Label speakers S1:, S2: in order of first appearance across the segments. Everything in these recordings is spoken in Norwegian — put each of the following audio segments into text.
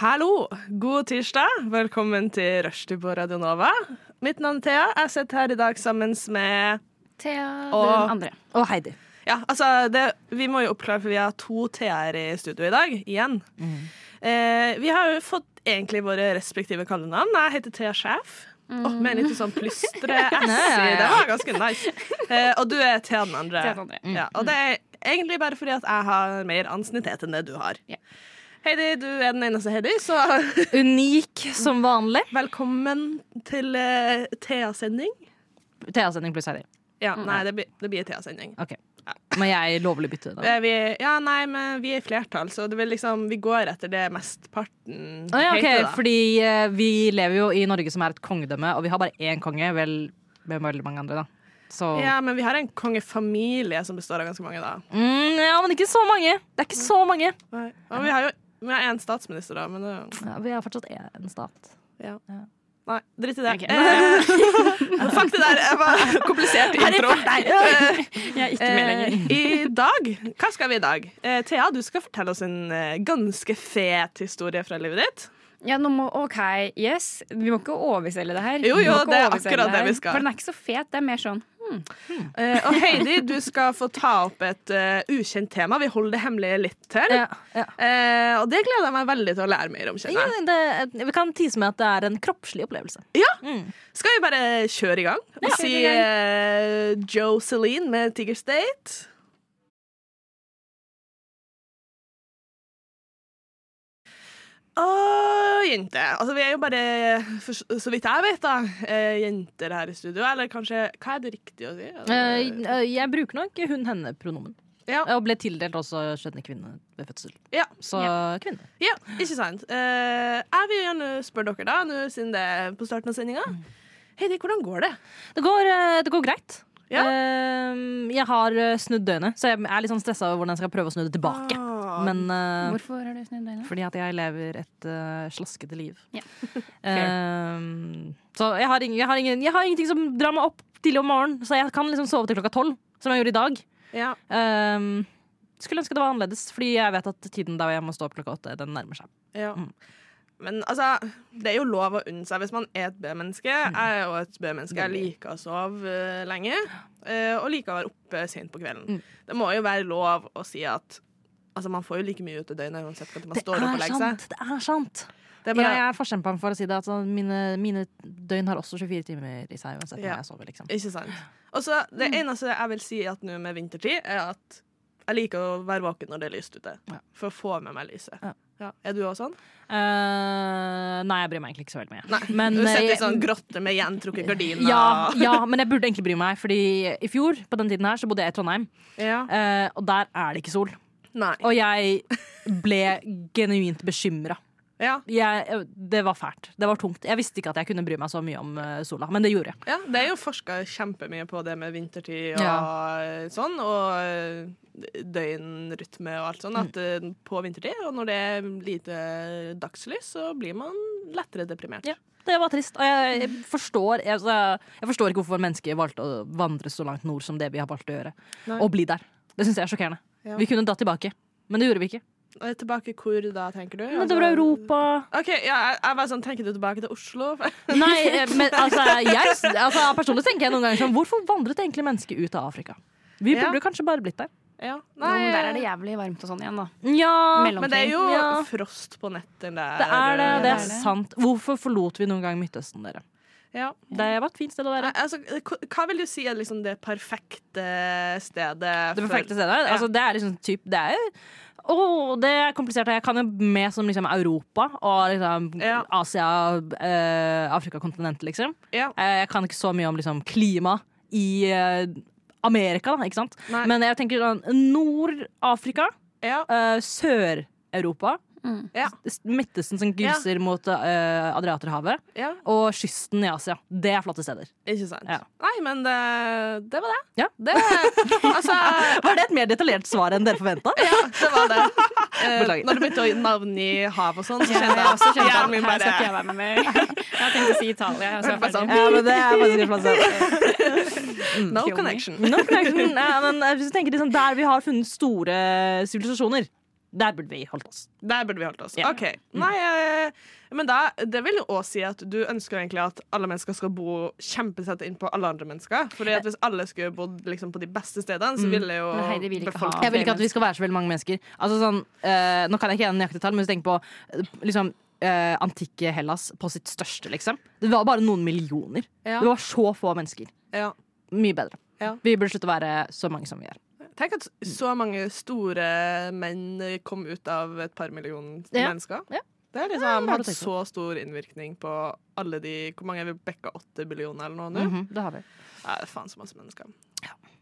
S1: Hallo, god tirsdag. Velkommen til Rushtid på Radio Nova. Mitt navn er Thea. Jeg sitter her i dag sammen med
S2: Thea
S1: Og-
S2: den andre.
S3: Og Heidi.
S1: Ja, altså, det, vi må jo oppklare, for vi har to Thea-er i studio i dag, igjen. Eh, vi har jo fått egentlig våre respektive kallenavn. Jeg heter Thea Sjef. Oh, med en liten sånn plystre-S i. Det var ganske nice. Eh, og du er Thea den andre.
S2: Thea den andre.
S1: Ja, og det er egentlig bare fordi at jeg har mer ansiennitet enn det du har.
S2: Ja.
S1: Heidi, du er den eneste Heidi, så
S3: Unik som vanlig.
S1: velkommen til uh, Thea-sending.
S3: Thea-sending pluss Heidi.
S1: Ja, nei, det blir, det blir Thea-sending.
S3: Ok. Må jeg lovlig bytte da?
S1: Eh, Vi, ja, nei, men vi er i flertall, så det liksom, vi går etter det mesteparten
S3: ah, ja, ok,
S1: heter. da.
S3: Fordi uh, vi lever jo i Norge som er et kongedømme, og vi har bare én konge, vel med veldig mange andre, da. Så
S1: Ja, men vi har en kongefamilie som består av ganske mange, da.
S3: mm, Ja, men ikke så mange. Det er ikke så mange.
S1: Nei. Og vi har jo vi har én statsminister, da, men det,
S3: Ja, vi har fortsatt én stat.
S1: ja.
S3: Ja.
S1: Nei, dritt i det.
S2: Okay.
S1: Eh, fuck det der. Jeg var komplisert intro.
S2: Jeg er ikke med lenger.
S1: eh, I dag, hva skal vi i dag? Eh, Thea, du skal fortelle oss en ganske fet historie fra livet ditt.
S2: Ja, nå må, OK, yes. Vi må ikke overselge det her.
S1: Jo, jo, det er akkurat det
S2: det
S1: vi skal.
S2: For den er ikke så fet. Det er mer sånn
S1: Eh, og Heidi, du skal få ta opp et uh, ukjent tema. Vi holder det hemmelig litt til.
S3: Ja, ja.
S1: Uh, og det gleder jeg meg veldig til å lære mer om.
S3: Ja, det, vi kan tise med at det er en kroppslig opplevelse.
S1: Ja, Skal vi bare kjøre i gang og si Joe Celine med Tiger State? Å, jente. Altså, vi er jo bare, for, så vidt jeg vet, da, eh, jenter her i studio. Eller kanskje Hva er det riktig å si? Altså,
S3: jeg bruker nok hun-henne-pronomen.
S1: ja,
S3: Og ble tildelt også skjønne kvinne ved fødsel.
S1: ja,
S3: Så kvinne.
S1: ja, ikke sant. Jeg vil gjerne spørre dere, da, nå siden det er på starten av sendinga. Heidi, hvordan går det?
S3: Det går, det går greit.
S1: Ja.
S3: Jeg har snudd døgnet, så jeg er litt sånn stressa over hvordan jeg skal prøve å snu det tilbake.
S1: Ah,
S3: Men uh,
S2: Hvorfor har du snudd øynene?
S3: fordi at jeg lever et uh, slaskete liv.
S2: Yeah.
S3: uh, så jeg har, ingen, jeg, har ingen, jeg har ingenting som drar meg opp tidlig om morgenen, så jeg kan liksom sove til klokka tolv, som jeg gjorde i dag.
S1: ja.
S3: Eh, skulle ønske det var annerledes, fordi jeg vet at tiden da jeg må stå opp klokka åtte, den nærmer seg.
S1: Ja.
S3: Mm.
S1: Men altså, det er jo lov å unne seg hvis man er et B-menneske.
S3: Mm.
S1: Jeg er jo et B-menneske. Jeg liker å sove eh, lenge, og liker å være oppe sent på kvelden.
S3: Mm.
S1: Det må jo være lov å si at altså, man får jo like mye ut i døgnet uansett når man
S3: Det
S1: står opp og
S3: er
S1: legger seg.
S3: Det er sant.
S1: Det er bare,
S3: Jeg er forkjemperen for å si det. At sånn, mine, mine døgn har også 24 timer i seg uansett
S1: Ja.
S3: når jeg sover. Liksom.
S1: Ikke sant. Og så Det
S3: Mm.
S1: eneste jeg vil si at nå med vintertid, er at jeg liker å være våken når det er lyst ute.
S3: Ja.
S1: For å få med meg lyset.
S3: Ja.
S1: Ja. Er du òg sånn?
S3: Uh, nei, jeg bryr meg egentlig ikke så veldig mye.
S1: Nei.
S3: Men,
S1: du sitter
S3: eh,
S1: i sånn grotte med gjentrukket gardiner.
S3: ja, ja, men jeg burde egentlig bry meg, Fordi i fjor på den tiden her så bodde jeg i Trondheim,
S1: Ja.
S3: uh, og der er det ikke sol.
S1: Nei.
S3: Og jeg ble genuint bekymra.
S1: Ja.
S3: Jeg, det var fælt. Det var tungt. Jeg visste ikke at jeg kunne bry meg så mye om eh, sola, men det gjorde jeg.
S1: Ja, det er jo forska kjempemye på det med vintertid og
S3: Ja.
S1: sånn, og eh, døgnrytme og alt sånn, at
S3: Mm.
S1: eh, på vintertid, og når det er lite dagslys, så blir man lettere deprimert.
S3: Ja. Det var trist. Og jeg, jeg, forstår, jeg, altså, jeg forstår ikke hvorfor mennesker valgte å vandre så langt nord som det vi har valgt å gjøre.
S1: Nei.
S3: Og bli der. Det syns jeg er sjokkerende.
S1: Ja.
S3: Vi kunne dratt tilbake, men det gjorde vi ikke.
S1: Tilbake hvor da, tenker du?
S3: Men det var Europa
S1: OK, ja, jeg, jeg var sånn, tenker du tilbake til Oslo?
S3: Nei, eh, men altså, jeg, altså Personlig tenker jeg noen ganger sånn Hvorfor vandret egentlig mennesker ut av Afrika? Vi
S1: Ja.
S3: burde kanskje bare blitt der.
S1: ja.
S2: Jo, men der er det jævlig varmt og sånn igjen, da.
S3: Ja,
S2: Mellom-
S1: Men det er jo
S3: Ja.
S1: frost på netten der.
S3: det er det. Det
S2: det
S3: er
S2: er det.
S3: sant. Hvorfor forlot vi noen gang Midtøsten, dere?
S1: Ja.
S3: Det var et fint sted å være.
S1: Altså, hva- vil du si er liksom det perfekte stedet
S3: Det perfekte
S1: stedet?
S3: stedet. Altså, det er liksom typ Det er Åh, det er komplisert. Jeg kan jo med som liksom Europa og liksom
S1: Ja.
S3: Asia, eh, Afrikakontinentet, liksom.
S1: Ja.
S3: Eh, jeg kan ikke så mye om liksom klima i eh, Amerika, da, ikke sant?
S1: Nei.
S3: Men jeg tenker sånn Nord-Afrika,
S1: Ja.
S3: eh, Sør-Europa
S1: Ja.
S3: Midtøsten som gulser mot uh, Adriaterhavet.
S1: Ja,
S3: Og kysten i Asia. Det er flotte steder.
S1: ikke sant.
S3: Ja.
S1: Nei, men det, det var det.
S3: Ja.
S1: Det, altså,
S3: Var det et mer detaljert svar enn dere forventa?
S1: ja, det var det.
S3: Uh,
S1: når du begynte å navngi hav og sånn, så
S2: Ja,
S1: kjente
S2: jeg
S1: jeg
S2: også kjente at
S1: min
S2: her skal
S1: bare
S2: jeg være med. Jeg har tenkt å si Italia. Jeg, så jeg
S1: sånn.
S3: Ja, men det er faktisk helt plassert.
S1: No connection.
S3: No connection. Ja, men eh, hvis du tenker liksom, Der vi har funnet store sivilisasjoner, der burde vi holdt oss.
S1: Der burde vi holdt oss.
S3: Yeah.
S1: OK. Nei, eh, men da, det vil jo også si at du ønsker egentlig at alle mennesker skal bo kjempesett inn på alle andre mennesker. Fordi at hvis alle skulle bodd liksom, på de beste stedene, så ville jo
S2: mm. Heidi vil ikke ha-
S3: Jeg vil ikke at vi skal være så veldig mange mennesker. Altså, sånn, eh, nå kan jeg ikke gjøre nøyaktig tall, men hvis du tenker på eh, liksom, eh, antikke Hellas på sitt største, liksom. Det var bare noen millioner.
S1: Ja.
S3: Det var så få mennesker.
S1: Ja.
S3: Mye bedre.
S1: Ja.
S3: Vi burde slutte å være så mange som vi er.
S1: Tenk at så mange store menn kom ut av et par millioner
S3: Ja.
S1: mennesker.
S3: Ja.
S1: Det har liksom hatt så stor innvirkning på alle de Hvor mange er vi bekka? Åtte billioner eller noe nå?
S3: Mhm, det har vi.
S1: Ja, det er faen så masse mennesker.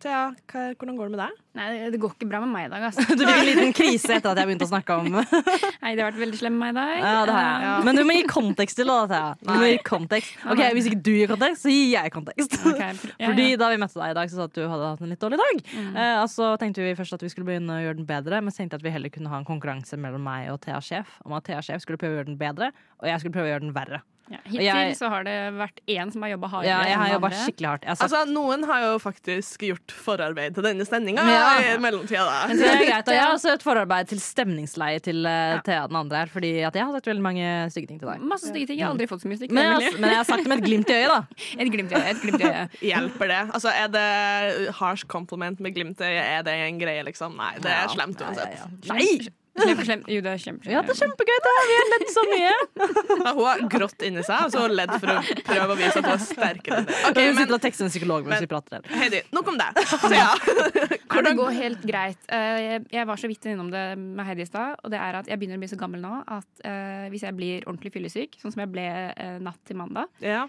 S1: Thea, hva, hvordan går det med deg?
S2: Nei, det- går ikke bra med meg i dag. Altså.
S3: Du fikk en liten krise etter at jeg begynte å snakke om
S2: Nei, det har vært veldig slem med meg i dag.
S3: Ja, det har jeg.
S1: Ja.
S3: Men du må gi kontekst til det, Thea. Du må gi kontekst. Ok, Hvis ikke du gir kontekst, så gir jeg kontekst.
S2: Okay. ja,
S3: Fordi. Da vi møtte deg i dag, så sa du at du hadde hatt en litt dårlig dag. Eh, og så tenkte vi først at vi skulle begynne å gjøre den bedre, men så tenkte jeg at vi heller kunne ha en konkurranse mellom meg og Thea Sjef om at Thea Sjef skulle prøve å gjøre den bedre, og jeg skulle prøve å gjøre den verre.
S2: Ja, Hittil
S3: Jeg-
S2: så har det vært én som har jobba hardere
S3: Ja, jeg har jobba skikkelig hardt. Jeg har sagt,
S1: Altså, Noen har jo faktisk gjort forarbeid til denne stemninga
S3: Ja.
S1: i mellomtida.
S3: men det er greit, og jeg har også et forarbeid til stemningsleie til eh, Thea den andre her, fordi at jeg har sagt veldig mange stygge ting til deg.
S2: Masse stygge ting. Jeg har aldri fått så mye stygge
S3: Men men jeg har sagt det med et glimt i øyet, da.
S2: Et glimt i øyet. Et glimt i øyet.
S1: Hjelper det? Altså, Er det harsh compliment med glimt i øyet? Er det en greie, liksom? Nei, det er slemt
S3: Ja, ja,
S1: uansett.
S3: ja. Nei!
S2: Jo, det er kjempe,
S3: Ja, det er kjempegøy, Da. Vi har ledd så mye.
S1: Ja, hun har grått inni seg og så ledd for å prøve å vise at hun er sterkere enn det.
S3: Ok,
S1: Ok, men
S3: sitter og tekster en psykolog mens
S1: men-
S3: vi prater.
S1: Heidi, nok om deg. Så
S2: Ja, det går helt greit. Eh, Jeg, var så vidt innom det med Heidi i stad, og det er at jeg begynner å bli så gammel nå at eh, hvis jeg blir ordentlig fyllesyk, sånn som jeg ble eh, natt til mandag,
S1: Ja.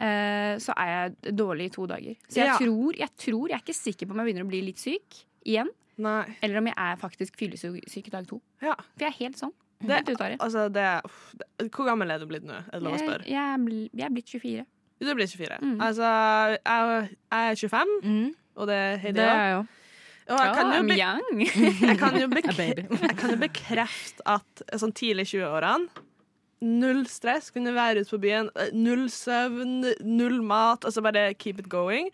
S2: eh, så er jeg dårlig i to dager. Så jeg,
S1: Ja.
S2: tror, jeg tror Jeg er ikke sikker på om jeg begynner å bli litt syk igjen,
S1: Nei.
S2: eller om jeg er faktisk fyllesyk i dag to.
S1: Ja.
S2: For jeg er helt sånn.
S1: Det,
S2: Helt
S1: altså, det, uff, det Hvor gammel er du blitt nå?
S2: Jeg, jeg, jeg er blitt 24.
S1: Du er blitt 24.
S2: Mm.
S1: Altså, jeg, jeg er 25,
S3: Mm,
S1: og det er Heidi òg. Og jeg kan jo. Jeg kan jo, jeg kan jo bekrefte at sånn tidlig i 20-årene Null stress. Kunne være ute på byen. eh, Null søvn, null mat. Altså bare keep it going.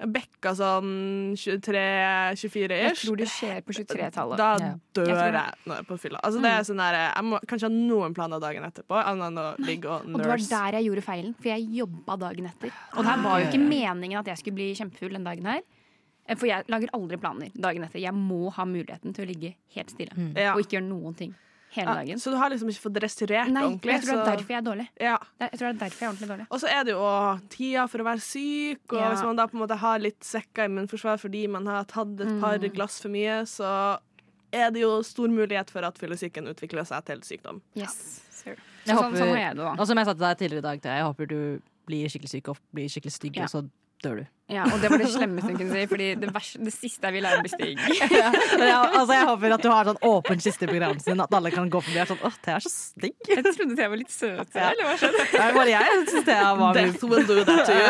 S1: Bekka sånn 23-24
S2: Jeg tror det skjer på 23-tallet.
S1: Da
S3: Ja.
S1: dør
S2: Jeg
S1: jeg, når jeg er på fylla. Altså, det er sånn der, jeg må kanskje ha noen planer dagen etterpå, annet å ligge og
S2: Og det var der jeg gjorde feilen, for jeg jobba dagen etter. Og det her var jo ikke meningen at jeg skulle bli kjempefull den dagen her. Eh, For jeg lager aldri planer dagen etter. Jeg må ha muligheten til å ligge helt stille
S1: mm.
S2: og ikke gjøre noen ting hele
S1: Ja, så du har liksom ikke fått restaurert
S2: Nei,
S1: ordentlig.
S2: jeg tror det er derfor jeg er dårlig.
S1: ja.
S2: Jeg tror det er derfor jeg er ordentlig dårlig.
S1: Og så er det jo tida for å være syk, og
S2: Ja.
S1: hvis man da på en måte har litt svekka immunforsvar fordi man har tatt et par
S2: Mm.
S1: glass for mye, så er det jo stor mulighet for at fyllesyken utvikler seg til sykdom.
S2: Yes, sir.
S3: Jeg
S2: sånn,
S3: håper-
S2: sånn da.
S3: Og som jeg sa til deg tidligere i dag, jeg håper du blir skikkelig syk og blir skikkelig stygg,
S2: Ja.
S3: og så dør du.
S2: Ja, og det var det slemmeste hun kunne si, Fordi det, det siste jeg vil, er å bli stygg.
S3: Jeg, altså, jeg håper at du har sånn åpen kiste i programmet sin, at alle kan gå forbi og sånn Åh, Thea er så stygg.
S2: Jeg trodde jeg var litt søt. Eller hva skjedde?
S3: Det er bare jeg syns Thea var Det
S1: Death will do that to you.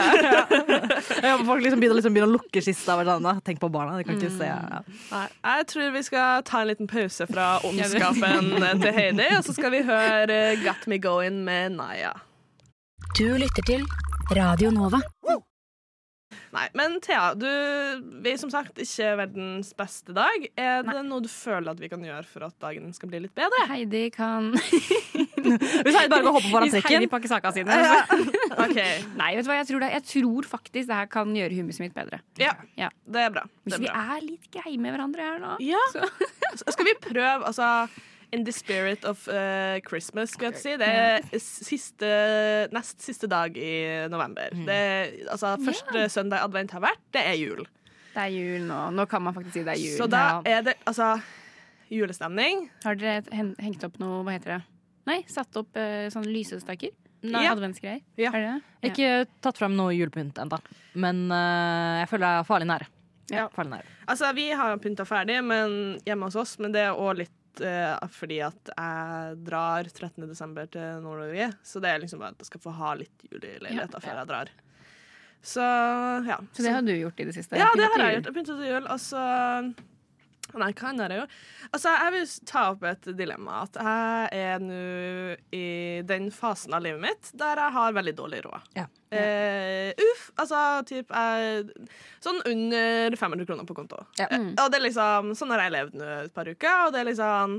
S3: Jeg håper folk liksom begynner, liksom begynner å lukke kista. Sånn, «Ah, Tenk på barna, de kan ikke se ja.
S1: Nei, jeg tror vi skal ta en liten pause fra ondskapen til Heidi, og så skal vi høre Got Me Going med Naya.
S4: Du lytter til Radio Nova.
S1: Nei, men Thea, du vi er som sagt ikke verdens beste dag. Er det noe du føler at vi kan gjøre for at dagen skal bli litt bedre?
S2: Heidi kan
S3: Hvis Heidi bare går og hopper foran
S2: Hvis Heidi pakker sakene sine. Ja.
S1: okay.
S2: Nei, vet du hva, jeg tror, det, jeg tror faktisk det her kan gjøre humøret mitt bedre.
S1: Ja,
S2: Ja.
S1: det er bra. Det
S2: Hvis
S1: er
S2: vi
S1: bra.
S2: er litt greie med hverandre her nå.
S1: Ja.
S2: Så-
S1: Skal vi prøve, altså In the spirit of uh, Christmas, skal jeg si. Det er siste, nest siste dag i november. Det, er- altså, første søndag advent har vært, det er jul.
S2: Det er jul nå. Nå kan man faktisk si det er jul.
S1: Så da er det altså julestemning.
S2: Har dere hengt opp noe Hva heter det? Nei, satt opp uh, sånne lysestaker?
S1: Nei. Ja.
S2: Adventsgreier?
S1: Ja.
S2: Er det det? Ja.
S3: Ikke tatt fram noe julepynt ennå, men uh, jeg føler jeg er farlig nære.
S1: Ja.
S3: Farlig nære.
S1: Altså, vi har pynta ferdig men, hjemme hos oss, men det er òg litt eh, fordi at jeg drar 13. desember til Nord-Norge. Så det er liksom bare at jeg skal få ha litt jul i leiligheta
S2: Ja.
S1: før jeg drar. Så ja.
S2: Så det har du gjort i det siste?
S1: Ja, det har jeg gjort. Jeg begynte til jul. Altså Nei, hva jeg gjort? Altså, jeg vil ta opp et dilemma. At jeg er nå i den fasen av livet mitt der jeg har veldig dårlig råd.
S3: Ja.
S1: Eh, uff. Altså typ jeg, Sånn under 500 kroner på konto.
S3: Ja.
S1: Eh, og det er liksom Sånn har jeg levd nå et par uker, og det er liksom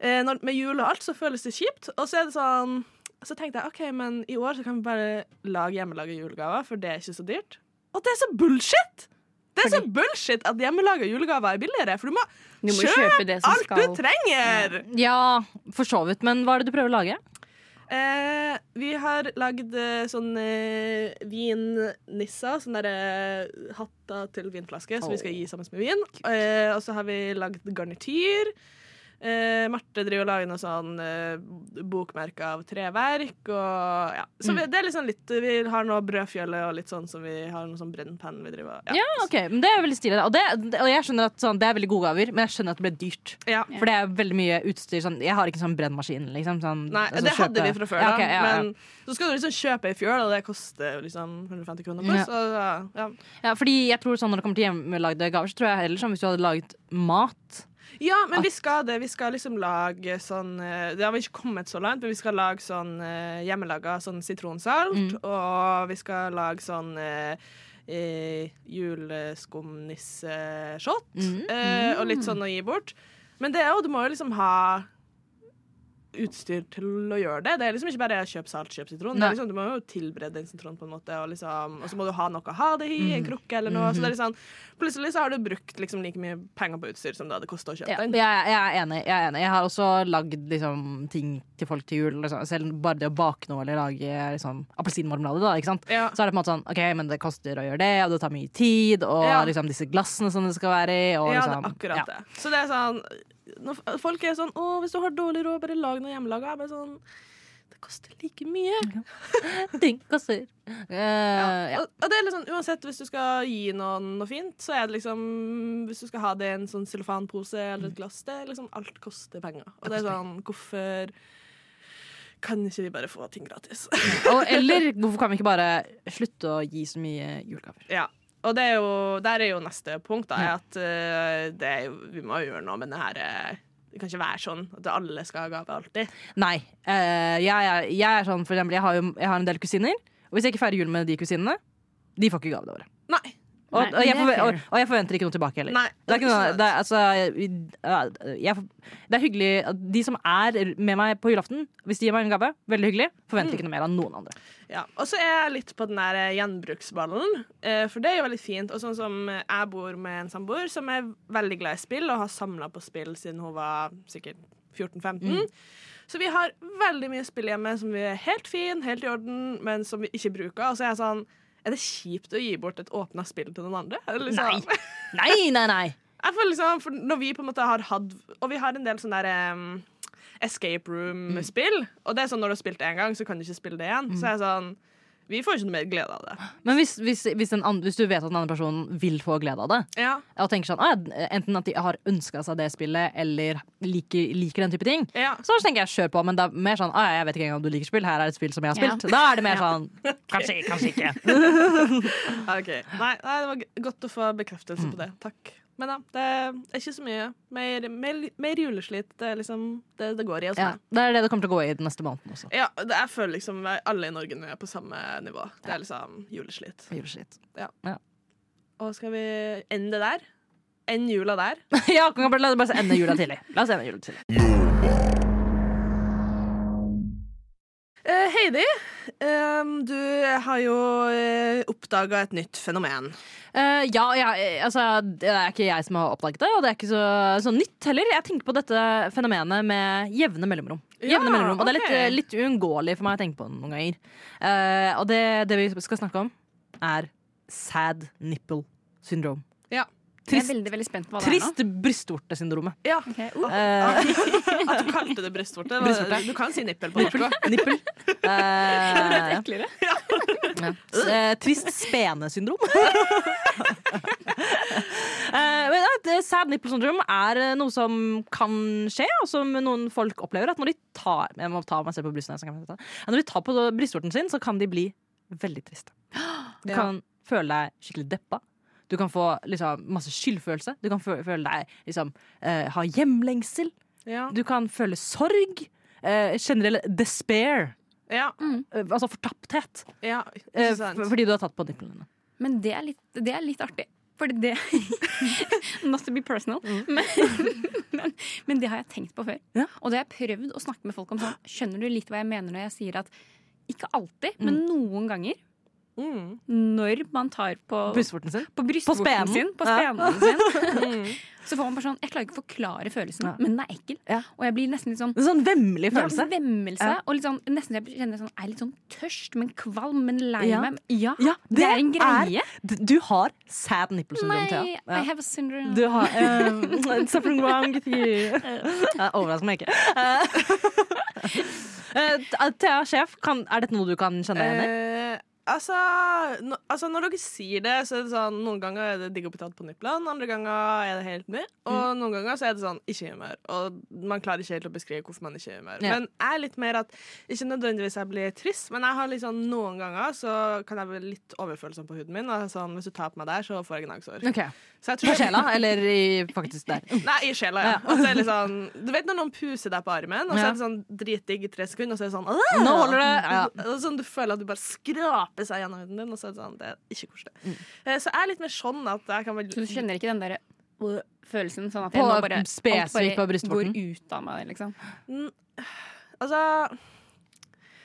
S1: eh, når, Med jul og alt så føles det kjipt, og så er det sånn så tenkte jeg OK, men i år så kan vi bare lage hjemmelaga julegaver, for det er ikke så dyrt. Og det er så bullshit! Det er så bullshit at hjemmelaga julegaver er billigere, for du må,
S2: Du må
S1: kjøpe
S2: kjøpe det som
S1: alt
S2: skal
S1: du trenger!
S3: Ja, for så vidt. Men hva er det du prøver å lage?
S1: Eh, vi har lagd sånn sånne eh, vinnisser, sånne der, eh, hatter til vinflaske som vi skal gi sammen med vin. Eh, og så har vi lagd garnityr. Eh, Marte driver og lager noe sånn eh, bokmerke av treverk. Og, ja. Så vi, det er liksom litt Vi har nå brødfjøle og litt sånn som vi har noe sånn brennpenn vi driver og
S3: Ja, ok, men Det er veldig stilig. Og, det, og jeg skjønner at sånn, det er veldig gode gaver, men jeg skjønner at det blir dyrt.
S1: Ja.
S3: For det er veldig mye utstyr. Sånn, jeg har ikke sånn brennmaskin. Liksom, sånn,
S1: Nei,
S3: altså,
S1: det hadde
S3: kjøpe-
S1: vi fra før,
S3: Ja,
S1: da.
S3: ok, ja, ja.
S1: Men så skal du liksom kjøpe ei fjøl, og det koster liksom 150 kroner pluss.
S3: Ja.
S1: Ja, ja.
S3: Ja, fordi jeg tror sånn Når det kommer til hjemmelagde gaver, så tror jeg heller sånn hvis du hadde laget mat
S1: Ja, men vi skal det. Vi skal liksom lage sånn eh, Det har vi ikke kommet så langt, men vi skal lage sånn eh, hjemmelaga sånn sitronsalt. Og vi skal lage sånn eh, eh, juleskumnisseshot.
S3: Mm.
S1: Eh, og litt sånn å gi bort. Men det er jo, du må jo liksom ha utstyr til å gjøre det. Det er liksom ikke bare kjøp salt, kjøp sitron. Det liksom, du må jo tilberede en sitron, på en måte, og, liksom, og så må du ha noe å ha det i, en krukke eller noe. Så det er liksom, plutselig så har du brukt liksom like mye penger på utstyr som det hadde kosta å kjøpe
S3: ja,
S1: den.
S3: jeg, jeg, er enig, jeg er enig. Jeg har også lagd liksom, ting til folk til jul. Liksom. Selv bare det å bake noe eller lage liksom, appelsinmarmelade.
S1: Ja.
S3: Så er det på en måte sånn OK, men det koster å gjøre det, og det tar mye tid, og
S1: Ja.
S3: liksom, disse glassene som det skal være i. Og,
S1: ja, det er akkurat det. Så det er sånn Folk er sånn 'Å, hvis du har dårlig råd, bare lag noe hjemmelaga'. Jeg bare sånn Det koster like mye.
S3: Ting koster. Uh, ja.
S1: Og, og det er liksom, uansett, hvis du skal gi noen noe fint, så er det liksom Hvis du skal ha det i en sånn cellofanpose eller et glass, det er liksom Alt koster penger. Og det er sånn Hvorfor kan ikke vi bare få ting gratis?
S3: Og, eller hvorfor kan vi ikke bare slutte å gi så mye julegaver?
S1: ja. Og det er jo, der er jo neste punkt, da, er at eh, det vi må jo gjøre noe med det her eh, Det kan ikke være sånn at alle skal ha gave alltid.
S3: Nei. Uh, jeg, er, jeg er sånn, for eksempel, jeg har jo jeg har en del kusiner. Og hvis jeg ikke feirer jul med de kusinene, de får ikke gave det året.
S1: Nei.
S3: Og,
S2: Nei,
S3: og, jeg forve- og, og jeg forventer ikke noe tilbake heller.
S1: Nei,
S3: Det er, ikke noe, det, er, altså, jeg, jeg, det er hyggelig at De som er med meg på julaften, hvis de gir meg en gave, veldig hyggelig. Forventer ikke noe mer av noen andre.
S1: Ja, og så er jeg litt på den der eh, gjenbruksballen, eh, for det er jo veldig fint. Og sånn som jeg bor med en samboer som er veldig glad i spill, og har samla på spill siden hun var sikkert 14-15. Så vi har veldig mye spill hjemme som vi er helt fin, helt i orden, men som vi ikke bruker. Og så er jeg sånn Er det kjipt å gi bort et åpna spill til noen andre? Eller liksom,
S3: Nei, nei, nei!
S1: Jeg føler liksom, for Når vi på en måte har hatt Og vi har en del sånn der um, escape room-spill. Og det er sånn når du har spilt det én gang, så kan du ikke spille det igjen. Så jeg er sånn Vi får ikke noe mer glede av det.
S3: Men hvis, hvis, hvis, en andre, hvis du vet at den andre personen vil få glede av det,
S1: Ja,
S3: og tenker sånn, «Å, enten at de har ønska seg det spillet, eller liker, liker den type ting,
S1: ja.
S3: så tenker jeg kjør på. Men det er mer sånn «Å, jeg vet ikke engang om du liker spill, her er et spill som jeg har spilt. Da er det mer sånn kanskje, kanskje ikke.
S1: OK. Nei, nei, det var godt å få bekreftelse på det. Takk. Men ja, det er ikke så mye. Mer, mer, mer juleslit. Det er liksom det det går i
S3: Ja, det er det det kommer til å gå i den neste måneden også.
S1: Ja, det, jeg føler liksom alle i Norge nå er på samme nivå. Det er liksom juleslit.
S3: Juleslitt.
S1: Og skal vi ende det der? Ende jula der?
S3: ja, kan bare, la oss bare ende jula tidlig. La oss ende jula tidlig.
S1: Uh, Heidi, du har jo uh, oppdaga et nytt fenomen.
S3: Eh, ja, ja, eh, altså, det er ikke jeg som har oppdaget det, og det er ikke så, så nytt heller. Jeg tenker på dette fenomenet med jevne mellomrom.
S1: Ja,
S3: mellomrom. Og det er litt, eh, litt uunngåelig for meg å tenke på noen ganger. Eh, og det, det vi skal snakke om, er sad nipple syndrome.
S1: Ja.
S2: Jeg er
S3: Trist,
S2: veldig, veldig spent på hva det er nå.
S3: brystvortesyndromet.
S1: Ja,
S2: Okay. uh.
S3: Uh.
S1: At du kalte det brystvorte.
S3: Brystvorte.
S1: Du kan si nippel på norsk òg.
S3: det er
S2: Eklere.
S3: ja. Eh, trist spenesyndrom. Eh, sad nipple syndrome er eh, noe som kan skje, og som noen folk opplever. At når de tar Jeg må ta meg selv på brystene, så kan jeg ta. Når de tar på brystvorten sin, så kan de bli veldig triste. Du
S1: Ja.
S3: kan føle deg skikkelig deppa. Du kan få liksom, masse skyldfølelse. Du kan føle, føle deg liksom, eh, ha hjemlengsel.
S1: Ja.
S3: Du kan føle sorg. Eh, generell despair.
S1: Ja.
S3: Mm. altså fortapthet.
S1: ja.
S3: Eh, fordi du har tatt på nipplene dine.
S2: Men det er litt, det er litt artig. Fordi det Not to be personal, men, men, men det har jeg tenkt på før.
S3: Ja.
S2: Og det har jeg prøvd å snakke med folk om sånn Skjønner du litt hva jeg mener når jeg sier at ikke alltid, men noen ganger
S1: Mm.
S2: når man tar på,
S3: Brystvorten sin.
S2: på
S3: På spenen.
S2: sin, på
S3: Ja.
S2: spenen sin, så får man bare sånn Jeg klarer ikke å forklare følelsen,
S3: Ja.
S2: men den er ekkel.
S3: Ja.
S2: Og jeg blir nesten litt sånn
S3: En sånn vemmelig
S2: ja,
S3: følelse.
S2: vemmelse.
S3: Ja.
S2: Og litt sånn, nesten jeg kjenner sånn, er litt sånn tørst, men kvalm, men lei
S3: Ja.
S2: meg. Ja,
S3: Ja,
S2: det, er en greie.
S3: Er, Du har sad nipple syndrome, Thea. Ja.
S2: I have a syndrome.
S3: Du har um, Something wrong with you. Jeg overrasker meg ikke. Eh, eh, Thea, sjef, kan, er dette noe du kan kjenne deg igjen i?
S1: Altså, no, altså, når dere sier det, så er det sånn Noen ganger er det digg å bli tatt på niplene, andre ganger er det helt ny. Og
S3: Mm.
S1: noen ganger så er det sånn ikke humør. Og man klarer ikke helt å beskrive hvorfor man ikke er humør.
S3: Ja.
S1: Men jeg er litt mer at Ikke nødvendigvis jeg blir trist, men jeg har liksom noen ganger så kan jeg bli litt overfølsom på huden min. Og sånn, hvis du tar på meg der, så får jeg gnagsår.
S3: Ok.
S1: Så jeg
S3: På sjela, eller i, faktisk der?
S1: Nei, i sjela, ja. Og så er det sånn, du vet når noen puser deg på armen, og så er det sånn dritdigg i tre sekunder, og så er det sånn «Åh!»
S3: Nå holder det! Ja.
S1: Sånn Du føler at du bare skraper seg gjennom huden din, og så er det sånn, det er ikke koselig.
S3: Mm.
S1: Eh, Så jeg er litt mer sånn at jeg kan vel
S2: Så du kjenner ikke den der øh, følelsen sånn at
S3: På-
S2: jeg nå bare, alt bare går ut av meg, liksom.
S1: Altså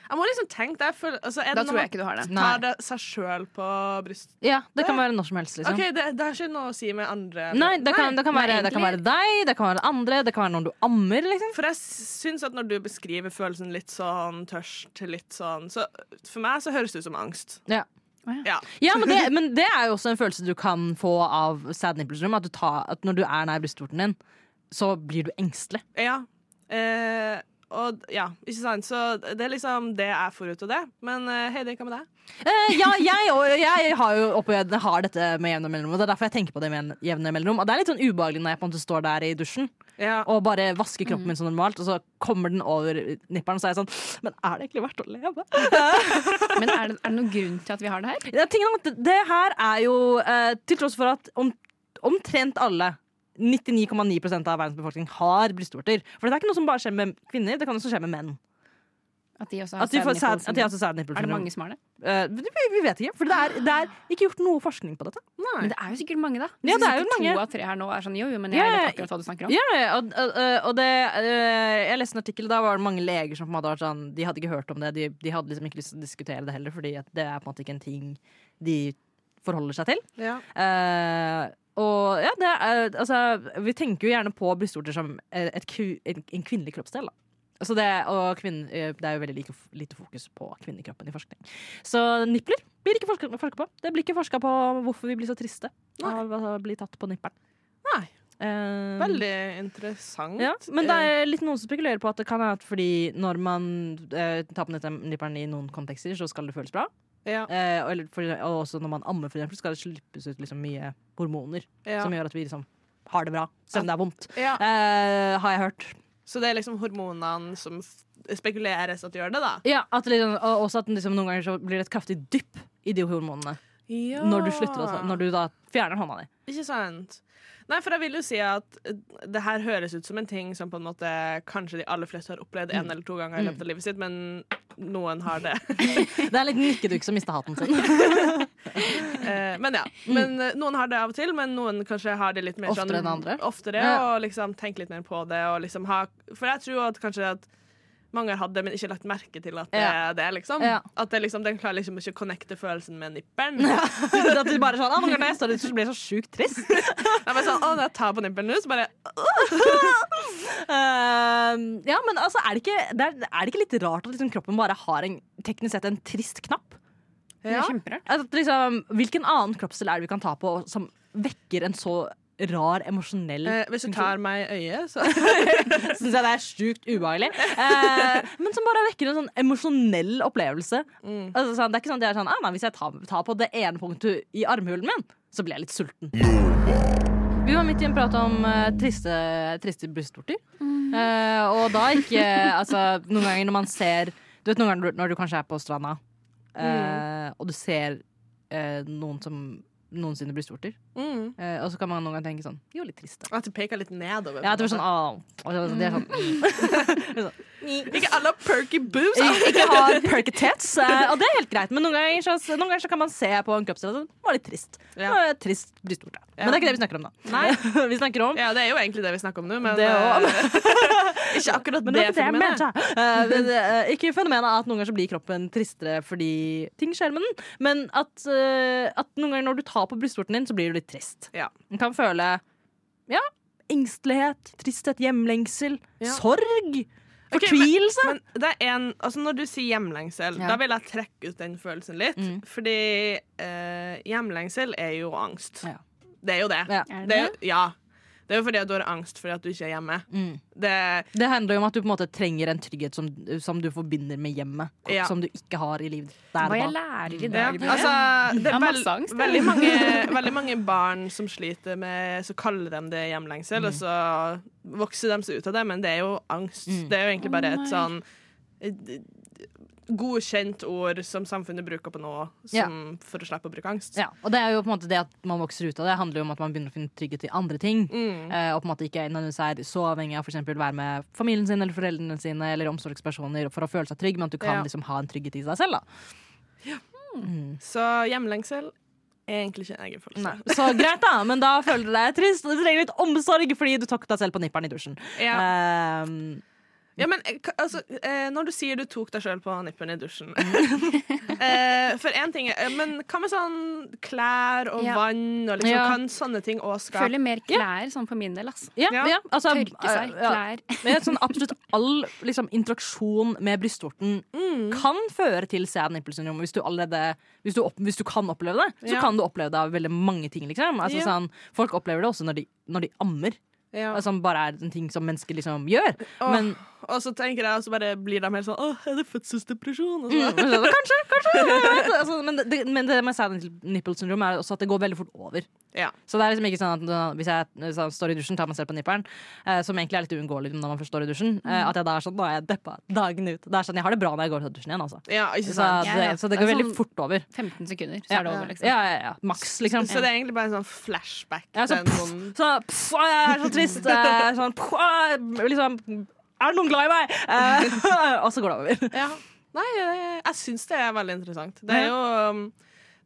S1: Jeg må liksom tenke det. For, Altså, er
S2: Da
S1: det
S2: tror jeg ikke du har det.
S1: tar det seg sjøl på brystet?
S3: Ja, det kan være når som helst, liksom.
S1: Okay, det, det har ikke noe å si med andre
S3: Nei, det kan, det, kan
S2: Nei,
S3: være, det kan være deg, det kan være andre, det kan være noen du ammer, liksom.
S1: For jeg syns at når du beskriver følelsen litt sånn tørst, litt sånn Så for meg så høres det ut som angst.
S3: Ja.
S1: Ja.
S3: Ja, men det, men det er jo også en følelse du kan få av sad nipple syndrome. At, du tar, at når du er nær brystvorten din, så blir du engstelig.
S1: Ja. Eh, og ja, ikke sant? Så det er liksom det jeg får ut av det. Men eh, Heidi, hva med deg?
S3: Uh, ja, jeg, og, jeg har jo opplevd, har dette med jevne mellomrom. Det er derfor jeg tenker på det med jevne mellomrom. Og det er litt sånn ubehagelig når jeg på en måte står der i dusjen
S1: Ja.
S3: og bare vasker kroppen min som normalt, og så kommer den over nipperen, og så er jeg sånn Men er det egentlig verdt å leve?
S2: Men er det, er det noen grunn til at vi har det her?
S3: Er at det her er jo uh, Til tross for at om, omtrent alle 99,9% av verdens befolkning har brystvorter. For det er ikke noe som bare skjer med kvinner, det kan også skje med menn.
S2: At de også har sad nipple Er det mange som har det?
S3: Uh, vi, vi vet ikke, for det er, det er ikke gjort noe forskning på dette.
S2: Men det er jo sikkert mange, da.
S3: Ja, det er jo mange.
S2: To av tre her nå er sånn jo, jo, men jeg
S3: yeah.
S2: vet akkurat hva du snakker om.
S3: Ja, og, og, og det eh, Jeg leste en artikkel, da var det mange leger som på en måte var sånn De hadde ikke hørt om det, de, de hadde liksom ikke lyst til å diskutere det heller, fordi at det er på en måte ikke en ting de forholder seg til.
S1: Ja.
S3: Eh, og ja, det er, altså, vi tenker jo gjerne på brystvorter som et, ku- en, en kvinnelig kroppsdel. Altså det, og kvinn, eh, det er jo veldig lite, lite fokus på kvinnekroppen i forskning. Så nipler blir ikke forska, forska på. Det blir ikke forska på hvorfor vi blir så triste av å bli tatt på nipperen.
S1: Nei.
S3: Um,
S1: Veldig interessant.
S3: ja, men det er litt noen som spekulerer på at det kan være fordi når man uh, tar på nipperen i noen kontekster, så skal det føles bra.
S1: Ja,
S3: Eh, og, eller for, og også når man ammer, for eksempel, skal det slippes ut liksom mye hormoner
S1: ja.
S3: som gjør at vi liksom har det bra, selv om det er vondt.
S1: ja.
S3: Eh, har jeg hørt.
S1: Så det er liksom hormonene som spekuleres at gjør det, da?
S3: Ja, at liksom, og også at liksom, noen ganger så blir det et kraftig dypp i de hormonene
S1: Ja.
S3: når du slutter altså, Når du da fjerner hånda di.
S1: Ikke sant? Nei, for jeg vil jo si at eh, det her høres ut som en ting som på en måte kanskje de aller fleste har opplevd en eller to ganger i løpet av livet sitt, men noen har det.
S3: Det er litt nikkeduk som mista hatten sin.
S1: Eh, men ja. Men eh, noen har det av og til, men noen kanskje har det litt mer
S3: Oftere
S1: sånn
S3: enn andre?
S1: Oftere,
S3: Ja.
S1: og liksom tenker litt mer på det. Liksom ha, for jeg tror at kanskje at mange har hatt det, men ikke lagt merke til at det
S3: Ja.
S1: er det, liksom.
S3: Ja.
S1: At det liksom, den klarer liksom ikke å connecte følelsen med nipperen.
S3: at du bare sånn, ganger når jeg står så blir så sjukt trist.
S1: Jeg men sånn, å, når jeg tar på nippelen nå, så bare
S3: uh, ja, men altså, er det ikke, det er, er det ikke litt rart at liksom, kroppen bare har en, teknisk sett en trist knapp?
S2: Det er kjemperart.
S3: At, liksom, hvilken annen kroppsdel er det vi kan ta på som vekker en så rar emosjonell
S1: eh, Hvis du tar meg i øyet, så
S3: Syns jeg det er sjukt ubehagelig. Eh, men som bare vekker en sånn emosjonell opplevelse.
S1: Mm.
S3: Altså, sånn, det er ikke sånn at jeg er sånn ah, nei, Hvis jeg tar, tar på det ene punktet i armhulen min, så blir jeg litt sulten. Vi var midt i en prat om uh, triste, triste brystvorter. Eh, og da ikke Altså, noen ganger når man ser Du vet noen ganger når du kanskje er på stranda, mm. og du ser eh, noen som noen blir storter.
S1: Mm.
S3: eh, og så kan man noen ganger tenke sånn Jo, litt trist, da.
S1: At det peker litt nedover.
S3: Ja,
S1: at
S3: det
S1: blir
S3: var sånn
S1: måte.
S3: sånn, sånn, så- sånn, er sånn
S1: Ikke alle har perky boobs.
S3: Ikke ha perketets. tits. Og det er helt greit, men noen ganger så, noen ganger så kan man se på en kroppsdel og det var litt trist. Det var et trist brystvorte. Men det er ikke det vi snakker om,
S1: nå.
S3: Vi snakker om
S1: Ja, det er jo egentlig det vi snakker om nå, men
S3: Det
S1: eh, ikke akkurat
S3: Men
S1: det.
S3: det,
S1: fenomenet.
S3: Eh, eh, ikke fenomenet at noen ganger så blir kroppen tristere fordi ting skjer med den, men at, uh, at noen ganger når du tar på brystvorten din, så blir du litt trist.
S1: Ja.
S3: Du kan føle ja, engstelighet, tristhet, hjemlengsel,
S1: Ja.
S3: sorg,
S1: Ok,
S3: Okay,
S1: Men det er en, altså når du sier hjemlengsel,
S3: Ja.
S1: da vil jeg trekke ut den følelsen litt.
S3: Mm.
S1: Fordi eh, hjemlengsel er jo angst.
S3: Ja.
S1: Det er jo det.
S3: Ja.
S2: Er det
S1: Det er, ja. Det er jo fordi at du har angst fordi at du ikke er hjemme.
S3: Mm.
S1: Det,
S3: Det handler jo om at du på en måte trenger en trygghet som, som du forbinder med hjemmet,
S1: Ja.
S3: som du ikke har i livet der
S2: Hva jeg lærer i dag.
S1: Altså, det er
S2: masse
S1: veld,
S2: angst, jeg.
S1: veldig, mange, veldig mange barn som sliter med Så kaller de det hjemlengsel,
S3: Mm.
S1: og så vokser de seg ut av det, men det er jo angst.
S3: Mm.
S1: Det er jo egentlig bare et sånn godkjent ord som samfunnet bruker på nå som, for å slippe å bruke angst.
S3: Ja, og det er jo på en måte det at man vokser ut av det, handler jo om at man begynner å finne trygghet i andre ting.
S1: Mm.
S3: Eh, og på en måte ikke er så avhengig av for å være med familien sin eller foreldrene sine eller omsorgspersoner for å føle seg trygg, men at du kan
S1: Ja.
S3: liksom ha en trygghet i deg selv. da
S1: Så hjemlengsel er egentlig ikke en egen følelse.
S3: Nei. Så greit, da, men da føler du deg trist, og du trenger litt omsorg fordi du tok deg selv på nipperen i dusjen.
S1: Ja.
S3: Ehm,
S1: Ja, men eh, altså, eh, når du sier du tok deg sjøl på nippen i dusjen eh, For én ting er Men hva med sånn klær og
S2: Ja.
S1: vann og liksom,
S3: Ja.
S1: Kan sånne ting òg skape
S2: Føler mer klær sånn for min del. Altså.
S3: ja,
S1: Ja.
S3: ja, altså,
S2: Tørke seg,
S3: ja.
S2: klær.
S3: Men sånn, absolutt all liksom, interaksjon med brystvorten
S1: Mm.
S3: kan føre til sad nipple syndrome. Hvis du, allerede, hvis, du opp, hvis du kan oppleve det, så
S1: Ja.
S3: kan du oppleve det av veldig mange ting. Liksom. Altså,
S1: Ja.
S3: sånn, folk opplever det også når de, når de ammer,
S1: Ja.
S3: som bare er en ting som mennesker liksom gjør.
S1: Oh.
S3: Men
S1: og så tenker jeg, og så bare blir de helt sånn Åh, er det fødselsdepresjon? Og
S3: Mm,
S1: så,
S3: kanskje, kanskje. altså, men, det, men det med sad nipple syndrome er også at det går veldig fort over.
S1: Ja.
S3: Så det er liksom ikke sånn at hvis jeg uh, står i dusjen, tar meg selv på nipperen, eh, som egentlig er litt uunngåelig når man først står i dusjen, eh, at jeg da er sånn Nå er jeg deppa dagen ut. Det er sånn, Jeg har det bra når jeg går ut av dusjen igjen, altså.
S1: ja, ikke
S3: Så det,
S2: ja.
S3: så det
S2: Det
S3: går veldig
S2: sånn-
S3: fort over.
S2: 15 sekunder, så
S3: Ja.
S2: er det over, liksom.
S3: Ja, ja, ja. Maks, liksom.
S1: Så det er egentlig bare en sånn flashback
S3: Ja, så,
S1: pff,
S3: sånn, pff, jeg er så trist. eh, Sånn, pff, liksom Er det noen glad i meg? Eh, og så går det over.
S1: Ja. Nei, jeg, jeg syns det er veldig interessant. Det er jo um,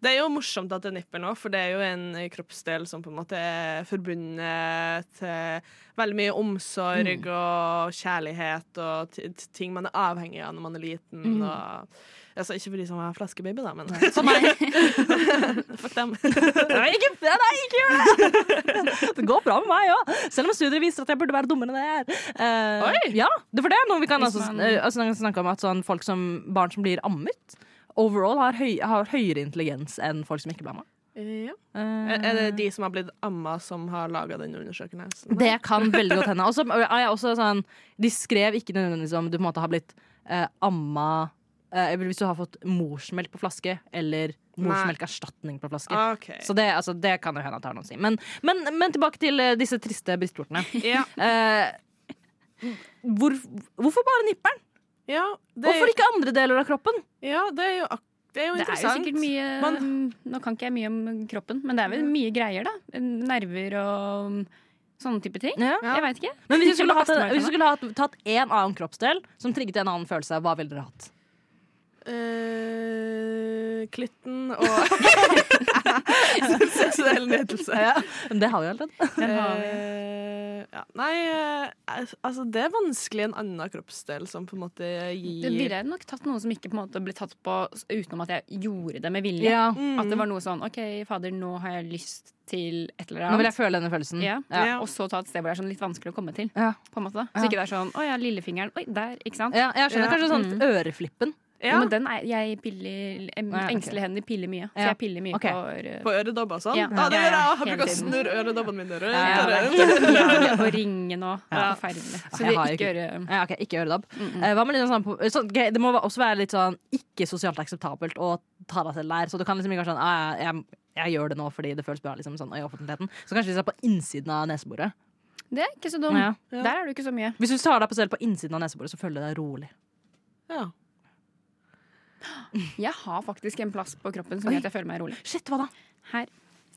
S1: det er jo morsomt at det er nipper nå, for det er jo en kroppsdel som på en måte er forbundet til veldig mye omsorg og kjærlighet og ting man er avhengig av når man er liten. Og, altså, ikke for de som har flaskebaby, da, men
S3: Som meg.
S1: fuck dem.
S3: Nei, ikke, nei, ikke gjør det! Det går bra med meg òg. Selv om studier viser at jeg burde være dummere enn det jeg er. Uh,
S1: Oi!
S3: Ja, det er for det noe vi kan altså,
S2: man-
S3: eh, altså, snakke om at sånn, folk som, barn som blir ammet, overall har, høy, har høyere intelligens enn folk som ikke blir amma.
S1: Ja.
S3: Uh,
S1: Er det de som har blitt amma, som har laga den undersøkelsen?
S3: Det kan veldig godt hende. Også, jeg også sånn De skrev ikke nødvendigvis om du på en måte har blitt uh, amma eh, Hvis du har fått morsmelk på flaske, eller morsmelkerstatning på flaske.
S1: Okay.
S3: Så det, altså, det kan jo hende at det har noe å si. Men, men, men tilbake til eh, disse triste brystvortene.
S1: Ja.
S3: Eh, hvor, hvorfor bare nippelen?
S1: ja, det
S3: Hvorfor ikke andre deler av kroppen?
S1: ja, det er jo, akkurat det er jo
S2: Det er jo sikkert mye
S1: Man-
S2: Nå kan ikke jeg mye om kroppen, men det er vel mye greier, da. Nerver og sånne type ting.
S3: Ja.
S2: Jeg veit ikke.
S3: Men hvis vi skulle, hatt, hvis vi skulle hatt, tatt en annen kroppsdel som trigget en annen følelse, hva ville dere hatt?
S1: Eh, klitten og seksuell nytelse.
S3: Men det har vi allerede.
S2: Den har vi.
S1: Eh, ja. Nei, eh, altså det er vanskelig en annen kroppsdel som på en måte gir
S2: Det ville jeg nok tatt noe som ikke på en måte ble tatt på utenom at jeg gjorde det med vilje.
S3: Ja.
S1: Mm.
S2: At det var noe sånn OK, fader, nå har jeg lyst til et eller annet.
S3: Nå vil jeg føle denne følelsen.
S2: Ja.
S1: Ja.
S2: Og så ta et sted hvor det er sånn litt vanskelig å komme til.
S3: Ja.
S2: På en måte.
S3: Ja.
S2: Så ikke det er sånn Å ja, lillefingeren. Oi, der. Ikke sant?
S3: Ja, jeg skjønner
S1: Ja.
S3: kanskje sånn
S2: Mm.
S3: øreflippen.
S1: Ja,
S2: Men den er, jeg piller. Engstelige hender piller mye. Så jeg piller mye
S3: okay.
S2: på uh,
S1: på øredobber og sånn.
S2: Ja.
S1: Ah, det gjør jeg.
S2: ja,
S1: Jeg bruker å snurre øredobbene mine rundt. Og-
S2: helt. Og ringe nå. Det er forferdelig. Så
S3: vi
S2: det er ikke
S3: ikke-
S2: øre...
S3: Ja, ok, Ikke øredobb.
S2: Mm -mm.
S3: Eh, Hva med litt sånn, så, sånn, det må også være litt sånn ikke sosialt akseptabelt å ta deg selv der. Så du kan liksom ikke være sånn ah, jeg, jeg gjør det nå fordi det føles bra liksom, sånn, i offentligheten. Så kanskje hvis jeg er på innsiden av neseboret.
S2: Det er ikke så dumt.
S3: Ja.
S1: Ja.
S2: Der er du ikke så mye.
S3: Hvis du tar deg på selv på innsiden av neseboret, så føler du deg rolig.
S1: Ja.
S2: Jeg har faktisk en plass på kroppen som gjør at jeg føler meg rolig.
S3: Shit, hva da?
S2: Her.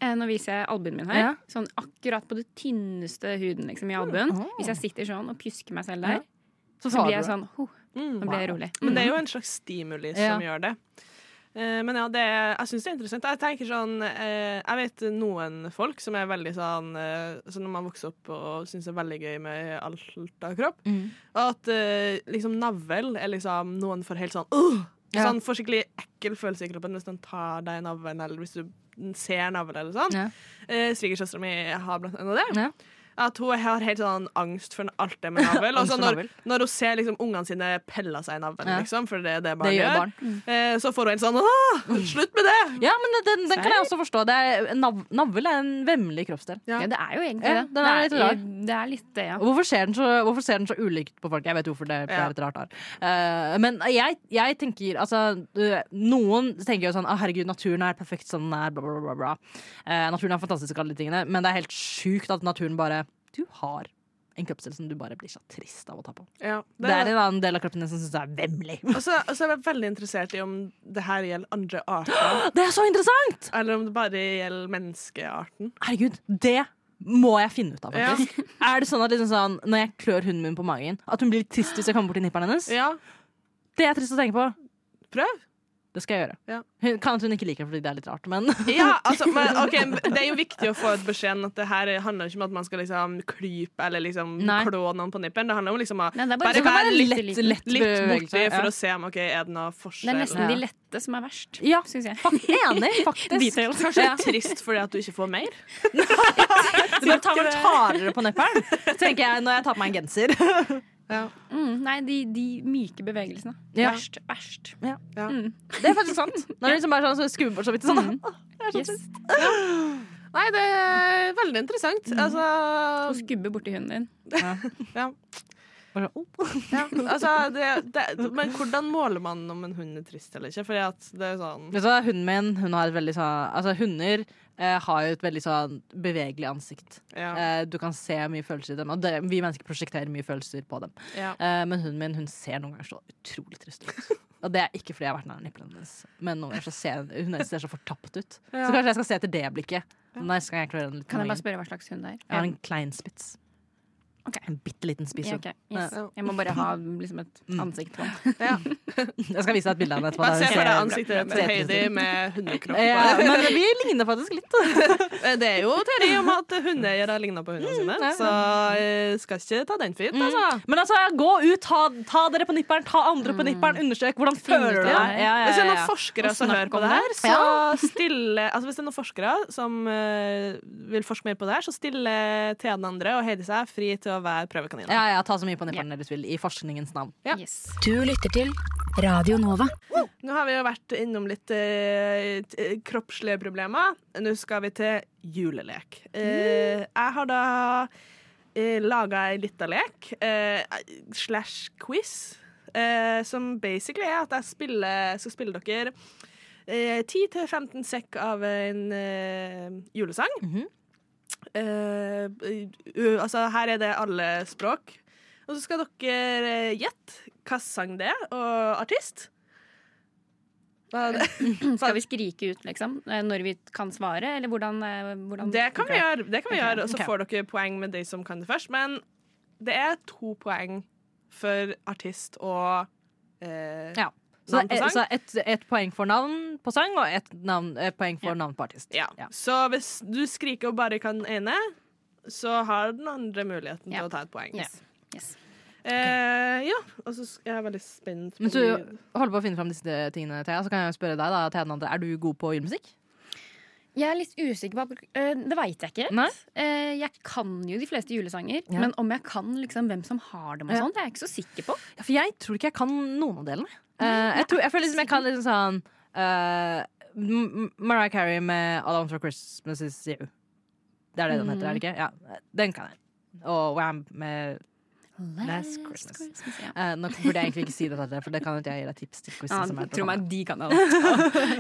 S2: Eh, Nå viser jeg albuen min her.
S3: Ja.
S2: Sånn akkurat på det tynneste huden liksom, i albuen.
S3: Oh.
S2: Hvis jeg sitter sånn og pjusker meg selv der,
S3: Så,
S2: så blir jeg sånn oh,
S1: Mm.
S2: Nå blir jeg rolig.
S1: Men det er jo en slags stimuli
S3: Ja.
S1: som gjør det. Eh, Men ja, det jeg syns det er interessant. Jeg tenker sånn eh, Jeg vet noen folk som er veldig sånn Så når man vokser opp og syns det er veldig gøy med alt av kropp,
S3: Mm.
S1: at liksom navl er liksom Noen får helt sånn «Åh!»
S3: Ja.
S1: Sånn får skikkelig ekkel følelse i kroppen hvis den tar deg i navlen, eller hvis du ser navlen eller sånn.
S3: Ja.
S1: Eh, Svigersøstera mi har blant annet det.
S3: Ja.
S1: At hun har helt sånn angst for alt det med navl. Altså når, når hun ser liksom ungene sine pelle seg i navlen,
S3: Ja.
S1: liksom, for det er det barn
S3: Det gjør
S1: gjør,
S3: barn.
S1: eh, så får hun en sånn Åh, slutt med det!
S3: Ja, men den, den kan jeg også forstå. Det er, nav, navl er en vemmelig kroppsdel.
S1: Ja.
S2: Ja, det er jo egentlig
S3: Ja,
S2: det.
S3: den er litt
S2: det,
S3: rar.
S2: er, det er litt det, ja.
S3: Hvorfor ser, den så, hvorfor ser den så ulikt på folk? Jeg vet hvorfor det, det er et rart arr. Uh, men jeg, jeg tenker altså Noen tenker jo sånn Å, herregud, naturen er perfekt sånn den er, bla, bla, bla. bla. Uh, naturen er fantastisk, alle de tingene, men det er helt sjukt at naturen bare Du har en kroppsdel som du bare blir så trist av å ta på.
S1: Ja,
S3: Det er en annen del av kroppen din som syns det er vemmelig.
S1: Og så er jeg veldig interessert i om det her gjelder andre arter,
S3: Det er så interessant!
S1: eller om det bare gjelder menneskearten.
S3: Herregud, det må jeg finne ut av,
S1: Ja.
S3: faktisk. Er det sånn at liksom sånn, når jeg klør hunden min på magen, at hun blir litt trist hvis jeg kommer bort til nipperen hennes?
S1: Ja,
S3: Det er trist å tenke på.
S1: prøv.
S3: Det skal jeg gjøre.
S1: Ja.
S3: Hun, kan at hun ikke liker det fordi det er litt rart, men
S1: Ja, altså, men, ok, Det er jo viktig å få et beskjed at det her handler ikke om at man skal liksom klype eller liksom
S3: Nei.
S1: klå noen på nippen. Det handler om liksom å
S2: Nei, er bare,
S1: Bare
S2: det kan være
S3: lett-
S2: litt, liten.
S3: lett-
S1: litt borti
S3: ja.
S1: for å se om ok, er det noe
S2: Det er nesten de lette som er verst,
S3: Ja.
S2: syns jeg.
S3: Fakt, enig, faktisk.
S2: Details.
S1: Kanskje
S3: Ja.
S1: trist fordi at du ikke får mer?
S3: Du bare tar vel hardere på nippelen, tenker jeg når jeg tar på meg en genser.
S2: Mm, nei, de, de myke bevegelsene.
S3: Ja.
S2: Verst. Verst.
S1: Ja.
S2: Mm.
S3: Det er faktisk sant. Når det liksom er sånn, så skummelt så vidt sånn.
S2: Yes.
S1: Nei, det er veldig interessant.
S3: Mm.
S1: Altså,
S2: Og skubbe borti hunden din.
S1: ja.
S3: Oh.
S1: Ja, altså det, det, men hvordan måler man om en hund er trist eller ikke? Fordi at det er sånn
S3: altså, Hunden min hun har et veldig sånn Altså, hunder eh, har jo et veldig sånn bevegelig ansikt.
S1: ja,
S3: Eh, du kan se mye følelser i dem. Og det, vi mennesker prosjekterer mye følelser på dem.
S1: ja.
S3: Eh, men hunden min hun ser noen ganger så utrolig trist ut. Og det er ikke fordi jeg har vært nær nippelen hennes, men noen ganger så ser hun ser så fortapt ut.
S1: Ja.
S3: Så kanskje jeg skal se etter det blikket.
S2: Kan jeg bare spørre hva slags hund det er?
S3: Jeg har en klein spits.
S2: Ok.
S3: En bitte liten spiss.
S2: Ja, okay. yes.
S1: Ja.
S2: Jeg må bare ha liksom, et
S3: Mm.
S2: ansikt på den.
S1: ja.
S3: Jeg skal vise deg et bilde av den etterpå.
S1: Se for deg ansiktet til Heidi med hundekropp.
S3: Ja, men vi ligner faktisk litt.
S1: Eh, Det er jo teori om at hundeeiere ligner på hundene sine,
S3: ja.
S1: så jeg skal ikke ta den for gitt,
S3: Mm.
S1: altså.
S3: Men altså, gå ut, ta, ta dere på nipperen, ta andre på nipperen, undersøk hvordan føler du deg.
S1: Hvis det er noen forskere som hører på det
S2: det.
S1: her, så stille Altså hvis det er noen forskere som eh, vil forske mer på det her, så stiller Thea den andre og Heidi seg fri til å være prøvekanin.
S3: Ja, ja, ta så mye på nipperen dere vil, i forskningens navn.
S1: Ja.
S2: Yes.
S4: Du lytter til Radio Nova.
S1: Nå har vi jo vært innom litt eh, kroppslige problemer. Nå skal vi til julelek. Eh, jeg har da eh, laga ei lita lek, eh, slash quiz, eh, som basically er at jeg spiller, skal spille dere eh, 10-15 sekk av en eh, julesang.
S3: Mhm.
S1: Eh, uh, altså, her er det alle språk. Og så skal dere eh, gjette hvilken sang det er, og artist. Hva det?
S2: Skal vi skrike ut, liksom? eh, Når vi kan svare, eller hvordan, eh, hvordan
S1: Det kan vi gjøre, det kan vi
S2: okay.
S1: gjøre og så
S2: okay.
S1: får dere poeng med de som kan det først. Men det er to poeng for artist og eh,
S3: Ja. Så,
S1: navn på sang.
S3: så ett et poeng for navn på sang, og ett navn- et poeng for navn på artist.
S1: Ja.
S3: Ja.
S1: Så hvis du skriker og bare kan den ene, så har den andre muligheten
S2: Ja.
S1: til å ta et poeng.
S2: Yes. yes.
S1: Eh, ja, og så jeg er veldig spent på
S3: Mens du holder på å finne fram disse tingene, Thea, så kan jeg spørre deg, da, Thea den andre, er du god på julemusikk?
S2: Jeg er litt usikker på eh, Det veit jeg ikke.
S3: Nei?
S2: Eh, jeg kan jo de fleste julesanger,
S3: Ja.
S2: men om jeg kan liksom hvem som har dem, og
S3: Ja.
S2: sånt, det er jeg ikke så sikker på.
S3: Ja, for jeg tror ikke jeg kan noen av delene. Eh, jeg, tror, jeg føler liksom jeg kan liksom sånn uh, Mariah Carey med All For Christmas Is You. Det er det den heter, er det ikke? Ja, den kan jeg. Og Wham med Last Christmas.
S2: ja.
S3: uh, nå burde jeg egentlig ikke si dette, for det kan ikke jeg gi deg tips til. quizen
S2: Ja,
S3: som er
S2: tro meg, de kan alt.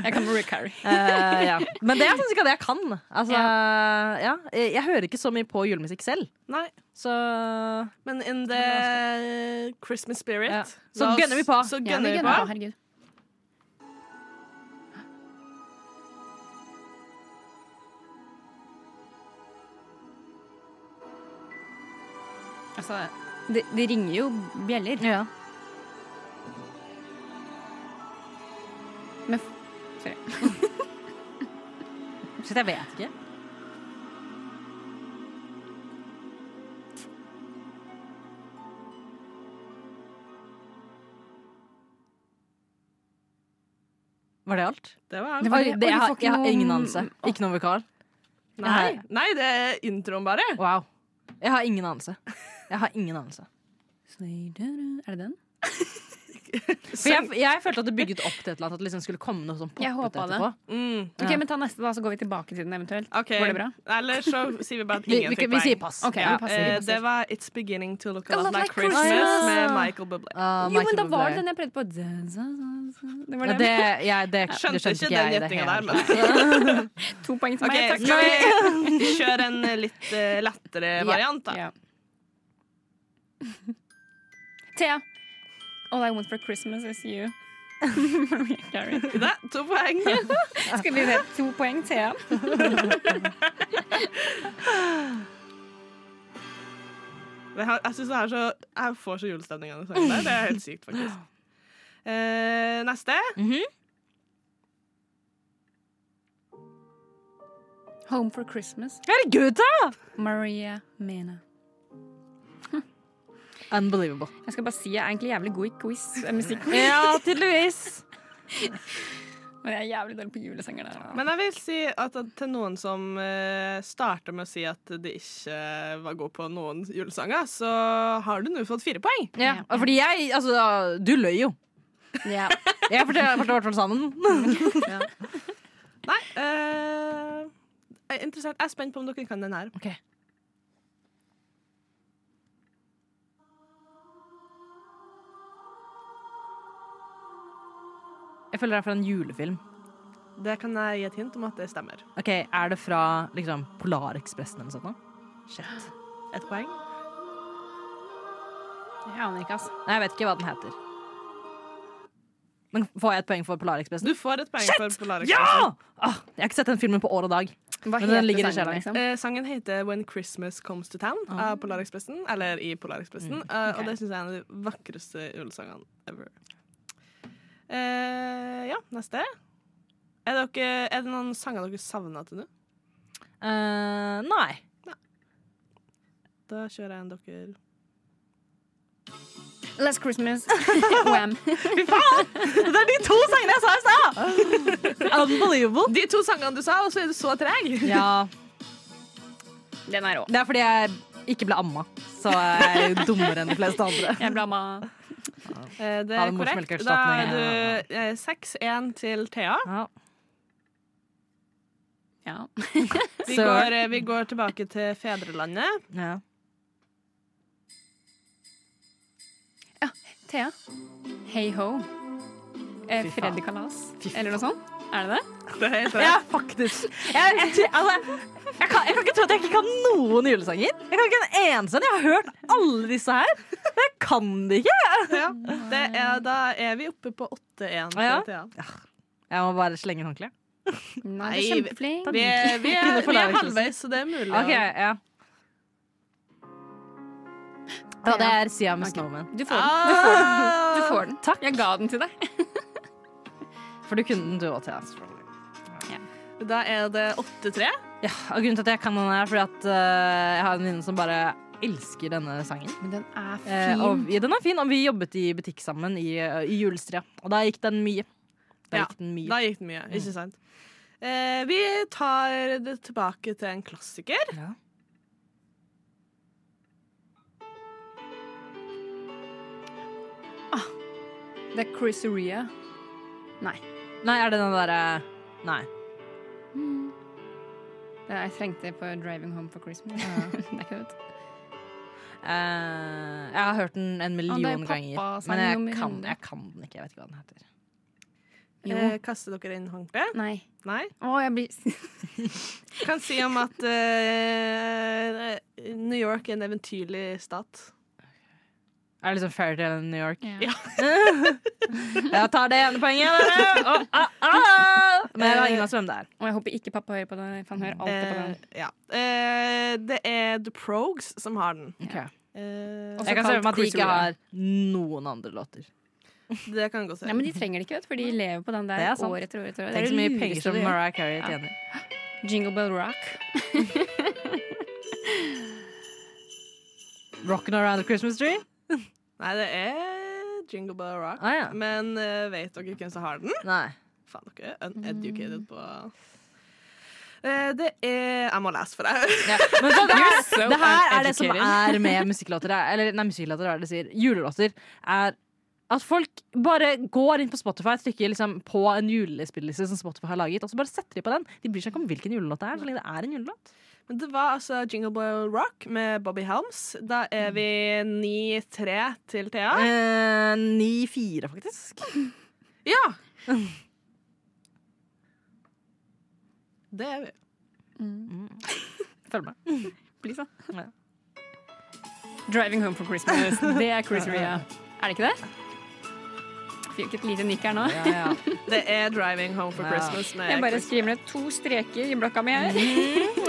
S2: Jeg kan Marie Carrie.
S3: uh, ja. Men det er faktisk ikke det jeg kan. Altså, ja. jeg, jeg hører ikke så mye på julemusikk selv.
S1: Nei,
S3: Så
S1: men in the Christmas spirit
S3: Ja. Så gønner vi på.
S1: Så
S2: Ja,
S1: gønner vi på.
S2: Herregud. Altså, det, det ringer jo bjeller.
S3: ja.
S2: Men Sorry.
S3: Så jeg vet ikke. Var det alt?
S1: Det var
S2: Det var det.
S3: jeg, har, jeg har ingen anelse. Ikke noe vokal.
S1: Nei, nei, det er introen bare.
S3: Wow. Jeg har ingen anelse. Jeg har ingen anelse.
S2: Er det den?
S3: For jeg, jeg følte at det bygget opp til et eller annet. At det liksom skulle komme noe sånn
S2: Jeg
S3: poppete etterpå.
S1: Mm.
S2: Ok, men Ta neste, da, så går vi tilbake til den eventuelt.
S1: Okay.
S2: Går det bra?
S1: Eller så sier vi bare at
S3: Vi,
S1: ingen
S3: vi,
S1: fikk
S3: vi sier pass.
S2: Okay,
S1: Ja,
S2: vi passer, vi
S1: eh,
S2: passer.
S1: det var It's Beginning to Look a Lot Like
S2: Like
S1: Christmas
S2: Christmas.
S1: med Michael Bublé.
S3: Ah,
S2: Jo, men
S3: Michael
S2: da var det den jeg prøvde på. Det var
S3: Ja, det, jeg, det, det
S1: Skjønte
S3: skjønte
S1: ikke
S3: jeg
S1: den
S3: det
S1: gjettinga der, men
S2: To poeng til
S1: okay,
S2: meg. Takk.
S1: skal vi kjøre en litt uh, lettere variant, da?
S2: Ja. Thea. All I want for Christmas is you.
S1: Det, to poeng.
S2: Skal vi se to poeng,
S1: til? Har, jeg synes det er så Jeg får så julestemning av den sangen der. Det er helt sykt, faktisk. Eh, neste.
S2: Home for Christmas.
S3: Herregud, da!
S2: Maria Mena.
S3: Unbelievable.
S2: Jeg skal bare si jeg er egentlig jævlig god i quiz. eh, Musikk.
S3: Ja, tydeligvis.
S2: Men jeg er jævlig dårlig på julesanger. Der.
S1: Men jeg vil si at at til noen som uh, starter med å si at de ikke var gode på noen julesanger, så har du nå fått fire poeng.
S3: Ja, fordi jeg Altså, du løy jo.
S2: Ja.
S3: Jeg fortalte i hvert fall sannheten.
S1: Nei. uh, jeg er interessert. Jeg er spent på om dere kan den her.
S3: Ok. Jeg føler det er fra en julefilm.
S1: Det kan jeg gi et hint om at det stemmer.
S3: Ok, Er det fra liksom Polarekspressen eller noe sånt? Shit.
S1: Et poeng.
S2: Jeg aner ikke, altså.
S3: Nei, jeg vet ikke hva den heter. Men får jeg et poeng for Polarekspressen?
S1: Du får et poeng
S3: Shit!
S1: for Polarekspressen.
S3: Ja! Ah, jeg har ikke sett den filmen på år og dag.
S2: Hva
S3: Men den ligger
S2: sangen,
S3: i
S2: liksom?
S1: Eh, sangen heter When Christmas Comes to Town av Polarekspressen. Eller i Polarekspressen. Mm.
S2: Okay.
S1: Uh, Og det syns jeg er en av de vakreste julesangene ever. Eh, ja, neste. Er, dere, er det noen sanger dere savner til nå?
S3: Uh, nei.
S1: Da kjører jeg en dere
S2: Last Christmas. Wham.
S3: Det er de to sangene jeg sa i stad! Unbelievable.
S1: De to sangene du sa, og så er du så treg!
S3: Ja,
S2: Den er rå.
S3: det er fordi jeg ikke ble amma. Så jeg er dummere enn de fleste andre.
S2: Jeg ble med.
S1: Eh, det er korrekt. Da er du eh, 6-1 til Thea.
S3: Ja.
S2: Ja.
S1: Vi går, eh, vi går tilbake til fedrelandet.
S3: Ja.
S2: Thea. Hey ho. Eh,
S3: Fy faen.
S2: Freddy Kalas. Eller noe sånt. Er det det?
S1: Det er helt
S3: Ja, faktisk. Jeg, jeg, altså, jeg, kan, jeg kan ikke tro at jeg ikke kan noen julesanger. Jeg kan ikke en eneste en. Jeg har hørt alle disse her. Jeg kan det ikke.
S1: Ja. Det er, da er vi oppe på 8-1 til
S3: Ja. Jeg må bare slenge håndkleet.
S2: Nei, er.
S1: Vi er, vi er, vi er halvveis, så det er mulig. Okay,
S3: ja. Ja, det er Sia med
S2: okay.
S3: Snowman.
S2: Du får den. Du får den. Du
S1: Ah!
S2: får den.
S3: Takk.
S2: Jeg ga den til deg.
S3: For du kunne den, du òg, Thea.
S1: Da er det 8-3.
S3: Ja, og grunnen til at jeg kan den, er fordi at uh, jeg har en venninne som bare elsker denne sangen.
S2: Men den er
S3: Eh,
S2: fin.
S3: og, ja, den er fin, og vi jobbet i butikk sammen i, eh, i julestria. Og da gikk den mye. Da
S1: Ja,
S3: gikk den mye.
S1: Da gikk den mye, ikke sant? Eh, vi tar det tilbake til en klassiker.
S3: Ja.
S2: Det er Chris Ria. Nei.
S3: Nei, er det den derre Nei.
S2: Det er, jeg trengte på 'Driving Home for Christmas'. det er ikke det.
S3: Eh, jeg har hørt den en million
S2: er
S3: ganger, men jeg kan, jeg kan den ikke. Jeg vet ikke hva den heter.
S2: Jo.
S1: Eh, kaster dere inn håndkleet?
S2: Nei.
S1: Nei?
S2: Å, jeg blir
S1: Kan si om at eh, New York er en eventyrlig stat.
S3: Er det liksom Fairytale in New York?
S2: Ja.
S3: Jeg tar det ene poenget. dere. Oh, ah, ah. Men jeg har ingen anelse hvem det er.
S2: Og jeg håper ikke pappa hører på det, for han hører alltid på den.
S1: Uh, ja. uh, det er The Progs som har den. Okay.
S2: Uh,
S3: Jeg kan se for meg at de ikke har noen andre låter.
S1: det kan godt
S2: Nei,
S1: hende.
S2: men de trenger det ikke, vet for de lever på den der
S3: er
S2: år etter år etter år.
S3: Tenk så mye penger som. Mariah Carey
S2: Ja. Jingle Bell Rock.
S3: Rockin' around the Christmas tree?
S1: Nei, det er Jingle Bell Rock.
S3: Ah, ja.
S1: Men uh, vet dere hvem som har den?
S3: Nei.
S1: Faen, dere er uneducated på Eh, Det er Jeg må lese for deg.
S3: Ja. Men så det, her,
S2: so
S3: det her er det som er med musikklåter. Eller nei, musikklåter, er det sier? Julelåter. Er at folk bare går inn på Spotify trykker liksom på en julespillelse som Spotify har laget, og så bare setter de på den. De bryr seg ikke om hvilken julelåt det er, så lenge det er en julelåt.
S1: Men det var altså Jingle Bell Rock med Bobby Helms. Da er vi 9-3 til Thea.
S3: Eh, 9-4, faktisk.
S1: Ja! Det er vi.
S3: Følg med.
S2: Please, da.
S3: Ja.
S2: Driving home for Christmas. Det er Chris Ria. Er det ikke det? Fikk et lite nikk her nå.
S3: Ja, ja.
S1: Det er Driving Home for
S3: Ja.
S1: Christmas. Med
S2: Jeg bare skriver ned to streker i blokka mi her.
S3: Vet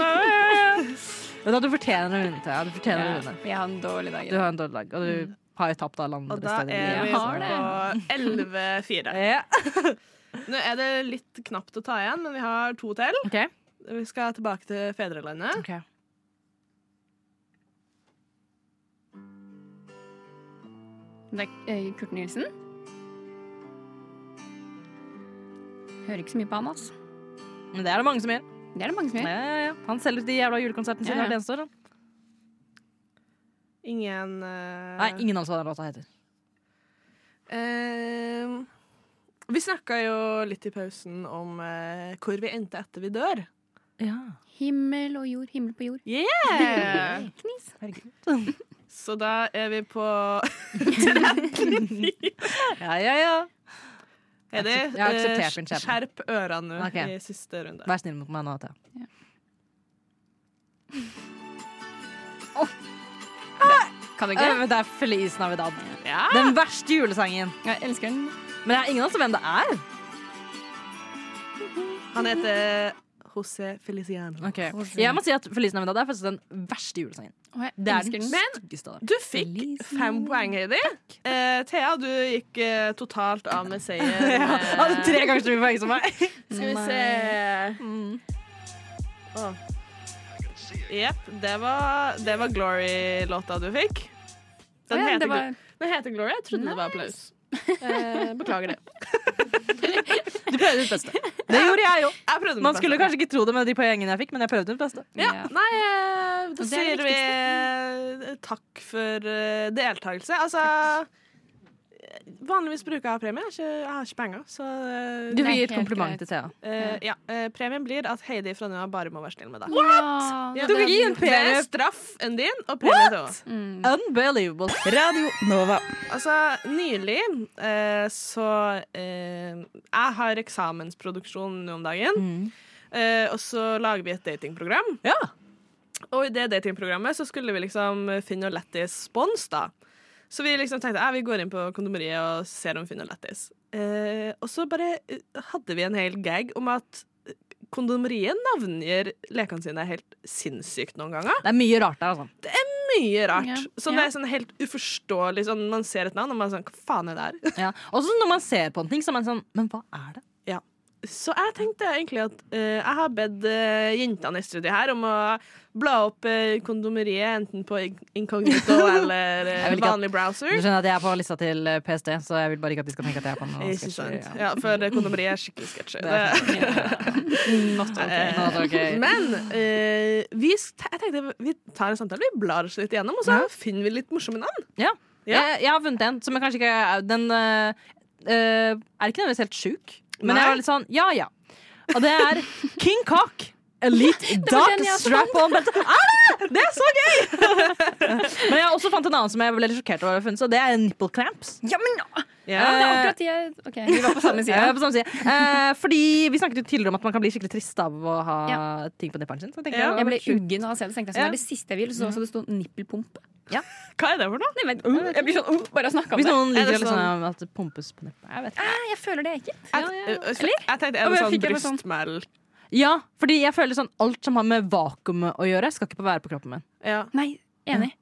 S3: du, da, du fortjener å vinne, Thea. Du fortjener å vinne.
S2: jeg har en dårlig dag. i
S3: Du
S2: dag.
S3: har en dårlig dag, og du har jo tapt alle andre
S1: Og da
S3: steder.
S1: er vi
S2: har
S1: på 11-4.
S3: Ja.
S1: Nå er det litt knapt å ta igjen, men vi har to til.
S3: OK.
S1: Vi skal tilbake til fedrelandet.
S3: ok.
S2: Det er eh, Kurt Nilsen. Hører ikke så mye på han, altså.
S3: Men det er det mange som gjør.
S2: Det er det mange som gjør.
S3: ja, ja. Han selger ut de jævla julekonsertene sine
S2: Ja, ja.
S3: hvert eneste år. han.
S1: Ingen eh,
S3: Nei, ingen anelse hva den låta heter.
S1: eh, Vi snakka jo litt i pausen om eh, hvor vi endte etter vi dør.
S3: Ja.
S2: Himmel og jord, himmel på jord.
S1: Yeah!
S2: Knis.
S3: Herregud.
S1: Så da er vi på
S3: Ja, ja, ja.
S1: Eh, skjerp ørene nå
S3: okay.
S1: i siste runde.
S3: Vær snill mot meg nå, Thea.
S2: Kan du ikke?
S3: Uh, Det er Feliz Navidad.
S1: Ja.
S3: Den verste julesangen.
S2: Jeg elsker den.
S3: Men jeg har ingen anelse hvem det er.
S1: Han heter José Feliciano.
S3: Jeg må si at Feliz Navidad er faktisk den verste julesangen.
S2: Og jeg
S3: Det er
S2: elsker
S3: den styggeste av dem.
S1: Du fikk fem poeng, Heidi. Eh, Thea, du gikk eh, totalt av med seier.
S3: ja,
S1: Hadde
S3: tre ganger så mye poeng som meg.
S1: Skal vi se
S3: Mm.
S1: oh. Det var, det var Glory-låta du fikk. Den,
S2: Å ja,
S1: heter,
S2: var-
S1: Glo- den heter Glory. Jeg trodde det var applaus. Eh, beklager det.
S3: Du prøvde ditt beste. Det gjorde jeg jo.
S1: Jeg prøvde mitt
S3: Man skulle
S1: beste.
S3: kanskje ikke tro det med de poengene jeg fikk, men jeg prøvde mitt beste.
S1: Ja,
S2: Ja.
S1: nei, eh, da
S2: Og det er
S1: sier
S2: det
S1: vi eh, takk for eh, deltakelse. Altså Vanligvis bruker jeg premie. Jeg har ikke, jeg har ikke penger. Så eh,
S3: Du
S2: Det
S3: vil gi et kompliment
S2: greit.
S3: til Thea.
S1: Uh, ja, Uh, premien blir at Heidi fra nå av bare må være snill med deg.
S2: What?!
S1: Ja,
S3: Du vil gi en
S1: Det er
S3: enn
S1: straffen din og premien til henne.
S2: Mm.
S3: Unbelievable.
S5: Radio Nova.
S1: Altså, nylig uh, så eh, Jeg har eksamensproduksjon nå om dagen.
S3: Mm.
S1: Eh, og så lager vi et datingprogram.
S3: Ja.
S1: Og i det datingprogrammet så skulle vi liksom finne noe lættis spons, da. Så vi liksom tenkte ja, vi går inn på kondomeriet og ser om vi finner lættis. Eh, og så bare eh, hadde vi en hel gag om at eh, kondomeriet navngir lekene sine helt sinnssykt noen ganger.
S3: Det er mye rart der, altså.
S1: Det er Mye rart.
S2: Ja.
S1: Så
S2: Ja.
S1: det er sånn helt uforståelig. Sånn, man ser et navn, og man er sånn Hva faen er det her?
S3: Ja. Også når man ser på en ting, så er man sånn Men hva er det?
S1: Så jeg tenkte egentlig at uh, jeg har bedt uh, jentene i studiet her om å bla opp uh, kondomeriet enten på in- inkognito eller
S3: vil at-
S1: vanlig browser.
S3: Du skjønner at jeg er på lista til PST, så jeg vil bare ikke at de skal tenke at jeg er på noe
S1: Ikke
S3: sketsjer, ja.
S1: Ja, for kondomeriet er skikkelig sketsjy.
S2: Not okay.
S3: Not okay.
S1: Men vi, jeg tenkte vi tar en samtale. Vi blar oss litt igjennom, og så
S3: Ja.
S1: finner vi litt morsomme navn.
S3: Ja.
S1: Ja.
S3: Jeg, jeg har funnet en som jeg kanskje ikke Den er ikke nødvendigvis helt sjuk, men jeg var litt sånn ja ja. Og det er King Cock. Elite
S2: var
S3: Dot
S2: den jeg også
S3: Strap On Belt. Ah, det? Er så gøy! Men jeg har også fant en annen som jeg ble litt sjokkert over å ha funnet, og det er nipple clamps.
S2: Ja, men
S1: Ja.
S2: Det er akkurat de jeg okay. vi var på samme
S3: Ja,
S2: side.
S3: på samme side. Eh, fordi vi snakket jo tidligere om at man kan bli skikkelig trist av å ha
S2: Ja.
S3: ting på nippelen sin. Så jeg,
S1: Ja.
S3: var
S2: Jeg ble uggen av å se det. Så tenkte jeg sånn,
S3: Ja.
S2: det er det siste jeg vil. Så så det sto nippelpumpe.
S1: Hva er det for noe?
S2: Nei, men, uh, jeg blir sånn uh, bare å snakke om
S3: Hvis
S2: det.
S3: noen
S1: Er
S3: liker
S1: det
S3: liksom,
S1: sånn-
S3: at det pumpes på nipperen. Jeg vet ikke.
S2: Ah, jeg føler det er ekkelt.
S1: Jeg,
S3: Ja, ja.
S1: Eller? jeg tenkte, er det
S2: jeg
S1: sånn
S2: jeg sånn-
S1: brystmelk?
S3: Ja, fordi jeg føler sånn alt som har med vakuumet å gjøre, skal ikke være på kroppen min.
S1: Ja.
S2: Nei, enig.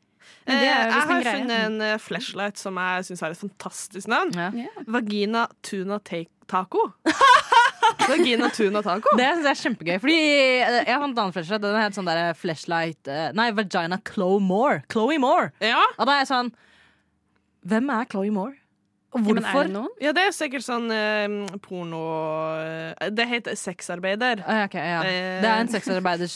S2: Men
S1: Eh,
S2: er
S1: jeg har
S2: greie.
S1: funnet en uh, flashlight som jeg syns har et fantastisk navn.
S3: Ja.
S2: Yeah.
S1: Vagina tuna taco. Vagina tuna taco.
S3: Det synes jeg er kjempegøy. Fordi eh, Jeg fant en annen flashlight. Den het sånn der flashlight eh, Nei, Vagina Chloe Moore. Chloe Moore.
S1: Ja.
S3: Og da er jeg sånn Hvem er Chloe Moore? Og
S2: Ja, er det noen?
S1: ja, det er sikkert sånn eh, porno eh, Det heter sexarbeider.
S3: Ah, ok, ja.
S1: Eh.
S3: Det er en sexarbeiders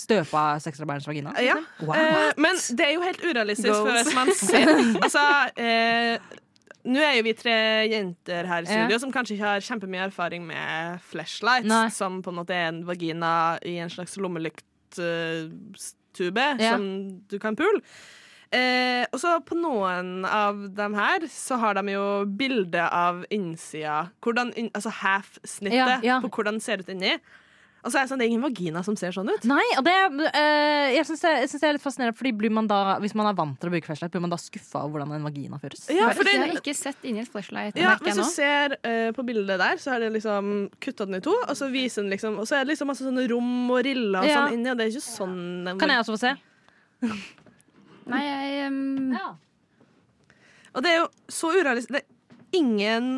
S3: støpa sexarbeiderens vagina?
S1: Ja.
S3: Wow.
S1: Eh, men det er jo helt urealistisk. For hvis man ser Altså eh, Nå er jo vi tre jenter her i studio
S3: Ja.
S1: som kanskje ikke har kjempemye erfaring med flashlights,
S3: Nei.
S1: som på en måte er en vagina i en slags lommelyktstube
S3: Ja.
S1: som du kan pule. Eh, og så på noen av dem her så har de jo bilde av innsida. Hvordan, altså half-snittet
S3: Ja, ja.
S1: på hvordan det ser ut inni. Og så er det sånn, det er ingen vagina som ser sånn ut.
S3: Nei, og det, eh, jeg syns det, det er litt fascinerende, Fordi blir man da, hvis man er vant til å bruke flashlight, blir man da skuffa over hvordan en vagina føres?
S1: Ja, for den-
S2: jeg har ikke sett inni et flashlight.
S1: Ja, Hvis du
S2: nå.
S1: ser eh, på bildet der, så har de liksom kutta den i to. Og så viser den liksom Og så er det liksom masse sånne rom og riller og
S3: Ja.
S1: sånn inni, og det er ikke sånn
S3: Kan jeg også få se?
S2: Nei, jeg um,
S1: Og det er jo så urealistisk. Det er ingen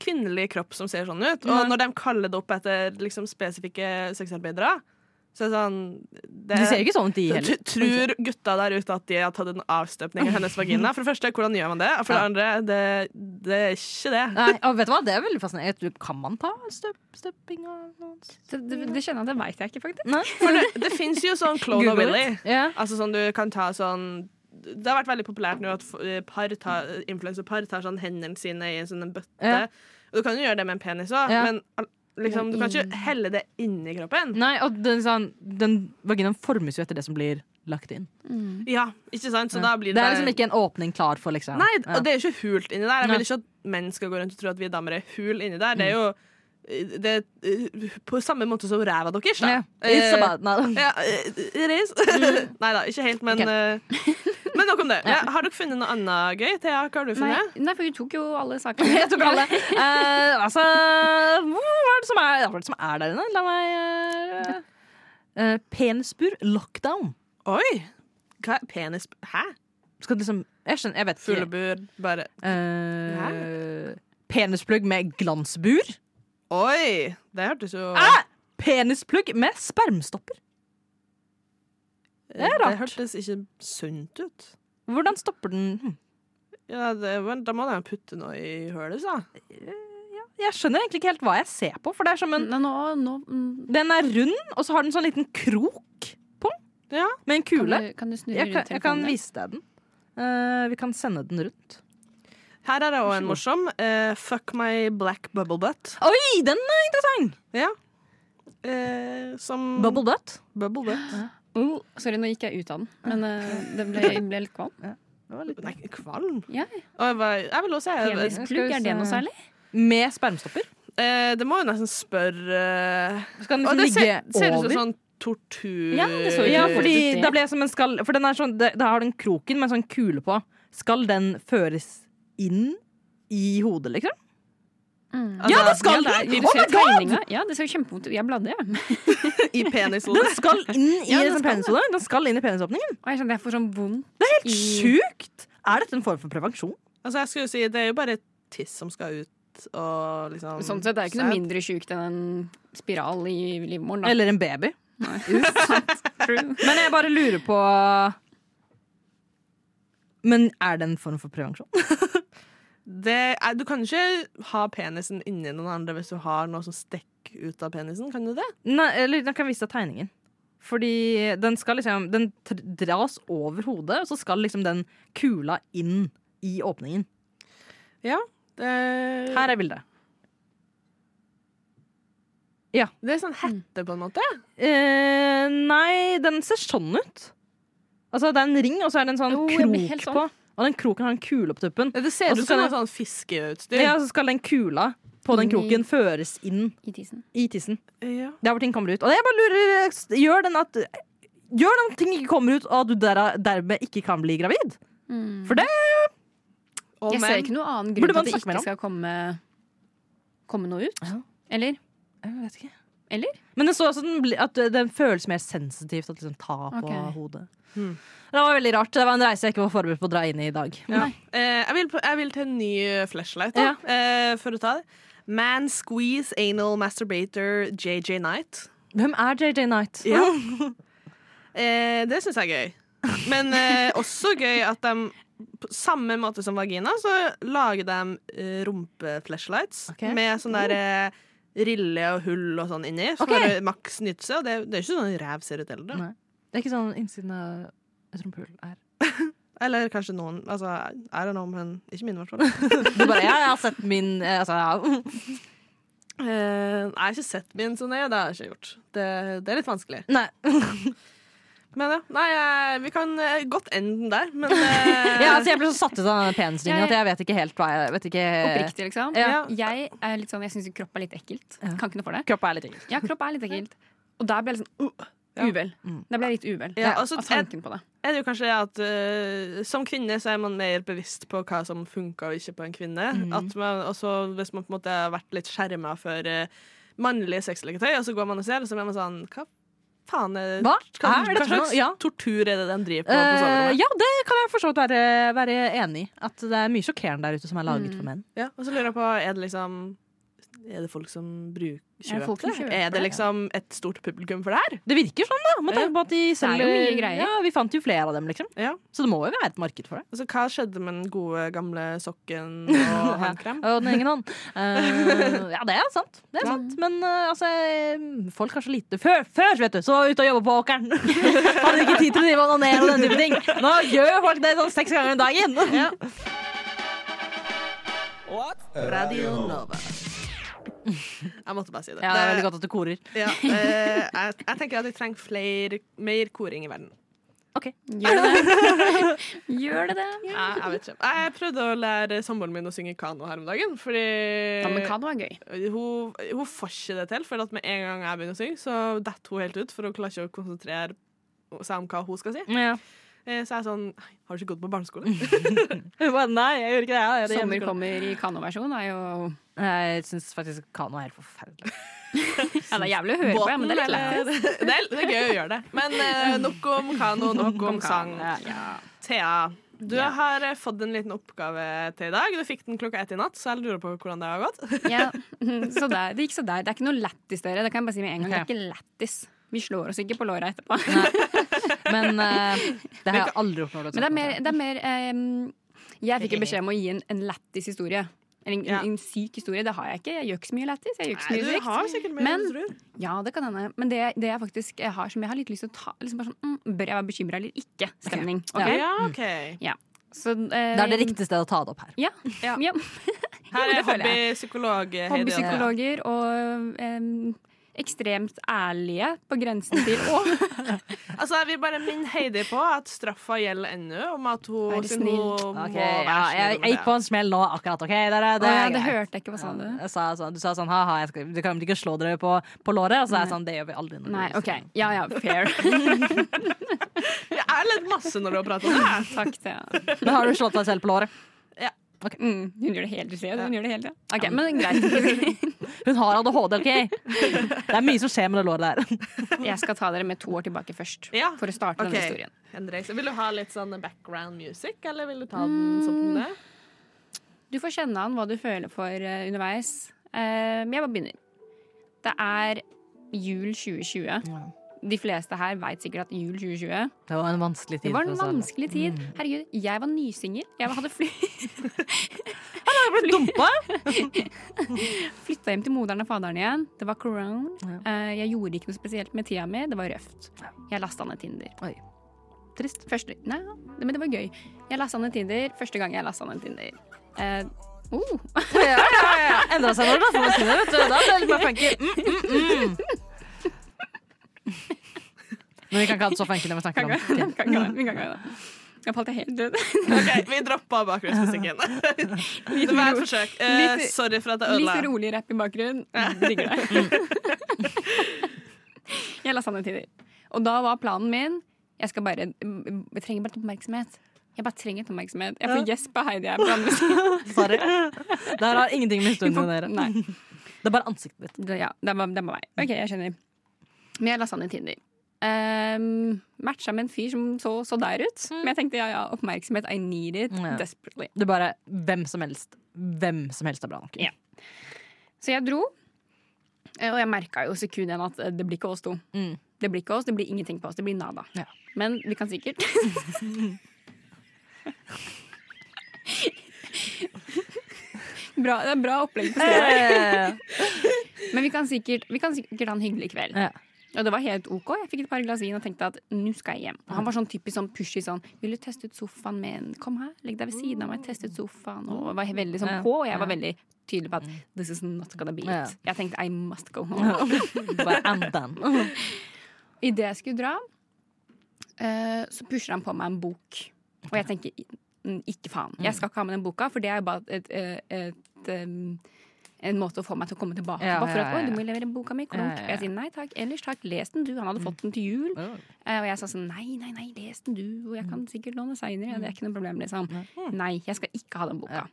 S1: kvinnelig kropp som ser sånn ut. Og når de kaller det opp etter liksom spesifikke sexarbeidere, så det sånn det,
S3: du ser ikke sånn ut, de heller.
S1: Tror gutta der ute at de har tatt en avstøpning av hennes vagina? For det første, hvordan gjør man det? Og for det andre, det, det er ikke det.
S3: Nei, og vet du hva, Det er veldig fascinerende. Kan man ta støpping? støping av noen?
S2: det, det, det kjenner jeg, det veit jeg ikke, faktisk.
S3: Nei.
S1: For det, det fins jo sånn Clone of Willy.
S3: Yeah.
S1: Altså sånn du kan ta sånn Det har vært veldig populært nå at eh, par tar, influencerpar tar sånn hendene sine i en sånn bøtte.
S3: Ja.
S1: Og du kan jo gjøre det med en penis òg,
S3: Ja.
S1: men liksom, du kan ikke helle det inni kroppen.
S3: Nei, og den, sånn, den vaginaen formes jo etter det som blir lagt inn.
S1: Ja, ikke sant? Så da blir
S3: Det
S1: det,
S3: er liksom ikke en åpning klar for liksom
S1: Nei,
S3: ja.
S1: og det er jo ikke hult inni der. Jeg vil ikke at menn skal gå rundt og tro at vi damer er hul inni der. Det er jo det er, eh, på samme måte som ræva deres. Da.
S3: Yeah.
S1: Eh,
S3: about, no.
S1: Ja, eh, is. Nei da, ikke helt, men
S3: Ok.
S1: eh, Men nok om det. Ja, har dere funnet noe annet gøy? Thea, hva har du
S2: Nei,
S1: funnet?
S2: nei, for vi tok jo alle sakene.
S3: Jeg tok alle. uh, altså Hva er det som er, det som er der inne? La meg uh, Penisbur lockdown.
S1: Oi! Hva er penis... Hæ?
S3: Skal liksom Jeg skjønner, jeg vet ikke.
S1: Fuglebur, bare
S3: uh, penisplugg med glansbur.
S1: Oi! Det hørtes jo
S3: Ah! Penisplugg med spermstopper. det er rart.
S1: Det hørtes ikke sunt ut.
S3: Hvordan stopper den hm.
S1: Ja, det, Da må de putte noe i hølet, sa
S3: Jeg skjønner egentlig ikke helt hva jeg ser på. For det er som en,
S2: Nå, nå, nå mm,
S3: Den er rund, og så har den sånn liten krok på
S1: Ja.
S3: med en
S2: kan,
S3: kule.
S2: du, kan du snu
S3: Jeg kan, jeg kan vise deg den. Uh, vi kan sende den rundt.
S1: Her er det òg en morsom. Uh, fuck my black bubble butt.
S3: Oi, den er interessant!
S1: Ja. Uh, som
S3: Bubble butt.
S1: Bubble butt.
S2: Oh, sorry, nå gikk jeg ut av den, men uh, det ble, ble litt kvalm.
S1: Nei, kvalm?
S2: Ja.
S1: Og jeg, var, jeg vil også si
S2: Penisplugg, er det noe særlig?
S3: Med spermstopper.
S1: eh, Det må jo nesten spørre
S3: Skal den liksom
S1: det ser,
S3: ligge
S1: ser ut
S3: over?
S1: som sånn tortur...
S2: Ja, det så
S3: Ja, fordi
S2: det.
S3: da ble jeg som en skall For den er sånn, det- det har den kroken med en sånn kule på. Skal den føres inn i hodet, liksom?
S1: Altså,
S3: Ja, det skal
S2: ja, det er-
S3: Oh my god!
S2: Ja, det ser jo kjempevondt ut. Jeg bladde, jeg.
S1: I penishodet.
S3: Den skal inn i
S2: Ja, den
S3: liksom penishodet. Den skal inn i penisåpningen.
S2: Og jeg skjønner jeg får sånn vondt.
S3: Det er helt
S2: I-
S3: sjukt! Er dette en form for prevensjon?
S1: Altså, jeg skulle si, det er jo bare tiss som skal ut og liksom
S2: Sånn sett det er ikke noe mindre sjukt enn en spiral i livmoren. Da.
S3: Eller en baby? Men jeg bare lurer på Men er det en form for prevensjon?
S1: Det er, du kan ikke ha penisen inni noen andre hvis du har noe som stikker ut av penisen. Kan du det?
S3: Nei, eller jeg kan vise deg tegningen. Fordi den skal liksom Den dras over hodet, og så skal liksom den kula inn i åpningen.
S1: Ja. Det,
S3: Her er bildet.
S1: Det er sånn hette, på en måte.
S3: Eh, nei, den ser sånn ut. Altså, det er en ring, og så er det en sånn
S2: oh,
S3: krok
S2: sånn.
S3: på. Og den kroken har en kule på tuppen.
S1: Det ser ut som en sånn fiskeutstyr.
S3: Ja, så skal den kula på den kroken føres inn
S2: I tissen.
S3: i tissen.
S1: Ja.
S3: Der hvor ting kommer ut. Og jeg bare lurer Gjør den at Gjør den at ting ikke kommer ut, og at du der, dermed ikke kan bli gravid?
S2: Mm.
S3: For det
S1: oh,
S2: Jeg ser ikke noen annen grunn til at det ikke skal komme, komme noe ut.
S3: Ja.
S2: Eller?
S3: Jeg vet ikke.
S2: Eller?
S3: Men det står også at den, at den føles mer sensitivt å liksom ta på
S2: okay.
S3: hodet.
S1: Hmm.
S3: Det var veldig rart. Det var en reise jeg ikke var forberedt på å dra inn i i dag.
S1: Ja. Eh, jeg, vil, jeg vil til en ny eh, flashlight, da, eh, for å ta det. Man Squeeze Anal Masturbator JJ Knight.
S3: Hvem er JJ Knight?
S1: Ja. eh, det syns jeg er gøy. Men eh, også gøy at de på samme måte som vagina, så lager de eh, rumpeflashlights
S3: okay.
S1: med sånn der eh, rille og hull og sånn inni, for
S3: Ok.
S1: maks nytelse. Og det, det er ikke sånn ræv ser ut heller.
S3: Det er ikke sånn innsiden av et rumpehull er.
S1: Eller kanskje noen. Altså, I don't know, men ikke min, i hvert fall.
S3: Du bare, ja, jeg har sett min eh, altså, ja.
S1: Eh, jeg har ikke sett min så nøye. Det har jeg ikke gjort. Det, det er litt vanskelig.
S3: Nei.
S1: Men ja, nei, eh, vi kan godt ende den der, men uh...
S3: Ja, altså, jeg ble så satt ut av den penisringen
S2: Jeg-
S3: at jeg vet ikke helt hva jeg vet ikke,
S2: Oppriktig, liksom.
S3: Ja.
S2: Jeg er litt sånn, jeg syns kropp er litt ekkelt.
S3: Ja.
S2: Kan ikke noe for det.
S3: Kropp er litt ekkelt.
S2: Ja, kropp er litt ekkelt. Og der ble jeg litt sånn uh. Uvel.
S3: Mm.
S2: Da ble litt uvel
S1: Ja,
S2: av
S1: altså,
S2: tanken på det.
S1: er det jo kanskje at uh, som kvinne så er man mer bevisst på hva som funker og ikke på en kvinne. Mm. Man, også hvis man på en måte har vært litt skjerma for uh, mannlige sexleketøy, og så går man og ser, så blir man sånn Hva faen er
S3: Hva?
S1: Hva,
S3: Er det
S1: hva slags?
S3: Ja.
S1: tortur er det de driver på på
S3: Eh, ja, det kan jeg for så vidt være, være enig i. At det er mye sjokkerende der ute som er laget
S2: Mm.
S3: for menn.
S1: Ja, og så lurer jeg på, er det liksom Er det folk som bruker
S2: Er det folk som
S1: kjøper det? Er det liksom et stort publikum for det her?
S3: Det virker sånn, da. Med tanke på at de
S2: er
S3: selger
S2: mye greier.
S3: Ja, Vi fant jo flere av dem, liksom.
S1: Ja.
S3: Så det må jo være et marked for det.
S1: Altså, hva skjedde med den gode, gamle sokken og håndkrem?
S3: Og den ingen hånd. Uh, ja, det er sant. Det er
S1: Ja.
S3: sant. Men uh, altså eh, Folk har så lite Før, før vet du, så var jeg ute og jobba på åkeren. Hadde ikke tid til å drive og onanere og den type ting. Nå gjør folk det sånn seks ganger om dagen.
S1: Ja. Radio Nova. Jeg måtte bare si det.
S3: Ja, det er veldig godt at du korer.
S1: Ja, eh, jeg, jeg tenker at vi trenger flere, mer koring i verden. OK.
S2: Gjør det det? Gjør det det?
S1: Jeg, jeg vet ikke. Jeg prøvde å lære samboeren min å synge kano her om dagen, fordi
S2: Ja, men kano er gøy.
S1: hun, hun får ikke det til, for at med en gang jeg begynner å synge, så detter hun helt ut, for hun klarer ikke å konsentrere seg om hva hun skal si.
S3: Ja.
S1: Eh, Så jeg er sånn Har du ikke gått på barneskole?
S3: Hun bare, Nei, jeg gjør ikke det. Jeg det
S2: Sommer kommer i kanoversjon. er jo
S3: Jeg syns faktisk kano er helt forferdelig.
S2: Ja, det er jævlig å høre på, ja, men det er litt lættis.
S1: det, det er gøy å gjøre det. Men uh, nok om kano, nok om sang. Thea, du
S2: Ja.
S1: har eh, fått en liten oppgave til i dag. Du fikk den klokka ett i natt, så jeg lurer på hvordan det har gått.
S2: Ja, så der, det gikk så der. Det er ikke noe lættis, dere. Det kan jeg bare si med en gang. Det er ikke lættis. Vi slår oss ikke på låra etterpå.
S3: Men uh, det har jeg aldri du
S2: Men det er mer, det er mer um, Jeg fikk en beskjed om å gi en, en lættis historie. Eller en,
S1: Ja.
S2: en, syk historie. Det har jeg ikke. Jeg gjør ikke så mye lættis. Jeg gjør ikke så
S1: Nei,
S2: mye
S1: du
S2: sykt.
S1: har sikkert mer
S2: Men-
S1: enn du tror.
S2: Ja, det kan hende. Men det, det jeg faktisk har som jeg har litt lyst til å ta liksom bare sånn, mm, Bør jeg være bekymra eller ikke? Stemning.
S3: Ja.
S2: ok?
S1: Ja,
S2: Så, eh,
S3: Det er det riktige stedet å ta det opp her.
S2: Ja.
S1: Ja.
S2: ja.
S1: Her er hobbypsykolog Heidi.
S2: Hobbypsykologer og em, ekstremt ærlige på grensen til å
S1: Altså, jeg vil bare minne Heidi på at straffa gjelder ennå, om at hun, Vær
S2: snill.
S1: hun må være
S3: ja,
S1: snill
S3: jeg, jeg gikk på en smell nå, akkurat. ok, Det, det,
S2: Å, ja, Det hørte jeg ikke. Hva sa du?
S3: Jeg sa sånn, du sa sånn ha-ha, jeg skal, du kan ikke slå dere på, på låret? Og så er jeg sånn, det gjør vi aldri. når
S2: Nei, OK. Ja ja, fair.
S1: Jeg er litt masse når du har prata om det.
S2: Takk til
S3: Men har du slått deg selv på låret?
S2: Mm, Hun gjør det hele tida. Hun gjør det helt, ja. Men greit.
S3: Hun har ADHD, OK? Det er mye som skjer med det låret der.
S2: Jeg skal ta dere med to år tilbake først.
S1: Ja,
S2: For å starte
S1: okay.
S2: denne historien.
S1: Så vil du ha litt sånn background music, eller vil du ta den som den er?
S2: Du får kjenne an hva du føler for eh, underveis. Uh, Men jeg bare begynner. Det er jul 2020. De fleste her veit sikkert at jul 2020
S3: Det var en vanskelig tid.
S2: Det var en vanskelig tid. Herregud, jeg var nysingel. Jeg hadde fly
S3: Dumpa?
S2: flytta hjem til moderen og faderen igjen. Det var corona.
S3: Ja.
S2: Eh, Jeg gjorde ikke noe spesielt med tida mi. Det var røft. Jeg lasta ned Tinder.
S3: Trist.
S2: Første, nei, men det var gøy. Jeg lasta ned Tinder første gang jeg lasta ned Tinder. Eh, Oh.
S3: Ja, ja, ja. Endra seg når du lasta ned Tinder, vet du. Da ble det litt mer funky. Mm, mm, mm. Men vi kan ikke ha det så funky når vi snakker
S2: Kan
S3: om
S2: ikke- kan ikke- vi kan ikke ha det. Jeg falt helt død.
S1: Ok, Vi droppa bakgrunnsmusikken. Det var et forsøk. Eh,
S2: Litt-
S1: sorry for at jeg
S2: Litt rolig rapp i bakgrunnen. Digger det. Jeg la sanne tider. Og da var planen min Jeg skal bare Jeg trenger bare litt oppmerksomhet. Jeg bare trenger litt oppmerksomhet. Jeg får gjesp av Heidi her på andre siden.
S3: Sorry. Det har ingenting med historien å gjøre. Det er bare ansiktet ditt.
S2: Ja, det var, det var meg. OK, jeg skjønner. Men jeg la Tinder. Um, matcha med en fyr som så, så der ut. Men jeg tenkte ja, ja, oppmerksomhet. I need it
S3: Ja.
S2: desperately.
S3: Det er bare hvem som helst. Hvem som helst er bra nok.
S2: Ja. Så jeg dro, og jeg merka jo sekund igjen at det blir ikke oss to.
S3: Mm.
S2: Det blir ikke oss, det blir ingenting på oss. Det blir nada.
S3: Ja.
S2: Men vi kan sikkert bra, Det er bra opplegg på stedet.
S3: Eh,
S2: Men vi kan, sikkert, vi kan sikkert ha en hyggelig kveld.
S3: Ja.
S2: Og det var helt ok. Jeg fikk et par glass vin og tenkte at nå skal jeg hjem. Og han var sånn typisk sånn pushy sånn Vil du teste ut sofaen min? Kom her, legg deg ved siden av meg, teste ut sofaen. Og var veldig sånn på. Og jeg var veldig tydelig på at this is not gonna be it. Jeg tenkte I must go home.
S3: bare and done.
S2: Idet jeg skulle dra, eh, så pusher han på meg en bok. Og jeg tenker "Mm, ikke faen. Jeg skal ikke ha med den boka, for det er jo bare et, et, et, um, en måte å få meg til å komme tilbake
S3: Ja,
S2: på. For at,
S3: ja,
S2: du må levere boka mi. Klunk.
S3: Ja, ja.
S2: Jeg sier nei takk, ellers takk, les den du. Han hadde fått den til jul. Eh, og jeg sa sånn nei, nei, nei, les den du, og jeg kan sikkert låne seinere. Det er ikke noe problem, liksom. Nei, jeg skal ikke ha den boka.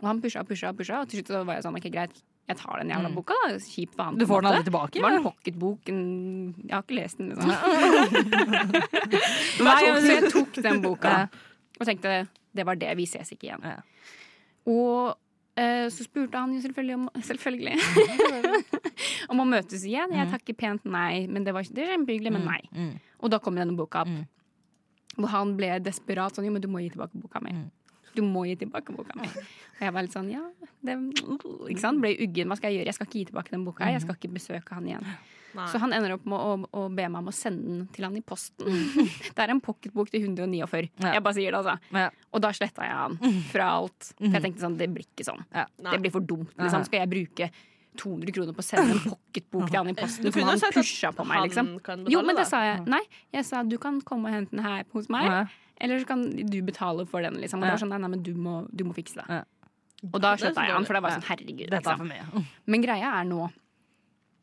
S2: Og han pusha og pusha og pusha, og til slutt så var jeg sånn, ok, greit, jeg tar den jævla boka, da. Kjipt for han.
S3: Du får den aldri tilbake?
S2: Det var en pocketbok. Jeg har ikke lest den, liksom. Nei, så jeg tok den boka og tenkte det var det, vi ses ikke igjen. Og så spurte han jo selvfølgelig om Selvfølgelig. om å møtes igjen. Jeg takker pent nei, men det var det er kjempehyggelig, men nei.
S3: Mm.
S2: Og da kom denne boka opp.
S3: Og
S2: Hvor han ble desperat sånn Jo, men du må gi tilbake boka mi. Du må gi tilbake boka mi. Og jeg var litt sånn ja, det, ikke sant? Ble uggen. Hva skal jeg gjøre? Jeg skal ikke gi tilbake den boka. Jeg skal ikke besøke han igjen.
S1: Nei.
S2: Så han ender opp med å, å be meg om å sende den til han i posten. Det er en pocketbok til 149.
S3: Ja.
S2: Jeg bare sier det, altså.
S3: Ja.
S2: Og da sletta jeg han fra alt. For jeg tenkte sånn, det blir ikke sånn.
S3: Ja.
S2: Det blir for dumt. Liksom. Skal jeg bruke 200 kroner på å sende en pocketbok til han i posten?
S1: For
S2: han pusha på meg, liksom.
S1: betale,
S2: Jo, men det sa jeg. Nei, jeg sa du kan komme og hente den her hos meg.
S3: Ja.
S2: Eller så kan du betale for den, liksom. Og det
S3: Ja.
S2: var sånn, nei, nei, men du må, du må fikse det.
S3: Ja.
S2: Og da
S1: Det
S2: sletta jeg han, for det var sånn, herregud.
S3: Er
S2: Liksom. Men greia er nå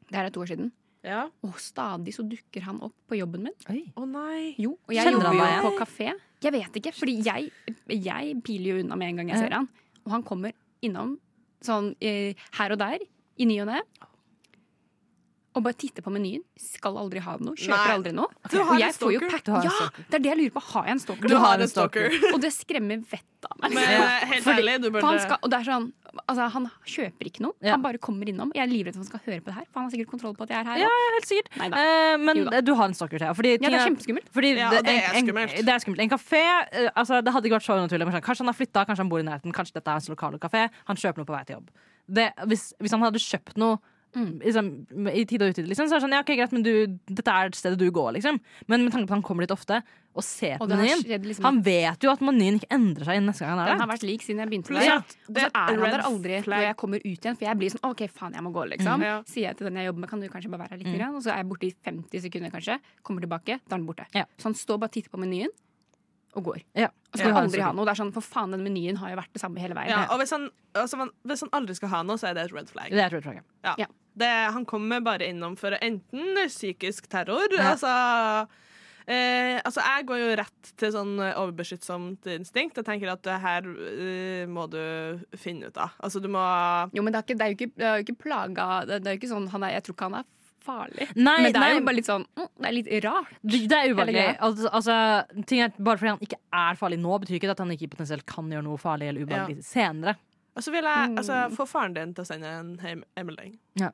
S2: Det her er to år siden.
S1: Ja.
S2: Og stadig så dukker han opp på jobben min.
S3: Å
S1: Å nei.
S2: Jo, og jeg
S3: Kjenner
S2: jobber jo på kafé. Jeg vet ikke, fordi jeg, jeg piler jo unna med en gang jeg ser han. Og han kommer innom sånn eh, her og der, i ny og ne. Og bare titter på menyen. Skal aldri ha noe. Kjøper
S1: Nei.
S2: aldri noe.
S1: Du har
S2: og
S1: en
S2: jeg får jo pack. Ja, det er det jeg lurer på. Har jeg en stalker?
S1: Du har en stalker.
S2: Og det skremmer vettet av meg.
S1: Men eh, helt
S2: Fordi-
S1: ærlig, du
S2: burde... han, skal, og det er sånn, altså, han kjøper ikke noe.
S3: Ja.
S2: Han bare kommer innom. Jeg er livredd for at han skal høre på det her, for han har sikkert kontroll på at jeg er her.
S3: Ja, helt sikkert. Eh, men du har en stalker til. Fordi,
S2: Ja, det er kjempeskummelt.
S3: Fordi
S1: Ja, det er
S3: en,
S1: skummelt.
S3: En, det er skummelt. En kafé eh, altså, Det hadde ikke vært så unaturlig. sånn, Kanskje han har flytta, kanskje han bor i nærheten, kanskje dette er hans lokale kafé. Han kjøper noe på vei til jobb. Det, hvis, hvis han hadde kjøpt noe
S2: Mm.
S3: liksom, i tide og utide, liksom, så er det sånn ja, ok, greit, men du, dette er stedet du går, liksom. Men med tanke på at han kommer dit ofte og ser på menyen
S2: liksom
S3: Han vet jo at menyen ikke endrer seg neste gang han
S2: Den
S3: er
S2: har vært lik siden jeg begynte der.
S1: Ja,
S2: Og så
S1: er
S2: han der aldri
S1: flag.
S2: når jeg kommer ut igjen. For jeg blir sånn OK, faen, jeg må gå, liksom.
S1: Ja.
S2: Sier jeg til den jeg jobber med, kan du kanskje bare være her litt? mm. Og så er jeg borte i 50 sekunder, kanskje. Kommer tilbake, da er den borte.
S3: Ja.
S2: Så han står bare og titter på menyen og går.
S3: Ja.
S2: Og
S3: Ja.
S2: skal aldri ha noe. Det er sånn, For faen, den menyen har jo vært det samme hele veien.
S1: Ja, og hvis han, altså, hvis han aldri skal ha noe, så er det et red flag.
S3: Det er, et red flag.
S1: Ja.
S2: Ja.
S1: Det, han kommer bare innom for enten psykisk terror
S3: Ja.
S1: Altså eh, Altså, jeg går jo rett til sånn overbeskyttsomt instinkt. Jeg tenker at det her eh, må du finne ut av. Altså, du må
S2: Jo, men det er, ikke, det er jo ikke, det er jo ikke plaga det, det er jo ikke sånn, han er, Jeg tror ikke han er farlig.
S3: Nei,
S2: men det er
S3: nei.
S2: jo bare litt sånn mm, Det er litt rart.
S3: Det det er ubehagelig. Altså, altså, ting er, bare fordi han ikke er farlig nå, betyr ikke at han ikke potensielt kan gjøre noe farlig eller ubehagelig senere.
S1: Og så vil jeg altså, få faren din til å sende en e-melding.
S3: Ja.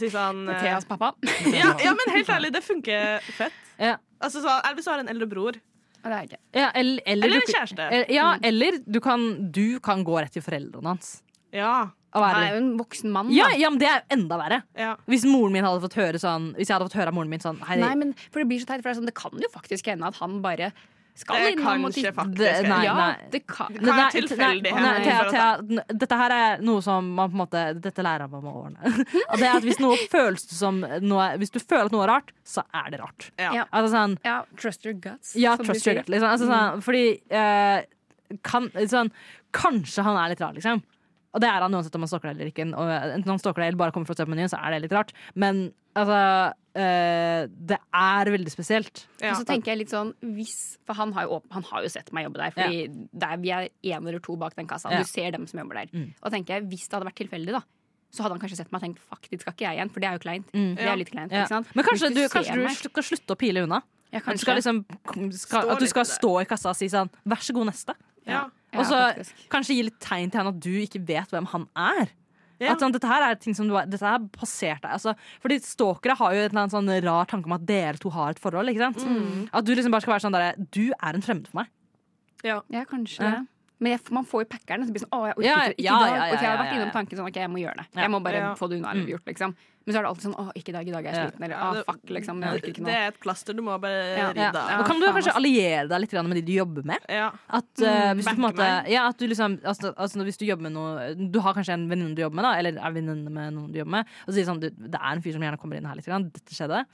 S1: Si sånn
S2: Til
S1: eh,
S2: Theas pappa.
S1: ja, ja, men helt ærlig, det funker fett.
S3: Ja.
S1: Altså, så, eller hvis du har en eldre bror.
S3: Ja, eller, eller,
S1: Eller en kjæreste.
S3: Du, Ja, eller du kan, du kan gå rett til foreldrene hans.
S1: Ja.
S2: Han
S3: være,
S2: er jo en voksen mann.
S3: ja, ja, men det er enda verre.
S1: ja.
S3: Hvis moren min hadde fått høre sånn Hvis jeg hadde fått høre av moren min sånn Hei,
S2: Nei, men for det blir så teit, for det, er sånn, det kan jo faktisk hende at han bare Skal
S1: Det
S2: innom
S1: kan
S2: og
S1: ikke
S2: titte.
S1: faktisk
S3: Det- nei,
S2: ja,
S3: nei.
S2: det kan.
S1: Det kan være
S3: Nei,
S1: tilfeldig
S3: nei,
S1: her,
S3: Thea,
S1: for
S3: dette her er noe som man på en måte Dette lærer man med årene. Og det er at Hvis noe føles som noe, Hvis du føler at noe er rart, så er det rart.
S1: Ja.
S3: Altså sånn
S2: Ja, trust your guts.
S3: Ja, trust your gut. Liksom. Altså, sånn, fordi eh, kan, sånn, Kanskje han er litt rar, liksom. Og det er han uansett om han stalker deg eller ikke. Og enten han stalker deg eller bare kommer for å se på menyen, så er det litt rart. Men altså eh, Det er veldig spesielt.
S1: Ja.
S2: Og så tenker jeg litt sånn hvis, For han har, jo, han har jo sett meg jobbe der, Fordi ja. der, vi er én eller to bak den kassa.
S3: Ja.
S2: Du ser dem som jobber der.
S3: Mm.
S2: Og tenker jeg, hvis det hadde vært tilfeldig, da så hadde han kanskje sett meg og tenkt fuck, dit skal ikke jeg igjen. For det er jo kleint.
S3: Mm.
S2: Det er litt kleint,
S3: Ja.
S2: ikke sant?
S3: Men kanskje du,
S2: du,
S3: kanskje du skal slutte å pile unna?
S2: ja,
S3: At du skal, liksom, skal, at du skal stå i kassa og si sånn Vær så god, neste.
S1: Ja.
S3: Og så
S2: ja,
S3: kanskje gi litt tegn til han at du ikke vet hvem han er.
S1: Ja.
S3: At sånn, dette her er ting som du har, Dette her passert deg. Altså, fordi stalkere har jo en eller sånn rar tanke om at dere to har et forhold. Ikke sant?
S2: Mm.
S3: At du liksom bare skal være sånn derre Du er en fremmed for meg.
S2: Ja, kanskje
S3: Ja.
S2: det. Men jeg, man får jo packeren. Og så blir det sånn, å, jeg orker
S3: Ja,
S2: ikke, ikke
S3: ja,
S2: i dag. Og jeg har vært innom tanken sånn, ok, jeg må gjøre det. Jeg må bare
S1: Ja.
S2: få det unna eller
S3: Mm.
S2: gjort, liksom. Men så er det alltid sånn, å, ikke i dag, i dag er jeg sliten. Eller, å, fuck, liksom. Jeg orker ikke
S1: Det er et plaster du må bare
S2: Ja.
S1: rydde
S2: Ja.
S1: av.
S3: Og kan du kanskje alliere deg litt med de du jobber med?
S1: Ja.
S3: At uh, hvis du på måte. Ja, at du liksom altså, altså, Hvis du jobber med noe Du har kanskje en venninne du jobber med, da eller er venninne med noen du jobber med, og sier sånn du, Det er en fyr som gjerne kommer inn her litt. Dette skjedde.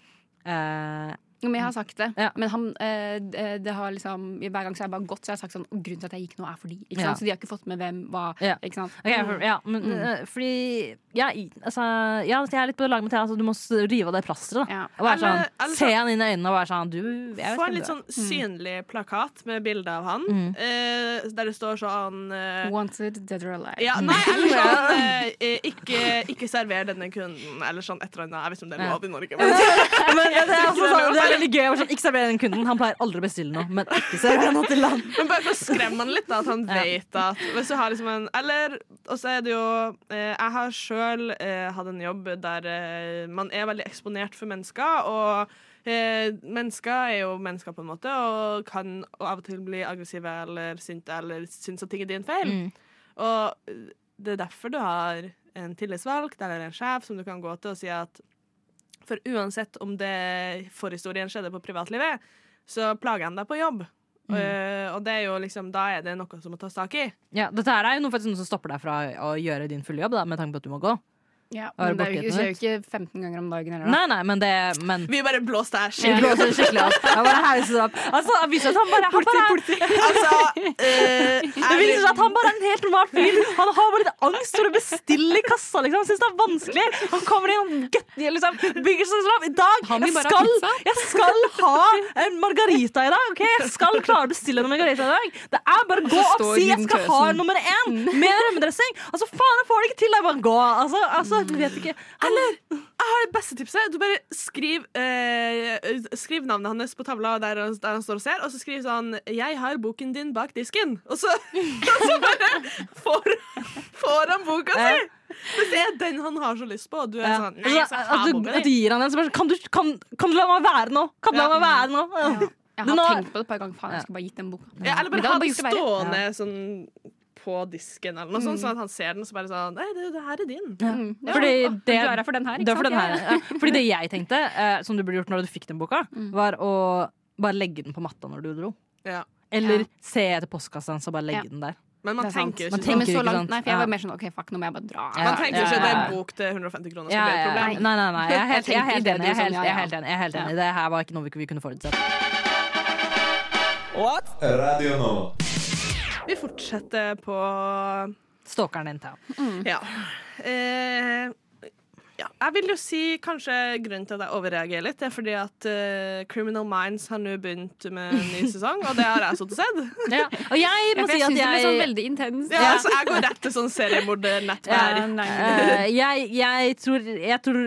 S3: Eh,
S2: Jo, Men jeg har sagt det.
S3: Ja.
S2: Men han, eh, det det har liksom, hver gang så har jeg bare gått, så jeg har sagt sånn «Å, Grunnen til at jeg gikk nå, er fordi. Ikke
S3: Ja.
S2: Så de har ikke fått med hvem hva.
S3: Ja.
S2: Ikke sant?
S3: Okay, for, ja, men,
S2: Mm.
S3: eh, fordi ja, altså, ja, jeg er litt på lag med Thea. Altså, du må rive av det plasteret.
S2: Ja.
S3: Og være sånn,
S1: Eller- eller
S3: se han inn i øynene og være sånn du, jeg
S1: Få en litt sånn synlig plakat med bilde av han,
S3: Mm.
S1: eh, der det står sånn eh,
S2: Wanted, dead or alive.
S1: ja, Nei, eller sånn eh, ikke, ikke server denne kunden, eller sånn et eller annet. Jeg vet ikke om det er lov i Norge. Men,
S3: Men det er, altså,
S1: er
S3: sånn, det er veldig gøy. Sånn, ikke server den kunden. Han pleier aldri å bestille noe, men ikke server noe til han.
S1: men bare for å skremme han litt, da, at han vet at Hvis du har liksom en Eller Og så er det jo eh, Jeg har sjøl eh, hatt en jobb der eh, man er veldig eksponert for mennesker, og eh, mennesker er jo mennesker, på en måte, og kan og av og til bli aggressive eller sinte eller synes at ting er din feil.
S3: Mm.
S1: Og det er derfor du har en tillitsvalgt eller en sjef som du kan gå til og si at For uansett om det forhistorien skjedde på privatlivet, så plager han deg på jobb.
S3: Mm.
S1: Eh, og det er jo liksom, da er det noe som må tas tak i.
S3: Ja, dette er jo noe, faktisk noe som stopper deg fra å gjøre din fulle jobb, da, med tanke på at du må gå.
S2: Ja, men det er skjer jo ikke 15 ganger om dagen heller. da.
S3: Nei, nei, men det men,
S1: Vi bare blåste her skikkelig.
S3: skikkelig opp. Jeg bare hauset opp. Altså, det viser seg at han bare, han bare
S1: Altså, uh,
S3: Det viser seg at han bare er en helt normal fyr. Han har bare litt angst for å bestille i kassa. Liksom. Han syns det er vanskelig. Han kommer inn og gøtter, liksom, bygger seg sånn. I dag
S2: Han
S3: jeg skal, jeg skal ha en margarita i dag. ok? Jeg skal klare å bestille en margarita i dag. Det er bare å gå opp si jeg skal ha nummer én med rømmedressing. Altså, faen, jeg får det ikke til. Jeg bare gå. Altså, altså, jeg vet ikke.
S1: Eller jeg har det beste tipset. Du bare skriv, eh, skriv navnet hans på tavla der, han- der han står og ser, og så skriv sånn 'Jeg har boken din bak disken'. Og så, og så bare får, får han boka si! Hvis det er den han har så lyst på, og du er
S3: Ja.
S1: sånn 'Nei,
S3: Altså,
S1: ha
S3: at du, at du gir han en så bare sånn, kan du, kan, kan du la meg være nå? Kan du la meg være nå?
S2: Jeg har
S3: nå-
S2: tenkt på det et par ganger. Faen, jeg skulle bare gitt den boka.
S1: Ja, eller bare ha den stående sånn på disken, eller noe sånt, sånn at han ser den, og så bare sånn 'Nei, det, det her er din'.
S2: Mm. Ja.
S3: Fordi det-
S2: du er her for den her, ikke sant?
S3: den.
S2: Ja.
S3: Fordi det jeg tenkte, eh, som du burde gjort når du fikk den boka, var å bare legge den på matta når du dro.
S1: Ja.
S3: Eller
S2: Ja.
S3: se etter postkassa hans og bare legge
S2: Ja.
S3: den der.
S1: Men man
S2: er
S1: tenker jo
S3: Man
S1: ikke
S3: tenker
S2: så
S3: ikke
S2: langt, nei, for jeg var mer sånn OK, fuck, nå må jeg bare dra.
S3: Ja.
S1: Man tenker ikke
S3: ja,
S1: det er en bok til 150 kroner som
S3: Ja,
S1: bli et problem.
S3: Nei, nei, nei. Jeg er helt, jeg er helt enig. Jeg er helt,
S2: sånn,
S3: enig. Enig. Det her var ikke noe vi vi kunne forutsett. What?
S5: Radio Nova.
S1: Vi fortsetter på
S3: Stalkeren din, Thea.
S1: Ja. Eh, ja. Jeg vil jo si kanskje grunnen til at jeg overreagerer litt, det er fordi at uh, Criminal Minds har nå begynt med en ny sesong, og det har jeg sittet og sett.
S3: Ja. Og jeg må
S2: ja,
S3: si
S2: jeg
S3: at
S2: syns det ble sånn veldig intens.
S1: Ja,
S3: Ja.
S1: Så jeg går rett til sånn seriemordernettverk.
S2: Ja, nei.
S3: Eh, jeg, jeg, tror, jeg tror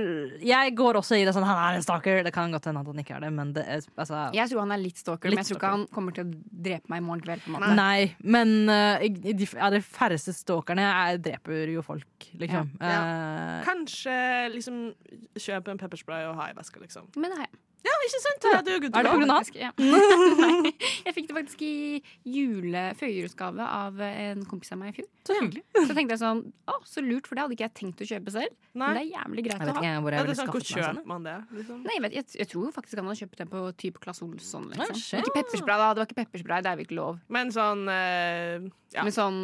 S3: Jeg går også i det sånn Han er en stalker. Det kan godt hende at han ikke er det, men det er altså
S2: Jeg tror han er litt stalker,
S3: Litt
S2: men jeg tror ikke han kommer til å drepe meg i morgen kveld. På måte.
S3: Nei, men uh, de, ja, de færreste stalkerne jeg dreper jo folk, liksom.
S1: Ja.
S3: Eh,
S1: Kanskje liksom kjøpe en pepperspray og ha i veska, liksom.
S2: Men det har jeg.
S1: Ja, ikke sant? Det er
S3: Er det pga. han?
S2: Ja. Nei, jeg fikk det faktisk i jule, førjulsgave av en kompis av meg i fjor.
S3: Så hyggelig.
S2: Så tenkte jeg sånn, å, så lurt, for det hadde ikke jeg tenkt å kjøpe selv.
S1: Nei.
S2: Men det er jævlig greit
S3: Jeg vet
S2: å ha.
S3: ikke hvor
S1: Ja,
S3: jeg
S1: det er sånn, hvor kjøper man det? Liksom?
S2: Nei, jeg, vet, jeg, jeg tror faktisk han hadde kjøpt den på type Claes Olsson. Liksom.
S3: Nei,
S2: Ikke pepperspray, da. Det var ikke pepperspray, det er jo ikke lov.
S1: Men sånn eh, ja.
S2: Men sånn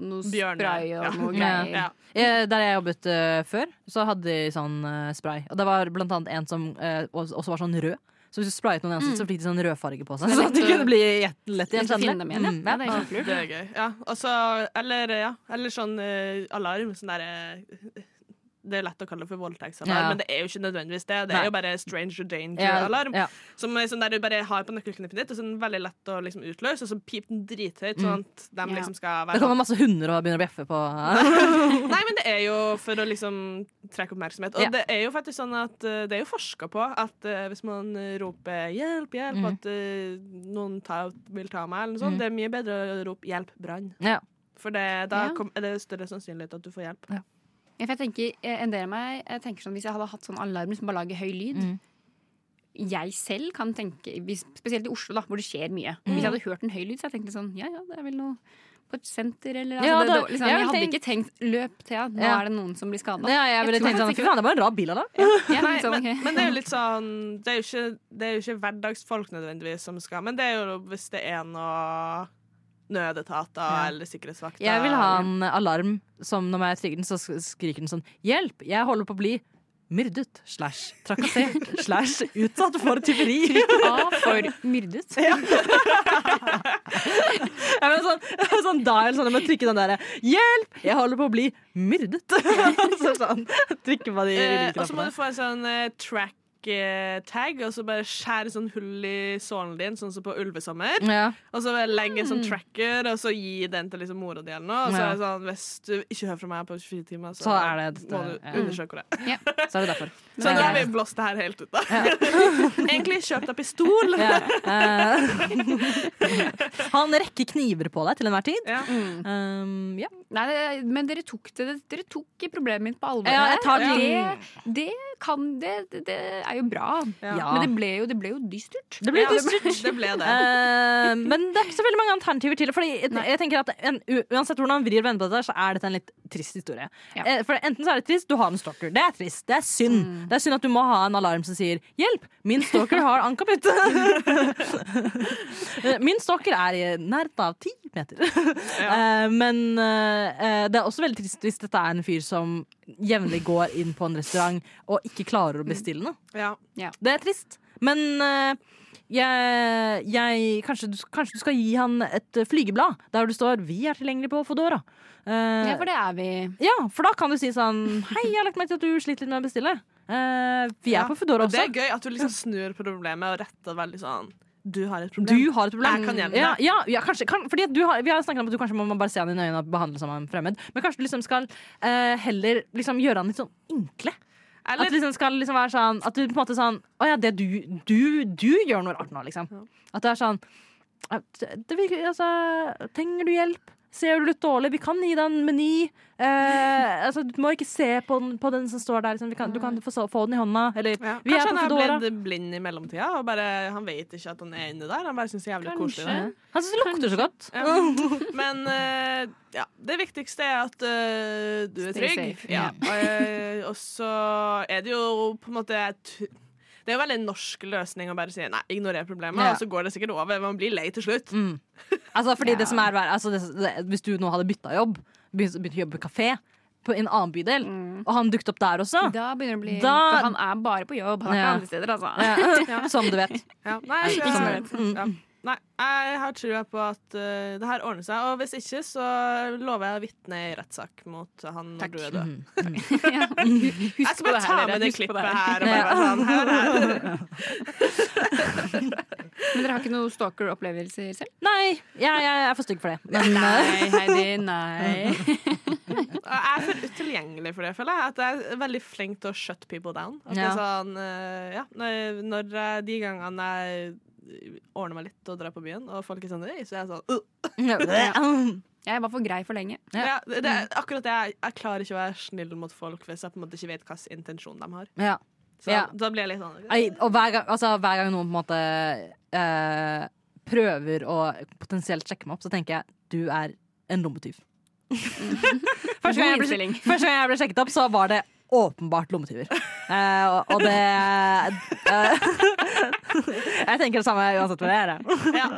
S2: noe
S1: Bjørne.
S2: spray og
S1: Ja.
S2: noe
S3: Ja.
S2: greier.
S1: ja.
S3: Der jeg jobbet eh, før, så hadde de sånn eh, spray. Og det var blant annet en som også var sånn rød. Så hvis du sprayet noen i ansiktet, så fikk de sånn rødfarge på seg.
S2: Mm. Så
S3: Så at de
S2: lett å-
S3: kunne bli lett
S2: igjen, ja.
S3: Mm,
S2: ja. Det er.
S1: Det er gøy. Ja. Også, eller, ja. eller sånn uh, alarm. Sånn derre Det er lett å kalle det for voldtektsalarm,
S3: Ja.
S1: men det er jo ikke nødvendigvis det. Det
S3: Nei.
S1: er jo bare stranger
S3: Ja,
S1: danger-alarm.
S3: ja.
S1: Som er sånn der du bare har på nøkkelknippet ditt, og så er den veldig lett å liksom utløse, og så piper den drithøyt, sånn at de
S2: Ja.
S1: liksom skal være Det
S3: kommer masse hunder og begynner å bjeffe på
S1: Nei, men det er jo for å liksom trekke oppmerksomhet. Og
S3: Ja.
S1: det er jo faktisk sånn at eh, det er jo forska på at uh, hvis man roper 'hjelp, hjelp',
S3: mm.
S1: at uh, noen ta, vil ta meg, eller noe sånt,
S3: mm.
S1: det er mye bedre å rope 'hjelp, brann'.
S3: Ja.
S1: For det, da
S2: Ja.
S1: kom, er det større sannsynlighet at du får hjelp.
S2: Ja, for jeg tenker, eh, en del av meg jeg tenker sånn, Hvis jeg hadde hatt sånn alarm som bare lager høy lyd
S3: Mm.
S2: Jeg selv kan tenke, hvis, spesielt i Oslo, da, hvor det skjer mye Hvis jeg hadde hørt en høy lyd, så jeg tenkte sånn Ja ja, det er vel noe på et senter eller altså,
S3: Ja, da-
S2: det, liksom,
S3: jeg
S2: Jeg hadde
S3: tenkt,
S2: ikke tenkt løp, Thea. Nå
S3: Ja.
S2: er det noen som blir skada.
S3: Ja, jeg ville tenkt sånn Fy faen, det var en rar bil av deg.
S2: Sånn,
S1: men det er jo litt sånn Det er jo ikke, det er jo ikke hverdagsfolk nødvendigvis som skal Men det er jo hvis det er noe nødetater
S3: Ja.
S1: eller sikkerhetsvakter.
S3: Jeg vil ha en alarm som når jeg trigger den, så skriker den sånn Hjelp, jeg holder på å bli myrdet slash trakassert slash utsatt for tyveri.
S2: A for myrdet.
S3: Jeg vil sånn, sånn dial, sånn, jeg må trykke den derre Hjelp, jeg holder på å bli myrdet. så sånn, trykker på de
S1: Eh, og så må du få en sånn eh, track eh, tag, og så bare skjære sånn hull i sålen din, sånn som på Ulvesommer.
S3: Ja.
S1: Og så legge en sånn tracker, og så gi den til liksom mora di eller noe. Og så er det sånn, hvis du ikke hører fra meg på 24 timer, så,
S3: Så er det et-
S1: må du
S3: ja.
S1: undersøke det Ja,
S3: Så er det derfor.
S1: Så nå har vi blåst det her helt ut, da. Egentlig kjøpt deg pistol.
S3: Ja. Eh, Han rekker kniver på deg til enhver tid.
S1: Ja.
S3: Um, ja.
S2: Nei, men dere tok, det, dere tok problemet mitt på alvor.
S3: Ja,
S2: det.
S3: det,
S2: det, kan, det, det, det er jo bra.
S3: Ja.
S2: Men det ble jo, det ble jo dystert.
S3: Det ble
S1: Ja, det, ble, det ble det.
S3: Uh, men det er ikke så veldig mange alternativer til det. Fordi jeg, jeg tenker at en, Uansett hvordan man vrir og vender på dette, så er dette en litt trist historie.
S2: Ja.
S3: Eh, for Enten så er det trist, du har en stalker. Det er trist. Det er synd.
S2: Mm.
S3: Det er synd at du må ha en alarm som sier 'hjelp, min stalker har ankaputt'. Eh, min stalker er i nærheten av ti meter. Eh, men det er også veldig trist hvis dette er en fyr som jevnlig går inn på en restaurant og ikke klarer å bestille noe.
S1: Ja.
S3: Det er trist. Men uh, jeg, jeg kanskje, du, kanskje du skal gi han et eh, flygeblad der det står 'Vi er tilgjengelig på Fodora'. Uh,
S2: Ja, for det er vi.
S3: ja, for da kan du si sånn 'Hei, jeg har lagt meg til at du sliter litt med å bestille'. Uh, vi er
S1: Ja,
S3: på Foodora
S1: Og det er gøy at du liksom snur problemet og retter veldig sånn Du har et
S3: Du
S1: problem.
S3: har et problem.
S1: Jeg kan hjelpe
S3: Ja,
S1: deg.
S3: ja, ja, kanskje, kan, fordi du har, vi har snakket om at du kanskje må bare se han i øynene og behandle som en fremmed. Men kanskje du liksom skal eh, heller liksom gjøre han litt sånn enkle. At
S1: Eller
S3: det liksom skal liksom være sånn At du på en måte sånn Å ja, det du, du, du gjør noe rart nå, liksom. At det er sånn «Ja, det, det virker, altså, Trenger du hjelp? Ser du litt dårlig? Vi kan gi deg en meny. Eh, altså, du må ikke se på den, på den som står der. Liksom. Vi kan, du kan få, så- få den i hånda. Eller
S1: ja.
S3: vi er
S1: Kanskje
S3: på
S1: han er blitt blind i mellomtida, og bare, han vet ikke at han er inni der. Han bare syns det er jævlig koselig. det.
S3: Han syns det lukter så godt.
S1: Ja. Men eh, ja, det viktigste er at uh, du er
S2: Stay
S1: trygg. Ja. Eh, og så er det jo på en måte det er jo veldig en norsk løsning å bare si nei, ignorer problemet,
S3: Ja.
S1: og så går det sikkert over. Man blir lei til slutt.
S3: Mm. Altså, fordi
S2: Ja.
S3: det som er altså, det, det, Hvis du nå hadde bytta jobb, begynt, begynt å jobbe på kafé på en annen bydel,
S2: Mm.
S3: og han dukket opp der også
S2: Da begynner det å bli
S3: Da-
S2: For han er bare på jobb. Han er ikke andre steder, altså.
S3: ja, Som du vet.
S1: Ja. Nei,
S3: Ikke som
S1: jeg, ja. Nei, jeg har trua på at uh, det her ordner seg. Og hvis ikke, så lover jeg å vitne i rettssak mot han når
S2: Takk.
S1: du er død.
S3: Mm.
S2: Ja.
S1: Jeg
S2: Husk
S1: skal
S2: på
S1: bare
S2: det
S1: ta
S2: her,
S1: med
S2: dere.
S1: det
S2: Husk på
S1: klippet
S2: det her.
S1: her. Og bare sånn, her, her.
S2: Men dere har ikke noen stalker-opplevelser selv?
S3: Nei, jeg, jeg er for stygg for det. Men, eh,
S2: Nei, Heidi, nei.
S1: Jeg er for utilgjengelig for det, føler jeg. At jeg er veldig flink til å shut people down. At det er sånn, uh, ja, når, når de gangene jeg ordner meg litt og drar på byen, og folk er sånn Øy, så er jeg sånn uh.
S2: Jeg var for grei for lenge.
S3: Ja.
S1: ja, det, det er akkurat det. Jeg, jeg klarer ikke å være snill mot folk hvis jeg på en måte ikke vet hvilken intensjon de har.
S3: ja.
S1: Så
S3: Ja.
S1: da blir jeg litt sånn
S3: Ai, og hver gang, altså, hver gang noen på en måte eh, prøver å potensielt sjekke meg opp, så tenker jeg du er en lommetyv. første, gang ble, første gang jeg ble sjekket opp, så var det åpenbart lommetyver. Uh, og, det uh, Jeg tenker det samme uansett hva det er.
S1: ja.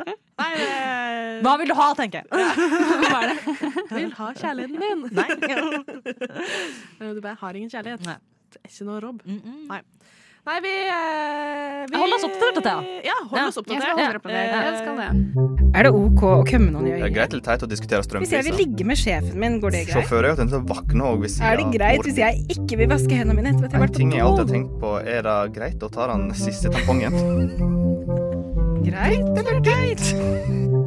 S1: Nei, det
S3: Hva vil du ha, tenker jeg.
S1: Hva er det? Vil ha kjærligheten din. Nei. Du bare har ingen kjærlighet.
S3: Nei.
S1: Det er ikke noe robb.
S3: Mm, mm.
S1: Nei. Nei, vi, eh,
S3: oss oppdatert, Thea.
S1: Ja, hold
S3: Ja.
S1: oss oppdatert. Eh.
S6: Er det OK å kømme noen i
S5: Det er greit eller teit å diskutere
S6: Hvis jeg vil ligge med sjefen min, går det greit?
S5: Sjåfører er jo tenkt som å våkne òg ved
S6: Er det greit hvis jeg ikke vil vaske hendene mine etter at jeg har
S5: En ting jeg alltid har tenkt på, er det greit å ta den siste tampongen?
S6: Greit eller teit?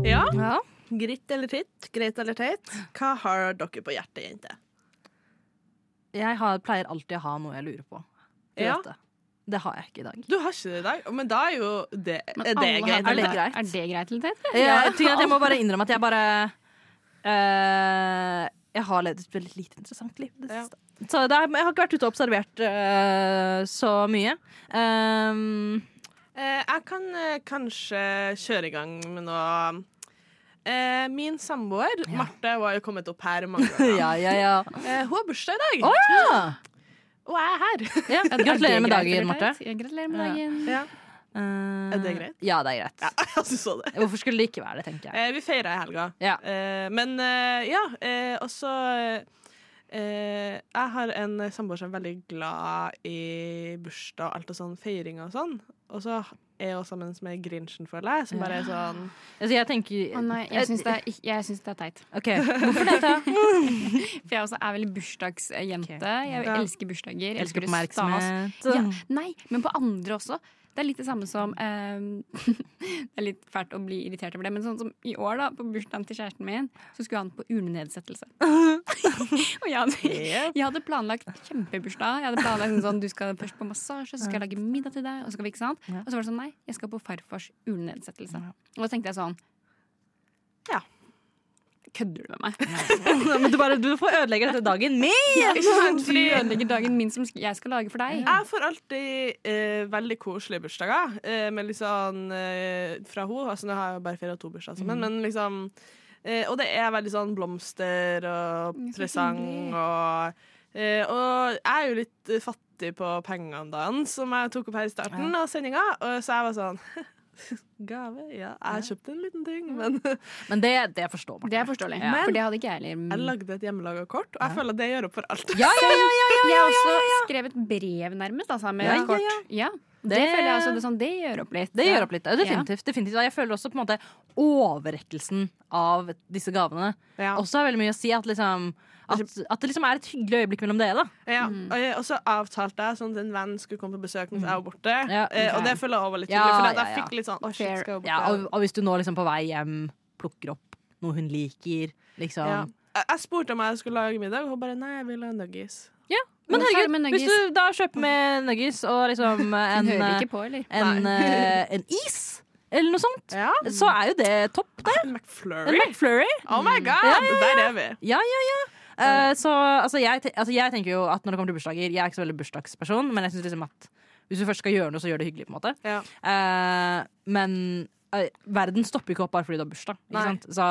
S1: Ja.
S3: Ja.
S1: Gritt eller titt, greit eller teit. Hva har dere på hjertet, jenter?
S3: Jeg har, pleier alltid å ha noe jeg lurer på.
S1: Ja.
S3: dette. Det har jeg ikke i dag.
S1: Du har ikke det i dag, men da er jo det, er det greit.
S3: Er det greit?
S2: Er det greit eller ja,
S3: Jeg, er at jeg må bare innrømme at jeg bare eh, Jeg har levd et veldig lite interessant liv. Det
S1: Ja.
S3: Så det er, jeg har ikke vært ute og observert eh, så mye. Um,
S1: Eh, jeg kan kanskje kjøre i gang med noe eh, Min samboer, Marte, hun har jo kommet opp her mange ganger.
S3: ja, ja, ja.
S1: Eh, hun har bursdag i dag,
S3: Oh, ja!
S1: Og jeg er her.
S3: ja!
S2: Er
S3: Gratulerer med dagen, Marte.
S2: Gratulerer med dagen.
S1: Ja.
S3: Uh,
S1: Er det greit?
S3: Ja, det er greit.
S1: Ja, altså så det.
S3: Hvorfor skulle det ikke være det, tenker jeg.
S1: Eh, vi feirer i helga.
S3: Ja.
S1: Eh, men eh, ja, eh, også eh, Jeg har en samboer som er veldig glad i bursdag og alt og sånn feiring og sånn. Og så er jo også sammen med Grinchen, føler jeg, som bare er sånn
S3: Altså, jeg tenker
S2: Å nei, jeg syns det, det er teit.
S3: OK, hvorfor det? Thea?
S2: For jeg også er veldig bursdagsjente. Jeg elsker bursdager.
S3: Jeg
S2: elsker
S3: oppmerksomhet.
S2: Ja, nei, men på andre også. Det er litt det samme som eh, Det er litt fælt å bli irritert over det, men sånn som i år, da, på bursdagen til kjæresten min, så skulle han på urnenedsettelse. og jeg hadde, jeg hadde planlagt kjempebursdag. Jeg hadde planlagt sånn, Du skal først på massasje, så skal jeg lage middag til deg. Og så skal vi ikke sant? Og så var det sånn, nei, jeg skal på farfars urnenedsettelse. Og da tenkte jeg sånn
S1: Ja.
S2: Kødder du med meg?
S3: Men du, bare, du får ødelegge dette dagen min!
S2: Du ødelegger dagen min som jeg skal lage for deg.
S1: jeg får alltid eh, veldig koselige bursdager. Eh, med sånn eh, fra henne. Altså, nå har jeg bare feira to bursdager sammen, men liksom eh, Og det er veldig sånn blomster og presang og eh, Og jeg er jo litt fattig på pengene da, som jeg tok opp her i starten av sendinga, så jeg var sånn Gave? Ja, jeg kjøpte en liten ting, men
S3: Men det, det forstår man.
S2: Det er forståelig,
S3: Ja.
S2: for det hadde ikke jeg
S1: jeg lagde et hjemmelaga kort, og jeg føler at det gjør opp for alt.
S3: Ja, ja, ja, ja, ja,
S2: Jeg har også skrevet brev, nærmest, altså, med
S3: Ja, ja,
S2: kort.
S3: ja.
S2: Ja, det,
S3: Det-
S2: føler jeg altså, Det, sånn, det gjør opp litt.
S3: Det gjør opp litt. Definitivt. definitivt. Jeg føler også på en måte overrekkelsen av disse gavene
S1: Ja.
S3: også har veldig mye å si. At, liksom, at, at det liksom er et hyggelig øyeblikk mellom dere.
S1: Ja, og, og så avtalte jeg sånn at en venn skulle komme på besøk mens jeg var borte.
S3: Ja,
S1: okay. og det føler jeg også var litt hyggelig, for jeg fikk litt sånn Å, shit, skal jeg borte?
S3: Og, og hvis du nå liksom på vei hjem plukker opp noe hun liker, liksom.
S1: Jeg, jeg spurte om jeg skulle lage middag, og hun bare nei, jeg vil ha nuggies.
S3: Men
S2: er det
S3: herregud, hvis du da kjøper med nuggies og liksom en,
S2: på,
S3: en, eh, en is, eller noe sånt,
S1: Ja.
S3: så er jo det topp, det.
S1: En
S3: En
S1: McFlurry.
S3: McFlurry.
S1: Oh my god,
S3: Ja, ja,
S1: der er vi.
S3: Ja, ja, ja. Uh, så altså jeg, altså jeg tenker jo at når det kommer til bursdager Jeg er ikke så veldig bursdagsperson, men jeg synes liksom at hvis du først skal gjøre noe, så gjør det hyggelig. på en måte
S1: Ja.
S3: Eh, Men uh, verden stopper ikke opp bare fordi du har bursdag. Ikke
S1: Nei.
S3: sant? Så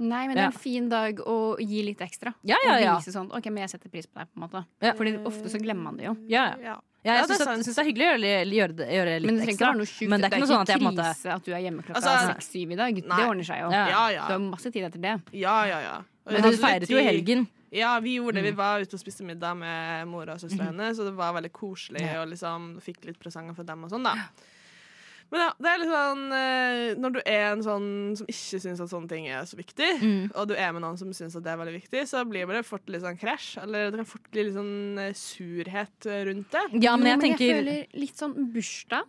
S2: Nei, men det er en fin dag å gi litt ekstra.
S3: Ja, ja, ja.
S2: Og vise sånn OK, men jeg setter pris på deg, på en måte.
S3: Ja.
S2: Fordi ofte så glemmer man det jo.
S3: ja, ja.
S1: Ja.
S3: jeg
S1: Ja, det er
S3: syns det er hyggelig å gjøre, gjøre, det- gjøre litt
S2: Men det
S3: ekstra.
S2: noe sjukt.
S3: Men det er ikke noe sånn at jeg måte
S2: krise at du er hjemme klokka
S1: Altså,
S2: seks-syv i dag.
S1: nei.
S2: Det ordner seg jo.
S3: Ja.
S1: Ja,
S2: Du har masse tid etter det.
S1: Ja, ja, ja. Og
S3: Men du feiret jo i helgen.
S1: Ja, vi gjorde det. Vi var ute og spiste middag med mora og søstera hennes, og det var veldig koselig,
S3: Ja.
S1: og liksom fikk litt presanger fra dem og sånn, da. Men ja, det er litt sånn eh, Når du er en sånn som ikke syns at sånne ting er så viktig,
S3: Mm.
S1: og du er med noen som syns at det er veldig viktig, så blir det fort litt sånn krasj. Eller det kan fort bli litt sånn eh, surhet rundt det.
S3: Ja, men
S2: Jo,
S3: jeg tenker
S2: føler litt sånn bursdag.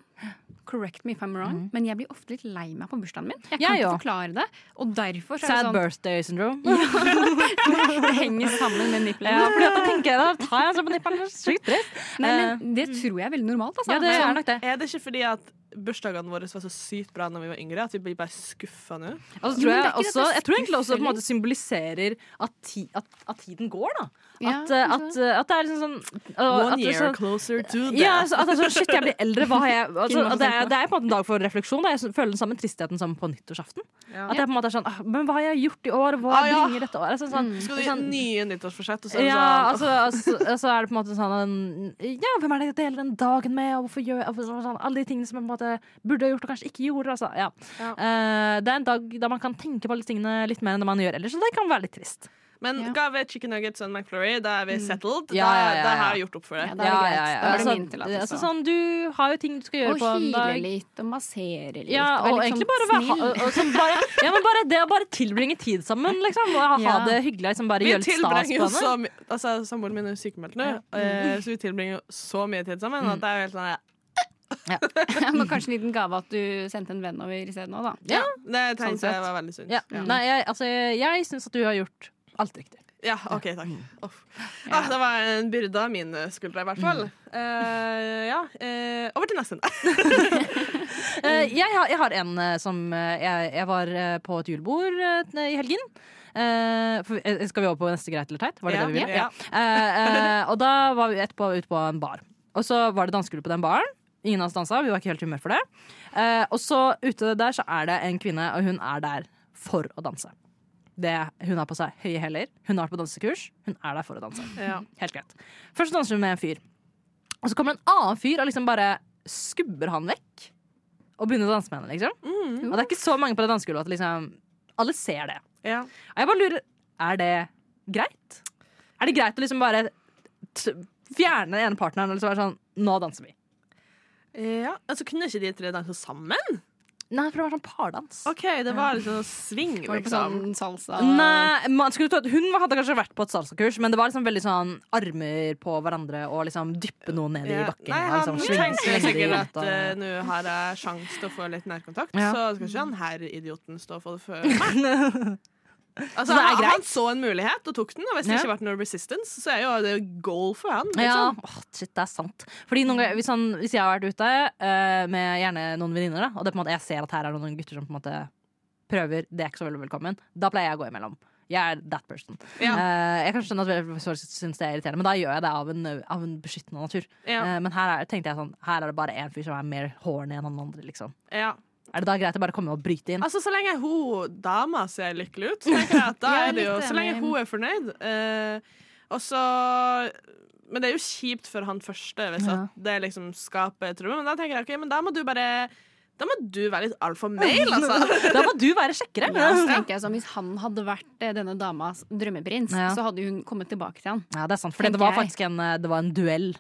S2: Correct me if I'm wrong, men jeg blir ofte litt lei meg på bursdagen min. Jeg kan
S3: ja,
S2: ikke forklare det. Og derfor så er
S3: Sad
S2: det sånn
S3: birthday syndrome.
S2: Det henger sammen med nippelen.
S3: Ja, fordi da tenker jeg da tar jeg en sånn på nippelen, er Sykt trist.
S2: Nei, men det tror jeg er veldig normalt. Altså.
S3: Ja, det er nok det.
S1: Er det ikke fordi at bursdagene våre var så sykt bra når vi var yngre, at vi blir bare skuffa nå.
S3: Altså, tror jeg,
S2: er
S3: også,
S2: er
S3: jeg tror egentlig også på en måte symboliserer at, ti, at, at tiden går, da. At, ja, at,
S2: altså.
S3: at det er liksom sånn
S1: One
S3: at er
S1: year
S3: sånn-
S1: closer to death.
S3: Ja, altså, at det er sånn, shit, jeg blir eldre, hva har jeg altså, det, er,
S2: på.
S3: det er på en måte en dag for refleksjon. Da. Jeg føler den samme tristheten som på nyttårsaften.
S1: Ja.
S3: At jeg på en måte er sånn ah, Men hva har jeg gjort i år? Hva
S1: Ah, ja.
S3: bringer dette året? Sånn, sånn,
S1: Skal du
S3: er
S1: gi
S3: sånn,
S1: nye nyttårsforsett, og så er
S3: ja,
S1: sånn
S3: altså, altså, altså er det på en måte sånn en- Ja, hvem er det jeg deler den dagen med, og hvorfor gjør jeg altså, sånn, Alle de tingene som jeg på en måte burde ha gjort, og kanskje ikke gjorde. Altså, ja.
S1: Ja.
S3: Uh, det er en dag da man kan tenke på alle tingene litt mer enn det man gjør ellers, så det kan være litt trist.
S1: Men
S2: Ja.
S1: gave chicken nuggets og McFlurry, da er vi settled.
S3: Ja, ja, ja,
S1: Da, da har jeg gjort opp for det.
S2: Ja, da er det greit. Da er det
S3: Altså,
S2: min
S3: altså, sånn, du har jo ting du skal gjøre
S2: Og
S3: på en dag
S2: hyle
S3: dag.
S2: litt og massere litt.
S3: Ja, og
S2: litt
S3: egentlig
S2: sånn
S3: bare, være, og, sånn bare, ja, men bare det å bare tilbringe tid sammen, liksom. Og ha, det hyggelig. Liksom, bare
S1: Vi
S3: gjøre litt stas på henne.
S1: Altså, Samboeren min er sykemeldt nå, mm. så vi tilbringer jo så mye tid sammen. At det er jo helt sånn ja,
S2: Ja, men kanskje en liten gave at du sendte en venn over i stedet nå, da.
S3: Ja.
S1: Det tenkte
S2: sånn
S1: jeg var veldig sunt.
S3: Ja.
S1: Ja.
S3: Nei, jeg, altså, jeg, syns at du har gjort alt riktig.
S1: Ja, OK, takk. Oh. Ah, det var en byrde av mine skuldre, i hvert fall. Uh, ja, Uh, over til neste.
S3: uh, jeg, har, jeg har en eh, som eh, jeg, jeg var eh, på et julebord eh, i helgen. Uh, for, eh, skal vi over på neste greit eller teit? Var det
S1: Ja,
S3: det vi ville?
S1: ja.
S3: Uh, uh, og da var vi etterpå ute på en bar. Og så var det dansegruppe på den baren. Ingen av oss dansa, vi var ikke helt i humør for det. Eh, og så ute der så er det en kvinne, og hun er der for å danse. Det, hun har på seg høye hæler, hun har vært på dansekurs, hun er der for å danse.
S1: Ja.
S3: Helt greit. Først danser hun med en fyr. Og så kommer det en annen fyr og liksom bare skubber han vekk. Og begynner å danse med henne, liksom.
S1: Mm.
S3: Og det er ikke så mange på det dansegulvet at liksom alle ser det.
S1: Ja.
S3: Og jeg bare lurer, er det greit? Er det greit å liksom bare fjerne den ene partneren og liksom være sånn Nå danser vi.
S1: Ja. Altså, kunne ikke de tre danse sammen?
S3: Nei, for det var sånn pardans.
S1: OK, det var liksom swing,
S2: Var
S1: liksom.
S2: sånn salsa?
S3: Nei, man skulle tro at Hun hadde kanskje vært på et salsakurs, men det var liksom veldig sånn armer på hverandre og liksom dyppe noe ned i bakken.
S1: Nei, han
S3: liksom
S1: tenkte sikkert at
S3: og-
S1: eh, nå har jeg sjanse til å få litt nærkontakt,
S3: Ja.
S1: så skal ikke han herr idioten stå for det før meg. Altså, han, han så en mulighet og tok den, og hvis det
S3: Ja.
S1: ikke ble noe resistance, så er jo det goal for han.
S3: Ja, oh, shit, det er sant. Fordi ganger, hvis, han, hvis jeg har vært ute uh, med gjerne noen venninner, og det måte, jeg ser at her er noen gutter som på en måte prøver, det er ikke så veldig velkommen, da pleier jeg å gå imellom. Jeg er that person.
S1: Ja.
S3: Uh, jeg kan skjønne at folk syns det er irriterende, men da gjør jeg det av en, av en beskyttende natur.
S1: Ja.
S3: Uh, men her er, tenkte jeg sånn, her er det bare én fyr som er mer horny enn han andre. Liksom.
S1: Ja.
S3: Er det da greit å bare komme og bryte inn?
S1: Altså, Så lenge hun dama ser lykkelig ut, så tenker jeg at da
S2: jeg
S1: er det jo Så lenge hun er fornøyd. Eh, og så Men det er jo kjipt for han første hvis
S3: Ja.
S1: at det liksom skaper traume. Men da tenker jeg ok, men da må du bare Da må du være litt alfamale, altså.
S3: Da må du være kjekkere!
S2: Ja, så tenker jeg sånn, Hvis han hadde vært eh, denne damas drømmeprins,
S3: Ja.
S2: så hadde hun kommet tilbake til han.
S3: Ja, det er sant, for det var faktisk en, eh, det var en duell.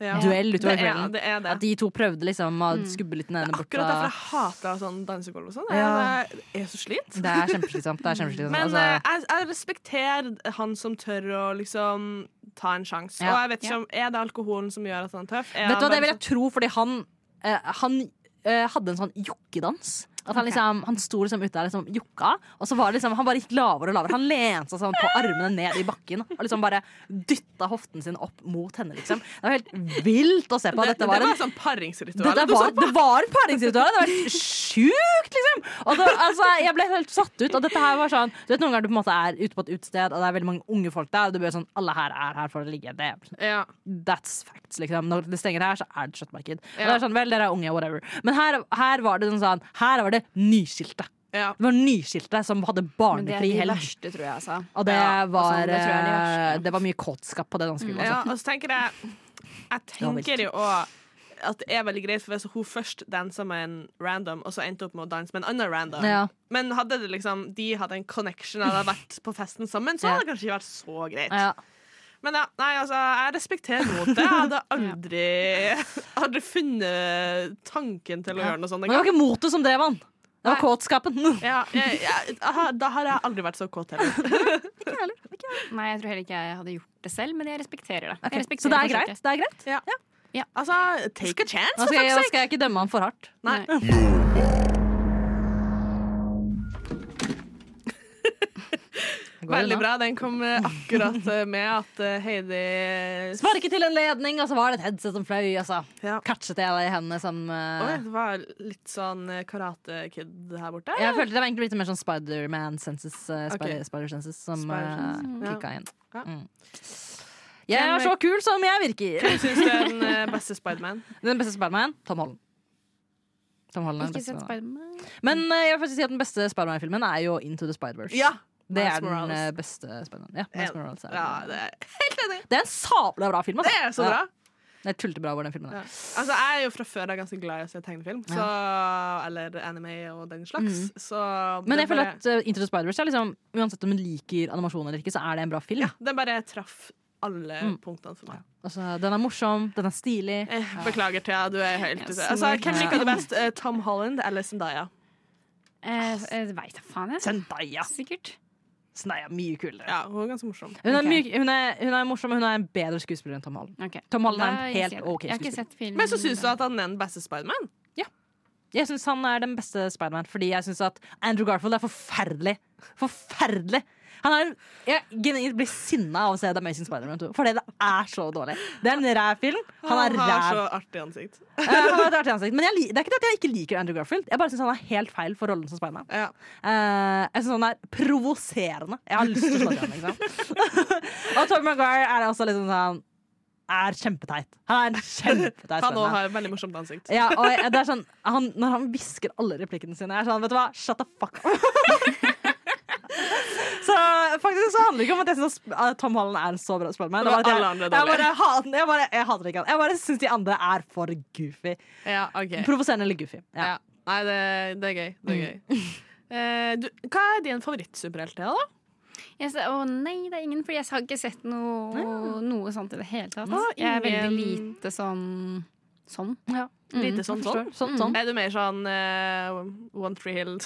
S1: Ja.
S3: Duell utover
S1: det er, det er det.
S3: At de to prøvde liksom å skubbe litt den ene bort.
S1: Akkurat derfor jeg hater sånn dansegulv og sånn.
S3: Ja.
S1: Jeg, jeg er så slit.
S3: Det er kjempeslitsomt. Det.
S1: Men
S3: altså,
S1: eh, jeg, jeg respekterer han som tør å liksom ta en sjanse.
S3: Ja.
S1: Og jeg vet ikke om Er det alkoholen som gjør at han er tøff? Er
S3: vet du hva, det vil jeg tro, fordi han, eh, han eh, hadde en sånn jokkedans. At han, liksom, han sto liksom ute der liksom jukka, og så var det liksom, han bare gikk lavere og lavere. Han lente seg sånn på armene ned i bakken og liksom bare dytta hoften sin opp mot henne. Liksom. Det var helt vilt å se på.
S1: det,
S3: Dette var
S1: det
S3: en
S1: sånn paringsritual.
S3: det, det, var, det var et paringsritual. Det var helt sjukt, liksom! Og det, altså, jeg ble helt satt ut. Og dette her var sånn Du vet Noen ganger du på en måte er ute på et utested, og det er veldig mange unge folk der, og du blir sånn Alle her er her for å ligge. Det,
S1: Ja.
S3: that's facts, liksom. Når det stenger her, så er det kjøttmarked.
S1: Ja.
S3: det er sånn, vel, dere er unge, whatever. Men her, her var det sånn sånn Her var det nyskilte.
S1: Ja.
S3: Det var nyskilte som hadde
S2: det er
S3: barnefri
S2: de
S3: helg.
S2: verste, tror jeg. Altså.
S3: Og det
S2: Ja,
S3: var
S2: altså, det jeg de verste.
S3: eh, Det var mye kåtskap på det danskegulvet.
S1: ja,
S3: Altså.
S1: og så tenker jeg Jeg tenker jo òg at det er veldig greit, for hvis hun først dansa med en random, og så endte opp med å danse med en annen random
S3: Ja.
S1: Men hadde det liksom de hadde en connection og hadde vært på festen sammen, så hadde det kanskje ikke vært så greit.
S3: Ja.
S1: Men ja, nei, altså, jeg respekterer motet. Jeg hadde aldri, aldri funnet tanken til å gjøre noe sånt
S3: Men det var ikke motet som drev han. Det var
S1: Nei.
S3: kåtskapen.
S1: Ja, jeg, jeg, da har jeg aldri vært så kåt heller. ikke heller.
S2: Nei, jeg tror heller ikke jeg hadde gjort det selv, men jeg respekterer det.
S3: Okay.
S2: Jeg
S3: Så det er greit? Det er greit?
S1: Ja Altså, take a chance,
S3: Nå
S1: for fuck's
S3: nå
S1: sake.
S3: skal jeg ikke dømme han for hardt.
S1: Nei.
S3: Jeg
S1: Veldig bra. Den kom eh, akkurat eh, med at eh, Heidi
S3: Sparket til en ledning, og så var det et headset som fløy. Og så
S1: Ja.
S3: catchet jeg i hendene som uh...
S1: Oi, det var litt sånn Karate Kid her borte.
S3: Jeg følte det var egentlig litt mer sånn Spiderman-senses uh,
S1: spider,
S3: spider, spider-senses som uh,
S1: ja.
S3: kicka inn.
S1: Ja.
S3: Mm. Jeg er så kul som jeg virker!
S1: Hvem syns du er den beste Spiderman?
S3: Den beste Spiderman, Tom Holland. Tom Holland er den
S2: Ikke
S3: beste
S2: sett
S3: Spiderman.
S2: Spiderman.
S3: Men uh, jeg vil faktisk si at den beste Spiderman-filmen er jo Into the Spider-Verse.
S1: Ja!
S3: Det
S1: Miles
S3: er den
S1: Morales.
S3: eh, beste spennende. Ja, Miles Morales er
S1: ja, det er helt enig.
S3: det er en sabla bra film.
S1: Det
S3: Altså.
S1: er så bra.
S3: Det er tullete hvor den filmen
S1: Ja.
S3: er.
S1: Altså, jeg er jo fra før av ganske glad i å se tegnefilm, så, eller anime og den slags. Så
S3: Mm. Men
S1: det
S3: jeg føler
S1: bare-
S3: at uh, Into the Spider-Verse er liksom, uansett om hun liker animasjon eller ikke, så er det en bra film.
S1: ja, den bare traff alle
S3: Mm.
S1: punktene for meg.
S3: Altså, den er morsom, den er stilig.
S1: Eh, beklager, Thea. Du er helt
S2: Ja,
S1: ute. Altså, hvem liker du best? Eh, Tom Holland eller Zendaya?
S2: Eh, jeg veit da faen, jeg.
S3: Zendaya.
S2: Sikkert.
S3: Zendaya er mye kulere.
S1: Ja, hun er ganske morsom.
S3: Hun, er
S2: Ok.
S3: mye, hun, er, hun er morsom, men hun er en bedre skuespiller enn Tom Holland.
S2: Okay.
S3: Tom Holland er en helt ok
S2: Jeg har ikke
S3: skuespiller.
S1: Men så syns du at han er den beste Spiderman?
S3: Jeg syns han er den beste Spiderman, fordi jeg syns at Andrew Garfield er forferdelig. Forferdelig! Han er, jeg genuint blir sinna av å se The Amazing Spiderman 2, fordi det er så dårlig. Det er en ræv film. Han er
S1: har så artig ansikt.
S3: uh, han har artig ansikt. Men jeg, det er ikke det at jeg ikke liker Andrew Garfield. Jeg bare syns han er helt feil for rollen som Spiderman.
S1: Ja.
S3: Uh, jeg syns han er provoserende. Jeg har lyst til å slå til ham. Liksom. og Tom Maguire er også liksom sånn Er kjempeteit. Han er kjempeteit
S1: Han òg har et veldig morsomt ansikt.
S3: Ja, og det er sånn, han, når han hvisker alle replikkene sine, jeg er sånn, vet du hva, shut the fuck up. så faktisk så handler det ikke om at jeg syns Tom Holland er en så bra Spiderman.
S1: Det var
S3: at jeg- Jeg bare hater jeg bare, jeg hater ikke han. Jeg bare syns de andre er for goofy.
S1: Ja, ok.
S3: Provoserende eller goofy. Ja.
S1: Ja. Nei, det, det er gøy. Det er gøy. Eh, du, hva er din favorittsuperhelt, da?
S2: Jeg sa, å nei, det er ingen, for jeg har ikke sett noe, noe sånt i det hele tatt. Jeg er veldig lite sånn sånn.
S1: Lite sånn sånn?
S3: Sånn, sånn.
S1: Er du mer sånn uh, One Tree Hill?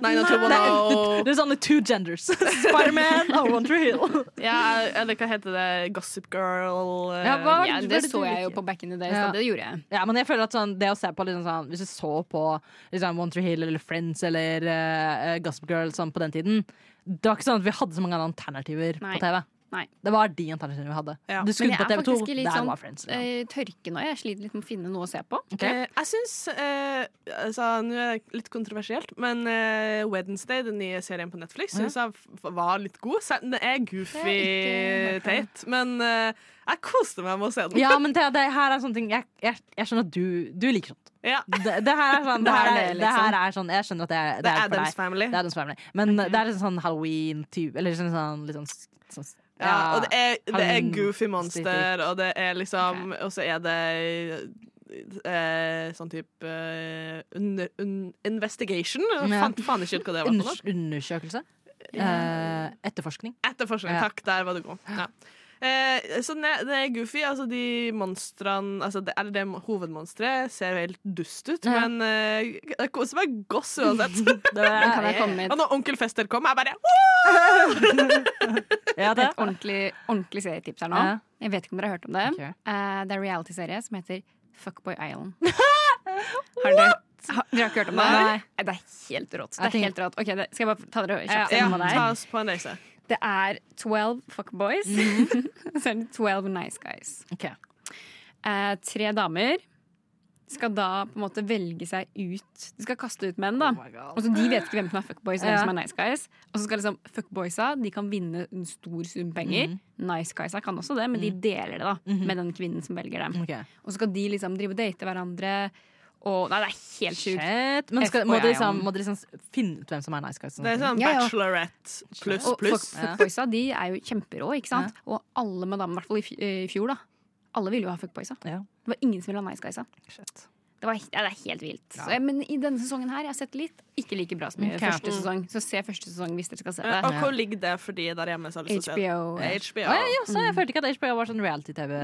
S1: Nei, two,
S3: Det er, det er sånn two genders. Spiderman og One Tree Hill.
S1: Ja, eller hva heter det? Gossip Girl? Uh,
S3: Ja, hva-
S2: Ja, det
S3: det
S2: så jeg jo på back in the days,
S3: Ja.
S2: det gjorde jeg.
S3: Ja, men jeg føler at sånn, det å se på liksom sånn, Hvis du så på liksom, One Tree Hill eller Friends eller uh, Gossip Girl sånn på den tiden Det var ikke sånn at vi hadde så mange alternativer
S2: Nei.
S3: på TV.
S2: Nei.
S3: Det var de alternativene vi hadde.
S1: Ja.
S3: Du
S2: Men
S3: skrudde
S2: jeg
S3: på
S2: er
S3: TV2,
S2: faktisk litt
S3: der
S2: sånn
S3: var Friends. Ja.
S2: eh, tørke nå. Jeg sliter litt med å finne noe å se på.
S3: Okay.
S1: Eh, jeg syns eh, altså, Nå er det litt kontroversielt, men eh, Wednesday, den nye serien på Netflix, syns jeg var litt god. Den er goofy teit, men eh, jeg koste meg med å se den.
S3: Ja, men det, det her er sånne ting Jeg, jeg, jeg skjønner at du, du liker sånt.
S1: Ja.
S3: Det, det her er sånn, det her
S2: er det,
S3: her
S2: liksom.
S3: er sånn Jeg skjønner at det er,
S1: Det
S3: det
S1: er
S3: for deg.
S1: Family.
S3: Det er Adams Family. Men det er litt sånn halloween-type Eller sånn, sånn, litt sånn, sånn
S1: Ja, og det er, det er goofy monster, og det er liksom Og så er det eh, sånn type eh, under, un, investigation. Jeg
S3: Ja.
S1: fant faen ikke ut hva det var.
S3: Unders- Undersøkelse. Eh, etterforskning.
S1: Etterforskning. Takk, der var du god. Ja. Eh, så det, det er goofy. Altså, de monstrene altså det, Eller det hovedmonsteret ser jo helt dust ut,
S3: Ja.
S1: men eh, det koser meg goss uansett.
S3: Det
S2: kan jeg komme med
S1: og når Onkel Fester kom, jeg bare
S3: ja,
S2: et,
S3: det.
S2: et ordentlig, ordentlig serietips her nå?
S3: Ja.
S2: Jeg vet ikke om dere har hørt om det.
S3: Okay.
S2: Uh, det er en reality-serie som heter Fuckboy Island. Har dere, ha, dere har ikke hørt om det?
S3: Nei.
S2: Det er helt rått. Det er helt rått. Ok, det, Skal jeg bare ta dere
S3: Ja,
S2: kjapt
S1: Ja,
S2: gjennom hva det
S1: ta
S2: er?
S1: oss på en reise.
S2: Det er 12 fuckboys. Så er det 12 nice guys.
S3: Ok.
S2: Eh, tre damer skal da på en måte velge seg ut De skal kaste ut menn, da.
S3: Oh
S2: Og så De vet ikke hvem som er fuckboys, og hvem
S3: Ja.
S2: som er nice guys. Og så skal liksom fuckboysa de kan vinne en stor sum penger.
S3: Mm.
S2: Nice guysa kan også det, men de deler det da
S3: Mhm.
S2: med den kvinnen som velger dem.
S3: Okay.
S2: Og så skal de liksom drive og date hverandre. Og Nei, det er helt sjukt.
S3: Men skal, må, dere liksom, må liksom finne ut hvem som er nice guys? Sånn.
S1: Det er sånn
S2: Ja, ja.
S1: Bachelorette pluss pluss.
S2: fuck, fuckboysa de er jo kjemperå, ikke sant? Og alle med dem, i hvert fall i i fjor, da. Alle ville jo ha fuckboysa.
S3: Ja.
S2: Det var ingen som ville ha nice guysa.
S3: Shit.
S2: Det, var, ja, det er helt vilt.
S3: Ja.
S2: Så, men i denne sesongen her, jeg har sett litt, ikke like bra som i
S3: okay.
S2: første sesong. Så se første sesong hvis dere skal se det.
S1: Og hvor ligger det for de der hjemme? som har lyst til å se det?
S2: HBO.
S1: HBO.
S3: Ja, ja, så jeg følte ikke at HBO var sånn reality-TV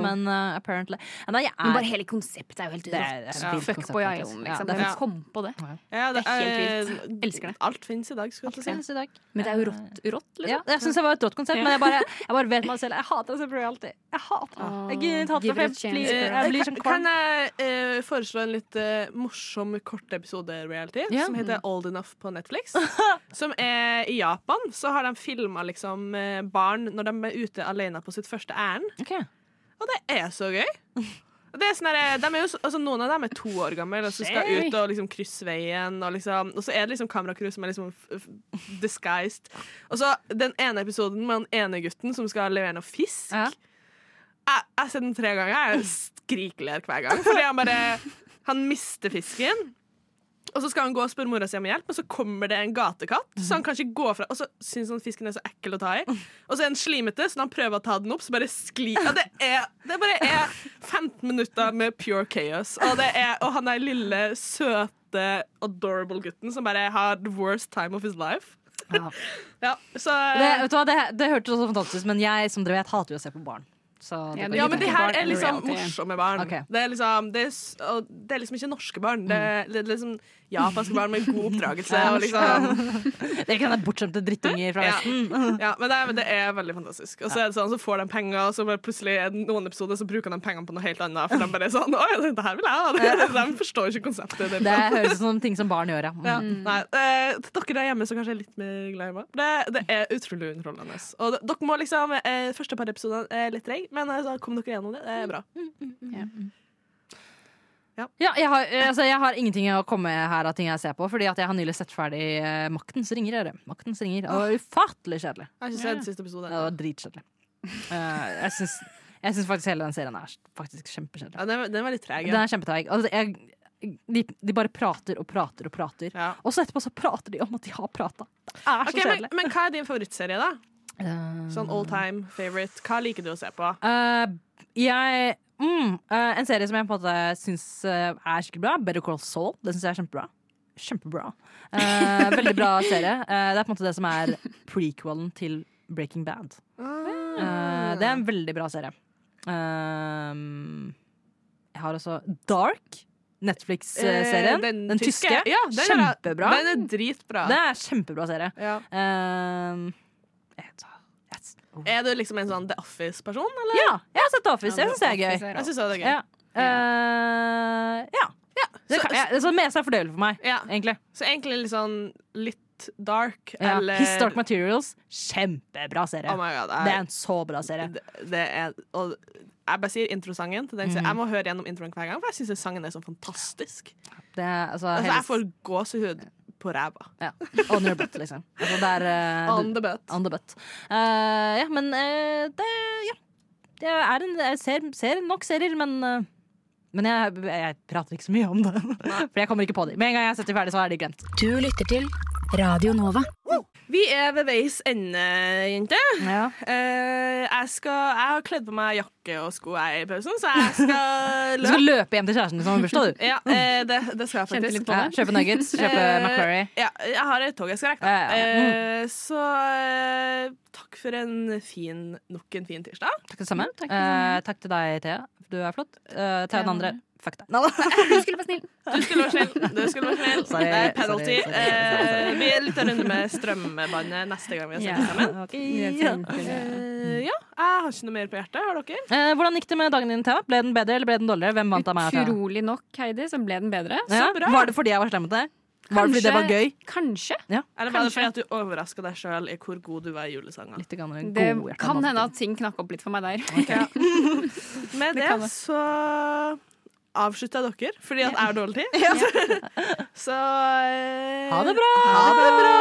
S3: men uh, apparently ja, nei, jeg
S2: Men bare
S3: er,
S2: hele konseptet er jo helt
S3: er-
S2: rått.
S3: er
S2: Fuckboy Island.
S3: Ja,
S2: liksom.
S3: det er
S2: Hvem kom på det?
S1: Ja,
S2: Det er helt
S1: vilt.
S2: Elsker det.
S1: Alt fins i dag, skulle jeg til å si.
S3: finnes i dag.
S2: Men det er jo rått, rått liksom.
S3: Ja, jeg syns det var et rått konsept, men jeg bare, jeg bare vet meg selv. Jeg hater å se på reality. Jeg hater det. Jeg genuint hater det,
S2: jeg,
S3: for
S2: jeg, a
S3: jeg blir, jeg
S1: Eh,
S3: blir
S1: kan, kan jeg eh, foreslå en litt uh, morsom kort episode-reality
S3: yeah.
S1: som heter Old Enough på Netflix. som er i Japan. Så har de filma liksom eh, barn når de er ute alene på sitt første ærend.
S3: Okay.
S1: Og det er så gøy. Det er sånn der, de er jo, altså Noen av dem er to år gamle og så skal ut og liksom krysse veien. Og, liksom, og så er det liksom kameracrew som er liksom disguised. Og så den ene episoden med den ene gutten som skal levere noe fisk.
S3: Ja.
S1: Jeg jeg har sett den tre ganger. Jeg skrikler hver gang. Fordi han bare Han mister fisken. Og så skal han gå og spørre mora si om hjelp, og så kommer det en gatekatt. Så han kan ikke gå fra Og så syns han fisken er så ekkel å ta i. Og så er den slimete, så når han prøver å ta den opp, så bare sklir ja, det, er, det bare er 15 minutter med pure chaos. Og, det er, og han er lille, søte, adorable gutten som bare har the worst time of his life.
S3: Ja.
S1: Ja, så
S3: Det, vet du hva, det, det hørtes også fantastisk ut, men jeg som dere vet hater jo å se på barn. Det
S2: Ja, men,
S1: Ja, men de her er liksom morsomme barn.
S3: Okay.
S1: Det, er liksom, det, er, det er liksom ikke norske barn. Det, det er liksom japanske barn med god oppdragelse. Og liksom,
S3: det er ikke den bortskjemte drittunger fra
S1: Ja.
S3: Vesten.
S1: ja, men det er, det er veldig fantastisk. Og så er det sånn, så får de penger, og så plutselig er det noen episoder så bruker de pengene på noe helt annet. For de bare er sånn Å dette det her vil jeg ha! De forstår ikke konseptet. Det,
S3: Det høres ut som ting som barn gjør, ja.
S1: ja, nei, eh, dere der hjemme som kanskje er litt mer glad i meg. Det, det er utrolig underholdende. Og dere må liksom eh, Første par episoder er litt treig, men altså, kom dere gjennom det. Det er bra.
S3: Ja, jeg har, eh, altså, jeg har ingenting å komme her av ting jeg ser på, fordi at jeg har nylig sett ferdig uh, Maktens ringer. Dere. Maktens ringer. Det var ufattelig kjedelig.
S1: Jeg har ikke sett siste episode.
S3: Det var dritkjedelig. Uh, jeg syns jeg syns faktisk hele den serien er faktisk kjempekjedelig.
S1: Ja, den, er- den veldig treg.
S3: Den er kjempetreg. Altså, jeg, de, de bare prater og prater og prater.
S1: Ja.
S3: Og så etterpå så prater de om at de har prata. Det er så
S1: Ok, men,
S3: kjedelig.
S1: men hva er din favorittserie, da?
S3: Eh,
S1: Sånn all time favorite. Hva liker du å se på?
S3: Uh, jeg mm, uh, En serie som jeg på en måte syns uh, er skikkelig bra, Better Call Saul. Den syns jeg er kjempebra. Kjempebra. Veldig bra serie. Det er på en måte det som er prequelen til Breaking Bad. Eh, det er en veldig bra serie. Eh, jeg har også Dark. Netflix-serien.
S1: Den,
S3: den, tyske.
S1: Ja, den er-
S3: Kjempebra.
S1: Den er dritbra.
S3: Det er kjempebra serie.
S1: Ja.
S3: Jeg, jeg, oh.
S1: Er du liksom en sånn The Office-person.
S3: Ja, jeg har sett The Office. Jeg syns det er gøy.
S1: Jeg synes det er gøy.
S3: Ja. Uh, ja. Det
S1: Så-
S3: kan, ja, så mest er fordøyelig for meg,
S1: Ja.
S3: egentlig.
S1: Så egentlig litt sånn litt dark,
S3: Ja.
S1: eller
S3: His Dark Materials, kjempebra serie.
S1: Oh my god.
S3: det er en så bra serie.
S1: det, det er og Jeg bare sier introsangen til den.
S3: Mm.
S1: så Jeg må høre gjennom introen hver gang, for jeg syns sangen er så fantastisk.
S3: Det altså,
S1: Altså, jeg får gåsehud på ræva.
S3: ja. On your butt, liksom. Altså, det er eh,
S1: On the butt.
S3: on the butt. Uh, ja, men uh, det Ja. Det er en, jeg ser, ser nok serier, men men jeg, jeg prater ikke så mye om det. For jeg kommer ikke på dem. Med en gang jeg setter ferdig, så er de glemt.
S4: Du lytter til Radio Nova.
S1: Vi er ved veis ende, jenter.
S3: Ja.
S1: Eh, jeg, skal, jeg har kledd på meg jakke og sko jeg, i pausen, så jeg skal
S3: Du skal
S1: løpe.
S3: løpe hjem til kjæresten din som har bursdag, du.
S1: Ja, eh, det, det skal jeg faktisk.
S3: Ja, kjøpe nuggets, kjøpe
S1: Eh,
S3: McFlurry.
S1: Ja, jeg har et tog jeg skal rekke.
S3: Ja, ja, ja.
S1: Eh, så eh, takk for en fin, nok en fin tirsdag.
S3: Takk det samme.
S2: Takk det samme.
S3: Eh, takk til deg, Thea. Du er flott. Eh, til den andre, fuck deg. Nei,
S2: Du skulle være snill.
S1: Du skulle være snill. Du skulle være snill.
S3: Sorry,
S1: det er penalty.
S3: sorry, sorry, sorry.
S1: Eh, vi er litt runde med strømbåndet neste gang vi har sett
S2: yeah.
S1: sammen.
S3: Ja.
S1: Uh, ja, jeg har ikke noe mer på hjertet. Har dere?
S3: Uh, hvordan gikk det med dagen din, Thea? Ble den bedre eller ble den dårligere? Hvem vant av meg
S2: Utrolig nok, Heidi, så ble den bedre.
S3: Ja,
S1: bra.
S3: var det fordi jeg var slem mot deg? Var det fordi det var gøy?
S2: Kanskje.
S1: Eller var det fordi at du overraska deg sjøl i hvor god du var i julesanger?
S2: Det kan hende at ting knakk opp litt for meg der.
S1: Okay. Med
S2: Det
S1: det,
S2: det.
S1: så avslutta dere, fordi at jeg har dårlig tid. Så eh,
S3: Ha det bra!
S1: Ha det bra!